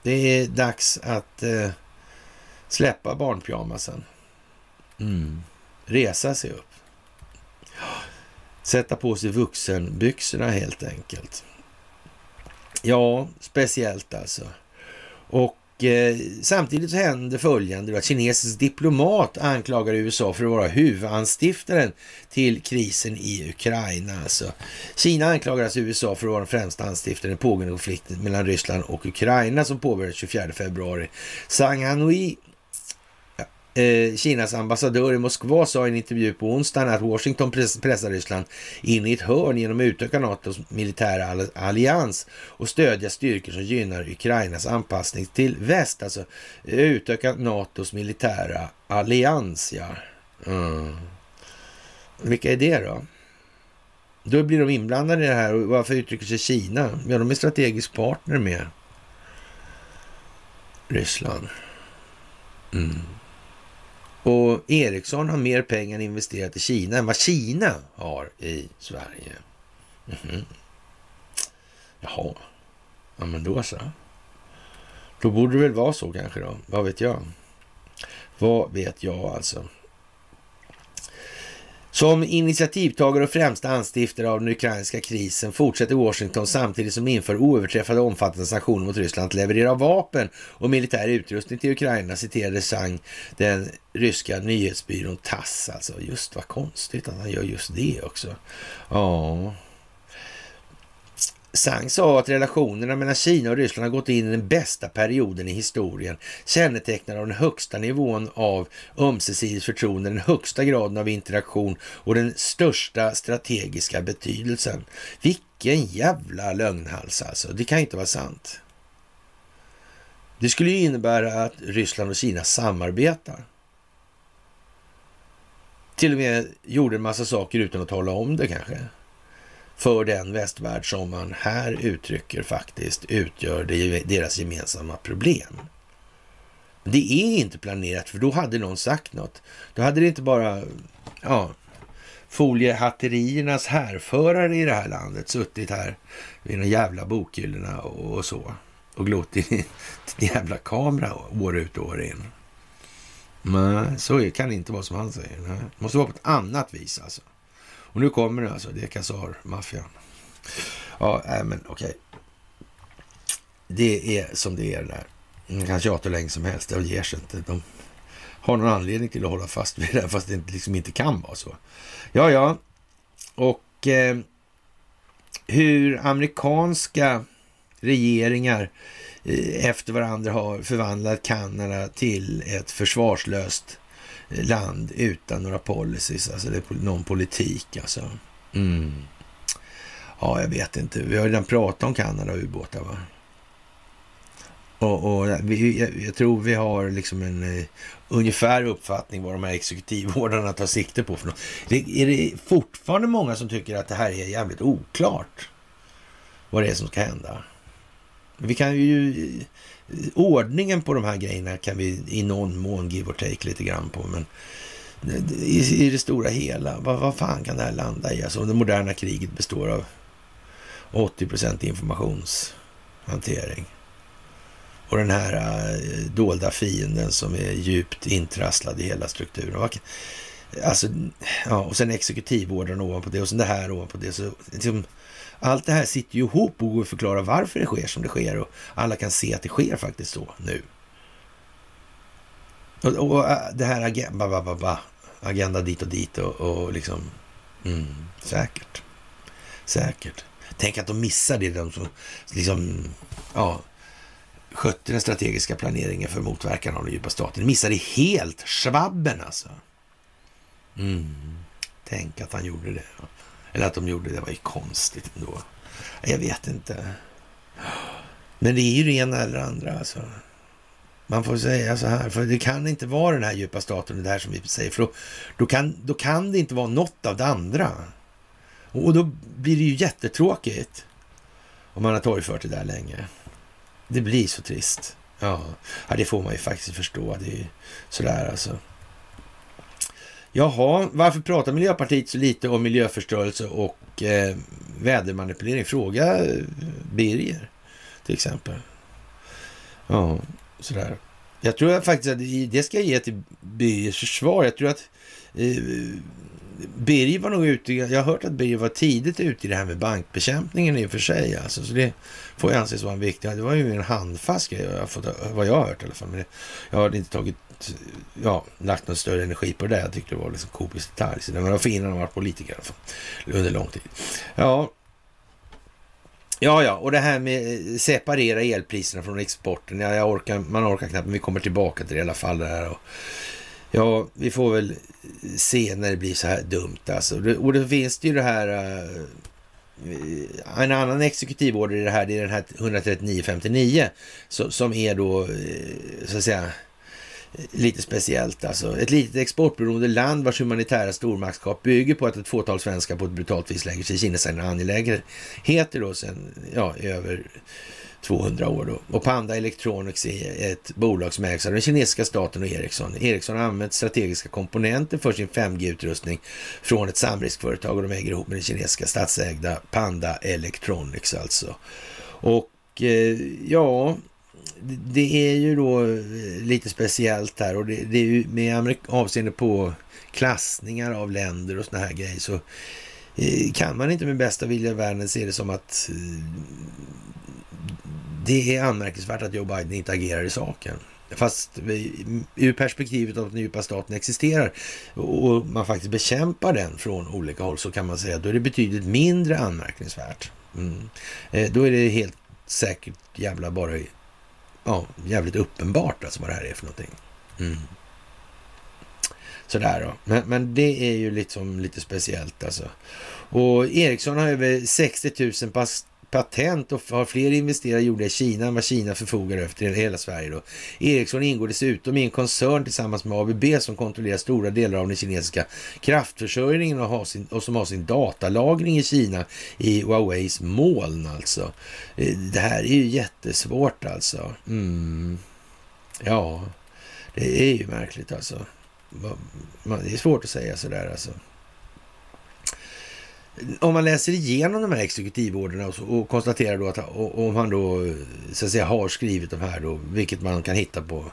Det är dags att eh, släppa barnpyjamasen. Mm. Resa sig upp. Sätta på sig vuxenbyxorna helt enkelt. Ja, speciellt alltså. Och eh, samtidigt så händer följande då, att kinesisk diplomat anklagar USA för att vara huvudanstiftaren till krisen i Ukraina. Alltså. Kina anklagar alltså USA för att vara den främsta anstiftaren i pågående konflikten mellan Ryssland och Ukraina som påbörjades 24 februari. Sang Hanui Eh, Kinas ambassadör i Moskva sa i en intervju på onsdagen att Washington pressar Ryssland in i ett hörn genom att utöka NATOs militära allians och stödja styrkor som gynnar Ukrainas anpassning till väst. Alltså utöka NATOs militära allians, ja. Mm. Vilka är det då? Då blir de inblandade i det här och varför uttrycker sig Kina? Ja, de är strategisk partner med Ryssland. Mm. Och Ericsson har mer pengar investerat i Kina än vad Kina har i Sverige. Mm -hmm. Jaha, ja men då så. Då borde det väl vara så kanske då. Vad vet jag? Vad vet jag alltså? Som initiativtagare och främsta anstiftare av den ukrainska krisen fortsätter Washington samtidigt som inför oöverträffade omfattande sanktioner mot Ryssland att leverera vapen och militär utrustning till Ukraina, citerade Sang den ryska nyhetsbyrån TASS. Alltså just vad konstigt att han gör just det också. Ja, Zhang sa att relationerna mellan Kina och Ryssland har gått in i den bästa perioden i historien, kännetecknad av den högsta nivån av ömsesidigt förtroende, den högsta graden av interaktion och den största strategiska betydelsen. Vilken jävla lögnhals alltså. Det kan inte vara sant. Det skulle ju innebära att Ryssland och Kina samarbetar. Till och med gjorde en massa saker utan att tala om det kanske för den västvärld som man här uttrycker faktiskt utgör det, deras gemensamma problem. Det är inte planerat, för då hade någon sagt något. Då hade det inte bara ja, foliehatteriernas härförare i det här landet suttit här vid de jävla bokhyllorna och, och så och glott i en jävla kamera år ut och år in. Nej, så kan det inte vara som han säger. Det måste vara på ett annat vis alltså. Och nu kommer det alltså, det är Khazar-maffian. Ja, nej, men okej. Okay. Det är som det är där. Man kan tjata hur länge som helst, det ger sig inte. De har någon anledning till att hålla fast vid det, fast det liksom inte kan vara så. Ja, ja. Och eh, hur amerikanska regeringar eh, efter varandra har förvandlat Kanada till ett försvarslöst land utan några policies, alltså det är någon politik alltså. Mm. Ja, jag vet inte. Vi har redan pratat om Kanada och ubåtar va? Och, och vi, jag, jag, tror vi har liksom en uh, ungefär uppfattning vad de här exekutivvårdarna tar sikte på för något. Det, är det fortfarande många som tycker att det här är jävligt oklart? Vad det är som ska hända? Vi kan ju ordningen på de här grejerna kan vi i någon mån give or take lite grann på. Men i, i det stora hela, vad, vad fan kan det här landa i? Alltså det moderna kriget består av 80 procent informationshantering. Och den här äh, dolda fienden som är djupt intrasslad i hela strukturen. Alltså, ja, och sen exekutivordern ovanpå det och sen det här ovanpå det. Så, liksom, allt det här sitter ju ihop och går att förklara varför det sker som det sker och alla kan se att det sker faktiskt så nu. Och, och äh, det här agenda, ba, ba, ba, agenda dit och dit och, och liksom, mm, säkert. Säkert. Tänk att de missar det, de som liksom, ja, skötte den strategiska planeringen för motverkan av den djupa staten. De missade helt svabben alltså. Mm. Tänk att han gjorde det. Eller att de gjorde det var ju konstigt ändå. Jag vet inte. Men det är ju det ena eller andra alltså. Man får säga så här, för det kan inte vara den här djupa staten, det här som vi säger, för då, då, kan, då kan det inte vara något av det andra. Och då blir det ju jättetråkigt om man har torgfört det där länge. Det blir så trist. Ja, ja det får man ju faktiskt förstå. Det är ju sådär alltså. Jaha, varför pratar Miljöpartiet så lite om miljöförstörelse och eh, vädermanipulering? Fråga eh, Birger till exempel. Ja, sådär. Jag tror faktiskt att det ska jag ge till Birgers försvar. Jag tror att eh, Birger var nog ute, jag har hört att Birger var tidigt ute i det här med bankbekämpningen i och för sig. Alltså, så det får ju anses vara en viktig, det var ju en handfast grej, vad jag har hört i alla fall. Men det, jag har inte tagit ja, lagt någon större energi på det. där. Jag tyckte det var liksom komisk detalj. Så det var för innan han politiker alltså, under lång tid. Ja, Ja, ja, och det här med eh, separera elpriserna från exporten. Ja, jag orkar, man orkar knappt, men vi kommer tillbaka till det i alla fall. Där och, ja, vi får väl se när det blir så här dumt alltså. Och det finns det ju det här... Eh, en annan exekutivorder i det här, det är den här 13959 som är då, eh, så att säga, lite speciellt alltså. Ett litet exportberoende land vars humanitära stormaktskap bygger på att ett fåtal svenskar på ett brutalt vis lägger sig i Kinas angelägenheter då sen, ja, över 200 år då. Och Panda Electronics är ett bolag som ägs av den kinesiska staten och Ericsson. Ericsson har använt strategiska komponenter för sin 5G-utrustning från ett samriskföretag och de äger ihop med den kinesiska statsägda Panda Electronics alltså. Och eh, ja, det är ju då eh, lite speciellt här och det, det är ju med avseende på klassningar av länder och såna här grejer så eh, kan man inte med bästa vilja i världen se det som att eh, det är anmärkningsvärt att Joe Biden inte agerar i saken. Fast ur perspektivet av att den djupa staten existerar och man faktiskt bekämpar den från olika håll så kan man säga att då är det betydligt mindre anmärkningsvärt. Mm. Då är det helt säkert jävla bara ja, jävligt uppenbart alltså vad det här är för någonting. Mm. Sådär då. Men, men det är ju liksom lite speciellt alltså. Och Ericsson har över 60 000 pass patent och har fler investerare gjorda i Kina än vad Kina förfogar över till hela Sverige. Då. Ericsson ingår dessutom i en koncern tillsammans med ABB som kontrollerar stora delar av den kinesiska kraftförsörjningen och, har sin, och som har sin datalagring i Kina i Huaweis moln alltså. Eh, det här är ju jättesvårt alltså. Mm. Ja, det är ju märkligt alltså. Det är svårt att säga sådär alltså om man läser igenom de här exekutivorderna och, och konstaterar då att och, om han då så att säga har skrivit de här då, vilket man kan hitta på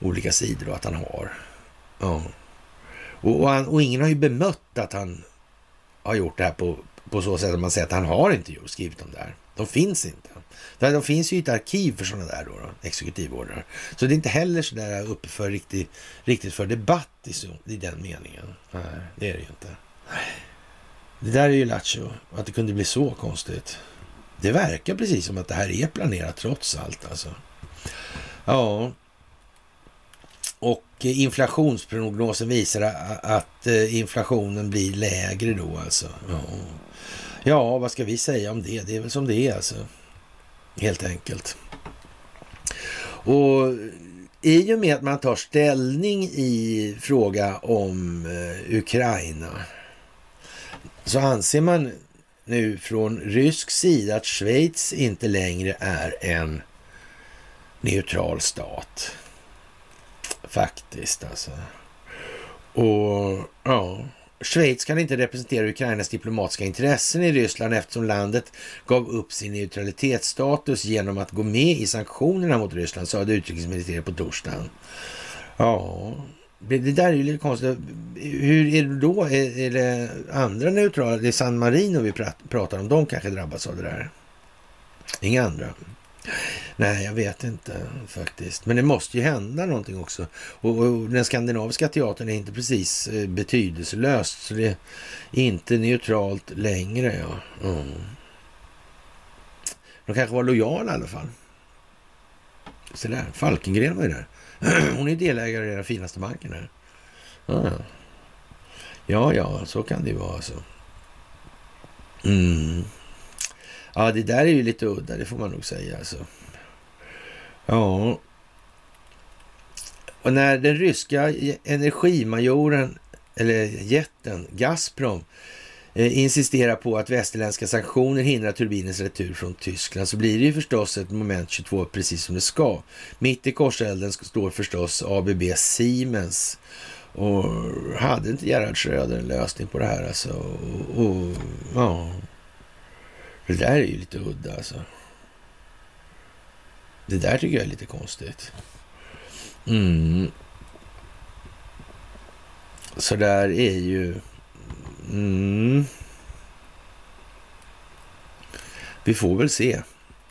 olika sidor då, att han har. Ja. Och, och, han, och ingen har ju bemött att han har gjort det här på, på så sätt att man säger att han har inte gjort, skrivit dem där. De finns inte. För de finns ju i ett arkiv för sådana där då, då exekutivordrar. Så det är inte heller så där uppe för riktigt, riktigt för debatt i, så, i den meningen. Nej, det är det ju inte. Det där är ju lattjo, att det kunde bli så konstigt. Det verkar precis som att det här är planerat trots allt alltså. Ja. Och eh, inflationsprognosen visar att eh, inflationen blir lägre då alltså. Ja. ja, vad ska vi säga om det? Det är väl som det är alltså. Helt enkelt. Och i och med att man tar ställning i fråga om eh, Ukraina så anser man nu från rysk sida att Schweiz inte längre är en neutral stat. Faktiskt alltså. Och ja, Schweiz kan inte representera Ukrainas diplomatiska intressen i Ryssland eftersom landet gav upp sin neutralitetsstatus genom att gå med i sanktionerna mot Ryssland, sa det utrikesministeriet på torsdagen. Ja, det där är ju lite konstigt. Hur är det då? Är, är det andra neutrala? Det är San Marino vi pratar om. De kanske drabbas av det där. Inga andra. Nej, jag vet inte faktiskt. Men det måste ju hända någonting också. Och, och den skandinaviska teatern är inte precis eh, betydelselöst. Så det är inte neutralt längre. Ja. Mm. De kanske var lojala i alla fall. Så där, Falkengren var ju där. <clears throat> Hon är delägare i den finaste banken här. Ja, ja, så kan det ju vara alltså. Mm. Ja, det där är ju lite udda, det får man nog säga alltså. Ja. Och när den ryska energimajoren, eller jätten, Gazprom, Eh, insisterar på att västerländska sanktioner hindrar turbinens retur från Tyskland så blir det ju förstås ett moment 22 precis som det ska. Mitt i korselden står förstås ABB Siemens. Och hade inte Gerhard Schröder en lösning på det här alltså? Och, och, ja. Det där är ju lite udda alltså. Det där tycker jag är lite konstigt. Mm. Så där är ju Mm. Vi får väl se,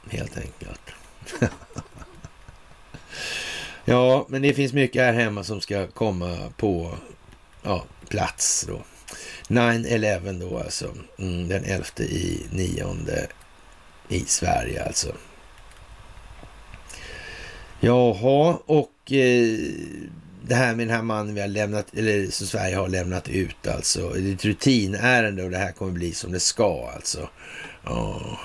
helt enkelt. <laughs> ja, men det finns mycket här hemma som ska komma på ja, plats då. 9-11 då alltså, mm, den 11 i nionde i Sverige alltså. Jaha, och eh, det här med den här mannen vi har lämnat, eller som Sverige har lämnat ut alltså. Det är ett rutinärende och det här kommer bli som det ska alltså. Ja.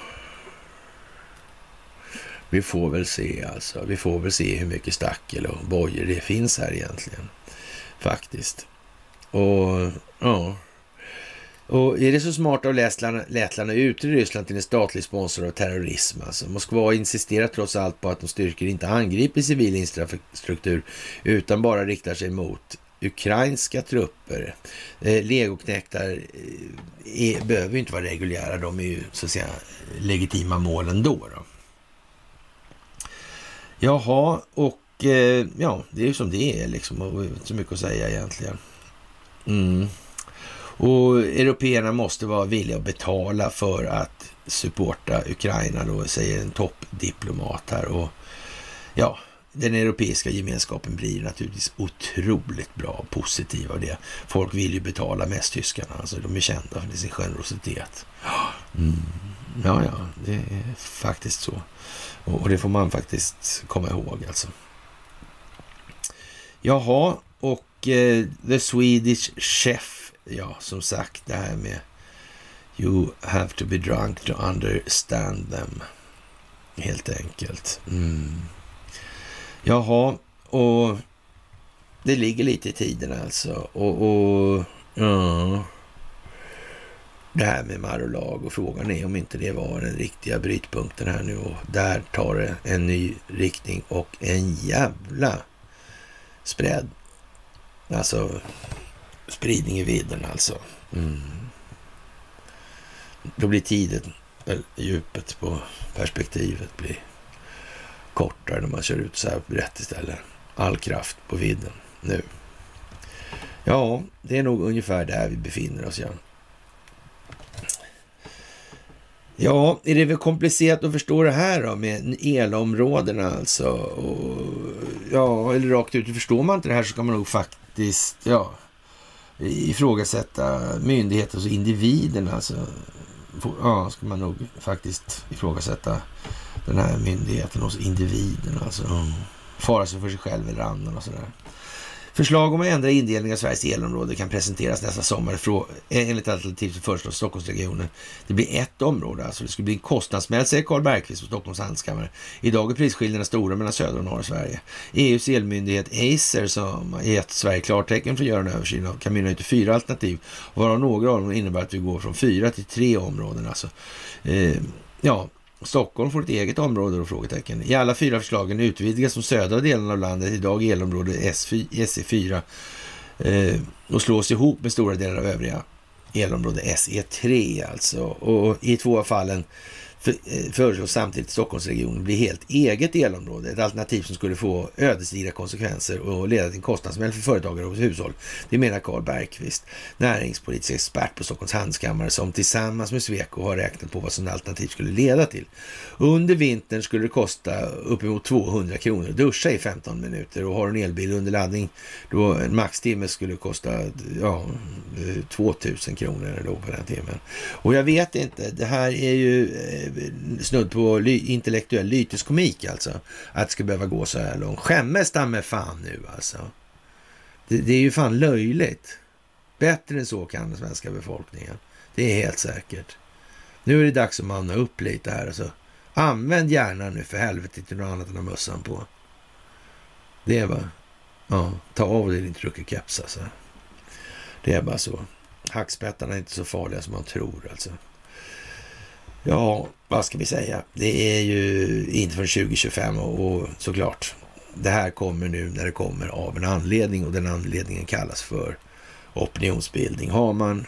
Vi får väl se alltså. Vi får väl se hur mycket stackel och bojor det finns här egentligen. Faktiskt. Och ja. Och är det så smart av Lettland, Lettland att utge Ryssland till en statlig sponsor av terrorism? Alltså, Moskva insisterar trots allt på att de styrkor inte angriper civil infrastruktur utan bara riktar sig mot ukrainska trupper. Eh, legoknektar eh, behöver ju inte vara reguljära, de är ju så att säga legitima mål ändå. Då. Jaha, och eh, ja, det är ju som det är liksom. Och inte så mycket att säga egentligen. Mm. Och européerna måste vara villiga att betala för att supporta Ukraina då, säger en toppdiplomat här. Och ja, den europeiska gemenskapen blir naturligtvis otroligt bra och positiv av det. Folk vill ju betala mest tyskarna, alltså de är kända för sin generositet. Mm. Ja, ja, det är faktiskt så. Och, det får man faktiskt komma ihåg alltså. Jaha, och eh, The Swedish Chef, ja som sagt det här med You have to be drunk to understand them. Helt enkelt. Mm. Jaha, och det ligger lite i tiden alltså. Och, och ja, det här med Marolag och frågan är om inte det var den riktiga brytpunkten här nu och där tar det en ny riktning och en jävla spread. Alltså spridning i vidden alltså. Mm. Då blir tiden, djupet på perspektivet blir kortare när man kör ut så här brett istället. All kraft på vidden nu. Ja, det är nog ungefär där vi befinner oss. Ja. Ja, är det väl komplicerat att förstå det här då med elområdena alltså? Och, ja, eller rakt ut, förstår man inte det här så kan man nog faktiskt, ja, ifrågasätta myndigheter och individen alltså. Ja, ska man nog faktiskt ifrågasätta den här myndigheten hos individen alltså. Fara sig för sig själv eller annan och sådär. Förslag om att ändra indelningen av Sveriges elområde kan presenteras nästa sommar eh, enligt alternativ som föreslås Stockholmsregionen. Det blir ett område, alltså det skulle bli en kostnadssmäll, säger Carl Bergqvist på Stockholms handelskammare. Idag är prisskillnaderna stora mellan södra och norra Sverige. EUs elmyndighet Acer som har gett Sverige klartecken för att göra en översyn av kan mynna ut i fyra alternativ, varav några av dem innebär att vi går från fyra till tre områden. Alltså. Eh, ja, Stockholm får ett eget område och Frågetecken. I alla fyra förslagen utvidgas de södra delarna av landet, idag elområde SE4, eh, och slås ihop med stora delar av övriga elområde SE3 alltså. Och i två av fallen Eh, föreslås samtidigt Stockholmsregionen bli helt eget elområde. Ett alternativ som skulle få ödesdigra konsekvenser och leda till en kostnadssmäll för företagare och hushåll. Det menar Carl Bergqvist, näringspolitisk expert på Stockholms handelskammare som tillsammans med Sweco har räknat på vad sådant alternativ skulle leda till. Under vintern skulle det kosta uppemot 200 kronor att duscha i 15 minuter och har en elbil under laddning då en maxtimme skulle kosta ja, 2000 kronor då på den timmen. Och jag vet inte, det här är ju eh, snudd på ly, intellektuell lyteskomik alltså. Att det ska behöva gå så här långt. Skämmes ta med fan nu alltså. Det, det, är ju fan löjligt. Bättre än så kan den svenska befolkningen. Det är helt säkert. Nu är det dags att manna upp lite här. Alltså. Använd gärna nu för helvete till något annat än att mössan på. Det är bara, ja, ta av dig din truckerkeps alltså. Det är bara så. Hackspettarna är inte så farliga som man tror alltså. Ja, vad ska vi säga? Det är ju inte förrän 2025 och, och såklart, det här kommer nu när det kommer av en anledning och den anledningen kallas för opinionsbildning. Har man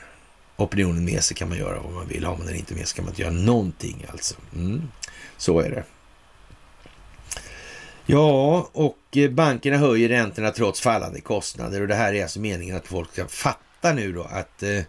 opinionen med sig kan man göra vad man vill. Har man den inte med sig kan man inte göra någonting alltså. Mm. Så är det. Ja, och eh, bankerna höjer räntorna trots fallande kostnader och det här är alltså meningen att folk ska fatta fatta nu då att eh,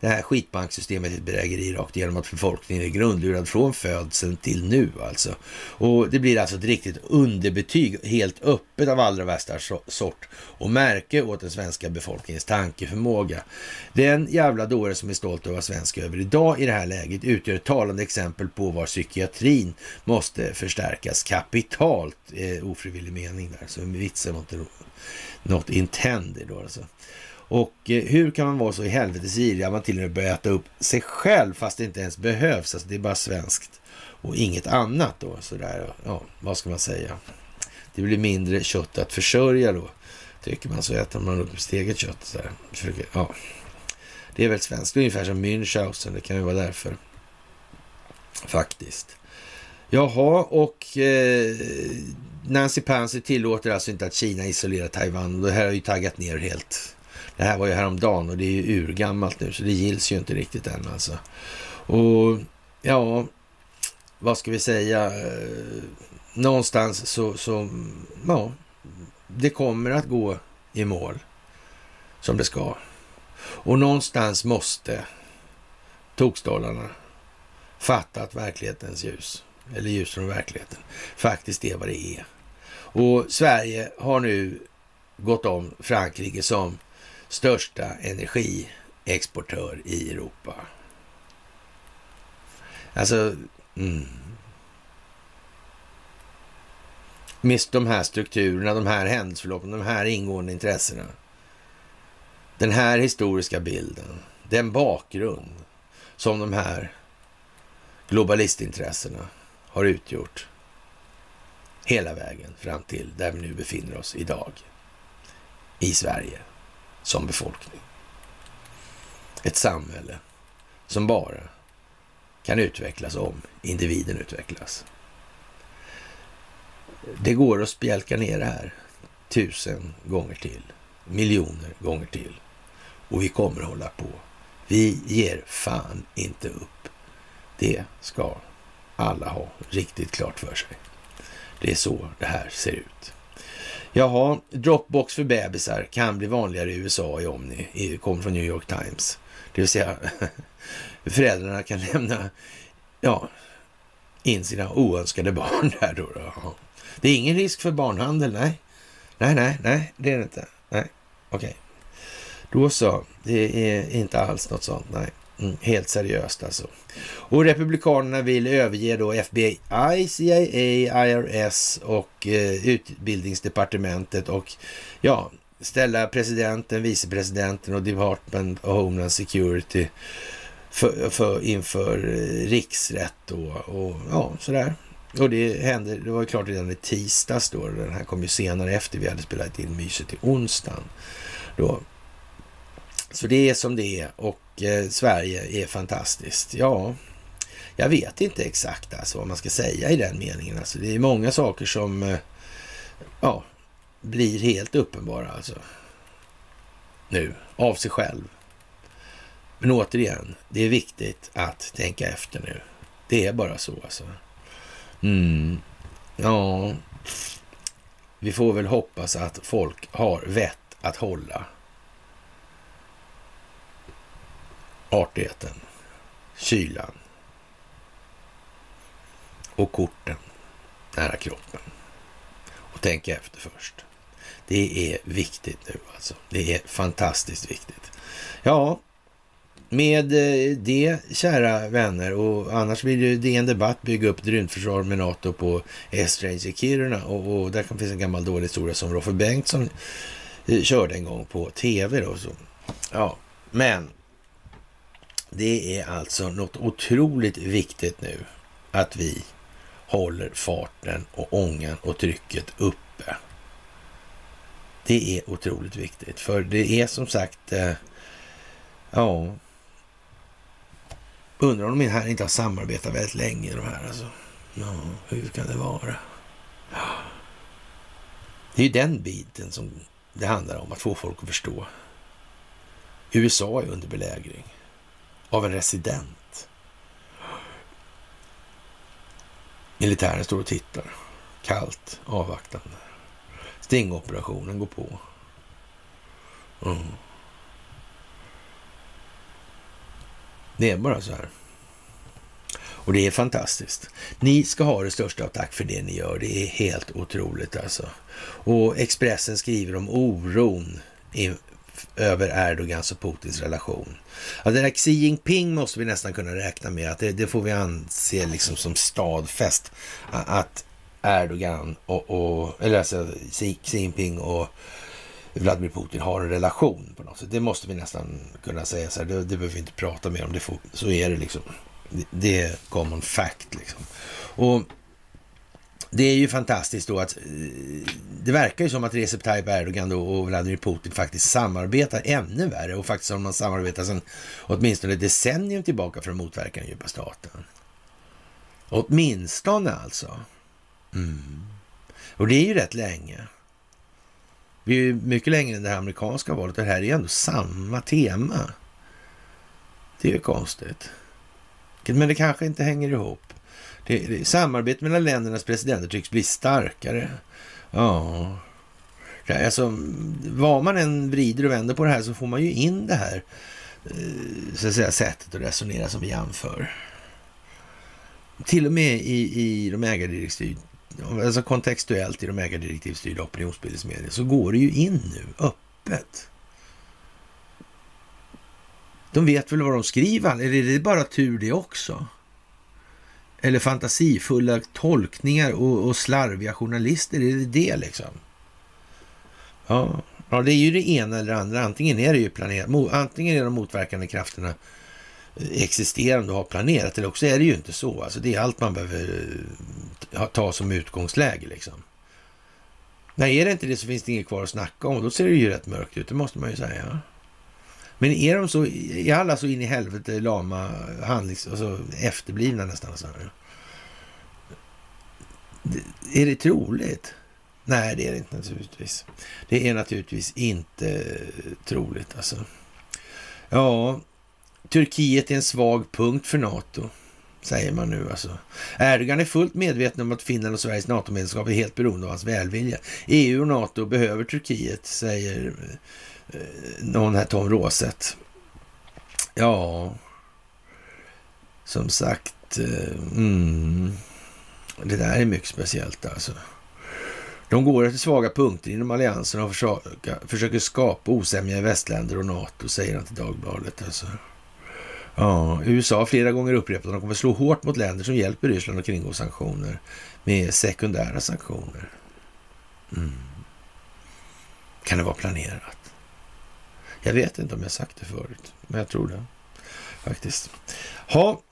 det här skitbanksystemet är ett bedrägeri rakt igenom att befolkningen är grundlurad från födseln till nu alltså. Och det blir alltså ett riktigt underbetyg helt öppet av allra värsta sort och märke åt den svenska befolkningens tankeförmåga. Den jävla dåre som är stolt över att vara svensk över idag i det här läget utgör ett talande exempel på var psykiatrin måste förstärkas kapitalt. Eh, ofrivillig mening där, så vitsen var inte något intended då alltså. Och eh, hur kan man vara så i helvetes girig att man till och med börjar äta upp sig själv fast det inte ens behövs. Alltså det är bara svenskt och inget annat då. Sådär, ja, vad ska man säga? Det blir mindre kött att försörja då. Tycker man så äter man upp sitt eget kött. sådär. Försöker, ja. Det är väl svenskt, ungefär som Münchhausen. Det kan ju vara därför. Faktiskt. Jaha, och eh, Nancy Pansy tillåter alltså inte att Kina isolerar Taiwan. Det här har ju taggat ner helt det här var ju häromdagen och det är ju urgammalt nu, så det gills ju inte riktigt än alltså. Och ja, vad ska vi säga? Eh, någonstans så, så, ja, det kommer att gå i mål som det ska. Och någonstans måste tokstollarna fatta att verklighetens ljus, eller ljus från verkligheten, faktiskt är vad det är. Och Sverige har nu gått om Frankrike som största energiexportör i Europa. Alltså, mm. Med de här strukturerna, de här händelseförloppen, de här ingående intressena. Den här historiska bilden, den bakgrund som de här globalistintressena har utgjort hela vägen fram till där vi nu befinner oss idag i Sverige som befolkning. Ett samhälle som bara kan utvecklas om individen utvecklas. Det går att spjälka ner det här tusen gånger till, miljoner gånger till. Och vi kommer att hålla på. Vi ger fan inte upp. Det ska alla ha riktigt klart för sig. Det är så det här ser ut. Jaha, Dropbox för bebisar kan bli vanligare i USA i Omni. kommer från New York Times. Det vill säga <laughs> föräldrarna kan lämna ja, in sina oönskade barn där då. då. Det är ingen risk för barnhandel, nej. Nej, nej, nej, det är det inte. Nej, okej. Okay. Då så, det är inte alls något sånt, nej. Mm, helt seriöst alltså. Och Republikanerna vill överge då FBI, CIA, IRS och eh, Utbildningsdepartementet och ja, ställa presidenten, vicepresidenten och Department of Homeland Security för, för, inför eh, riksrätt och, och ja, sådär. Och det hände, det var ju klart redan i tisdags då, den här kom ju senare efter vi hade spelat in myset i onsdagen. Då. Så det är som det är och eh, Sverige är fantastiskt. Ja, jag vet inte exakt alltså vad man ska säga i den meningen. Alltså, det är många saker som eh, ja, blir helt uppenbara alltså. Nu, av sig själv. Men återigen, det är viktigt att tänka efter nu. Det är bara så alltså. Mm. Ja, vi får väl hoppas att folk har vett att hålla artigheten, kylan och korten nära kroppen. Och tänka efter först. Det är viktigt nu alltså. Det är fantastiskt viktigt. Ja, med eh, det, kära vänner, och annars vill ju DN Debatt bygga upp ett rymdförsvar med NATO på Esrange i Kiruna och, och där kan finnas en gammal dålig historia som Roffe Bengtsson eh, körde en gång på tv. Då, så. Ja, men det är alltså något otroligt viktigt nu att vi håller farten och ångan och trycket uppe. Det är otroligt viktigt, för det är som sagt, eh, ja, undrar om de här inte har samarbetat väldigt länge, de här alltså. Ja, hur kan det vara? Det är ju den biten som det handlar om, att få folk att förstå. USA är under belägring av en resident. Militären står och tittar. Kallt, avvaktande. Stingoperationen går på. Mm. Det är bara så här. Och det är fantastiskt. Ni ska ha det största av tack för det ni gör. Det är helt otroligt alltså. Och Expressen skriver om oron över Erdogans och alltså Putins relation. Ja, det där Xi Jinping måste vi nästan kunna räkna med att det, det får vi anse liksom som stadfäst att Erdogan och, och eller alltså Xi Jinping och Vladimir Putin har en relation på något sätt. Det måste vi nästan kunna säga så här. Det, det behöver vi inte prata mer om. Det får, så är det liksom. Det, det är common fact liksom. Och det är ju fantastiskt då att eh, det verkar ju som att Recep Tayyip Erdogan och Vladimir Putin faktiskt samarbetar ännu värre och faktiskt har man samarbetat sedan åtminstone decennium tillbaka för att motverka den djupa staten. Åtminstone alltså. Mm. Och det är ju rätt länge. Vi är ju mycket längre än det här amerikanska valet och det här är ju ändå samma tema. Det är ju konstigt. Men det kanske inte hänger ihop. Det, det, samarbetet mellan ländernas presidenter tycks bli starkare. Ja, alltså, vad man än vrider och vänder på det här så får man ju in det här eh, så att säga, sättet att resonera som vi anför. Till och med i, i de ägardirektiv, alltså kontextuellt i de ägardirektivstyrda opinionsbildningsmedier så går det ju in nu öppet. De vet väl vad de skriver, eller är det bara tur det också? Eller fantasifulla tolkningar och, och slarviga journalister, är det det liksom? Ja, ja, det är ju det ena eller det andra. Antingen är det ju planerat, antingen är de motverkande krafterna eh, existerande och har planerat, eller också är det ju inte så. Alltså det är allt man behöver eh, ta som utgångsläge liksom. Nej, är det inte det så finns det inget kvar att snacka om då ser det ju rätt mörkt ut, det måste man ju säga. Men är de så, är alla så in i helvete lama, handlings, alltså efterblivna nästan? Alltså? Så här? Är det troligt? Nej, det är det inte naturligtvis. Det är naturligtvis inte troligt alltså. Ja, Turkiet är en svag punkt för NATO, säger man nu alltså. Erdogan är fullt medveten om att Finland och Sveriges NATO-medlemskap är helt beroende av hans välvilja. EU och NATO behöver Turkiet, säger Eh, någon här Tom Råset. Ja, som sagt, eh, mm, det där är mycket speciellt alltså. De går efter svaga punkter inom alliansen och försöker, försöker skapa osämja i västländer och NATO, säger han till Dagbladet. Alltså. Ja, USA har flera gånger upprepat att de kommer slå hårt mot länder som hjälper Ryssland att kringgå sanktioner med sekundära sanktioner. Mm. Kan det vara planerat? Jag vet inte om jag sagt det förut, men jag tror det faktiskt. Ha.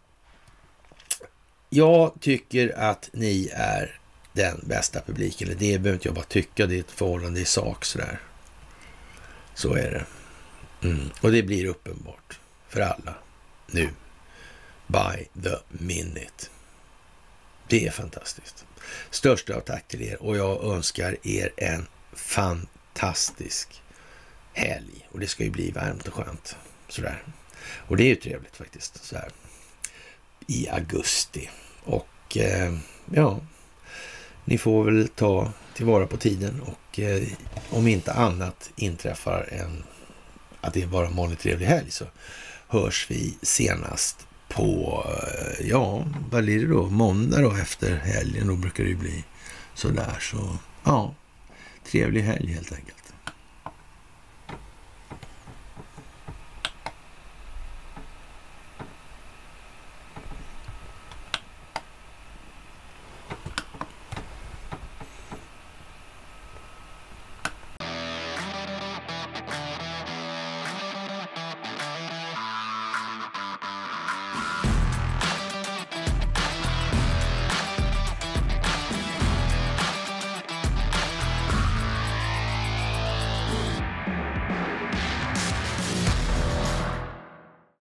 Jag tycker att ni är den bästa publiken. Det behöver inte jag bara tycka, det är ett förhållande i sak sådär. Så är det. Mm. Och det blir uppenbart för alla nu. By the minute. Det är fantastiskt. Största av tack till er och jag önskar er en fantastisk helg. Och det ska ju bli varmt och skönt. Sådär. Och det är ju trevligt faktiskt. Sådär. I augusti. Och eh, ja, ni får väl ta tillvara på tiden och eh, om inte annat inträffar en att det är bara en vanlig trevlig helg så hörs vi senast på, eh, ja, vad blir det då? Måndag då efter helgen, då brukar det ju bli sådär. Så ja, trevlig helg helt enkelt.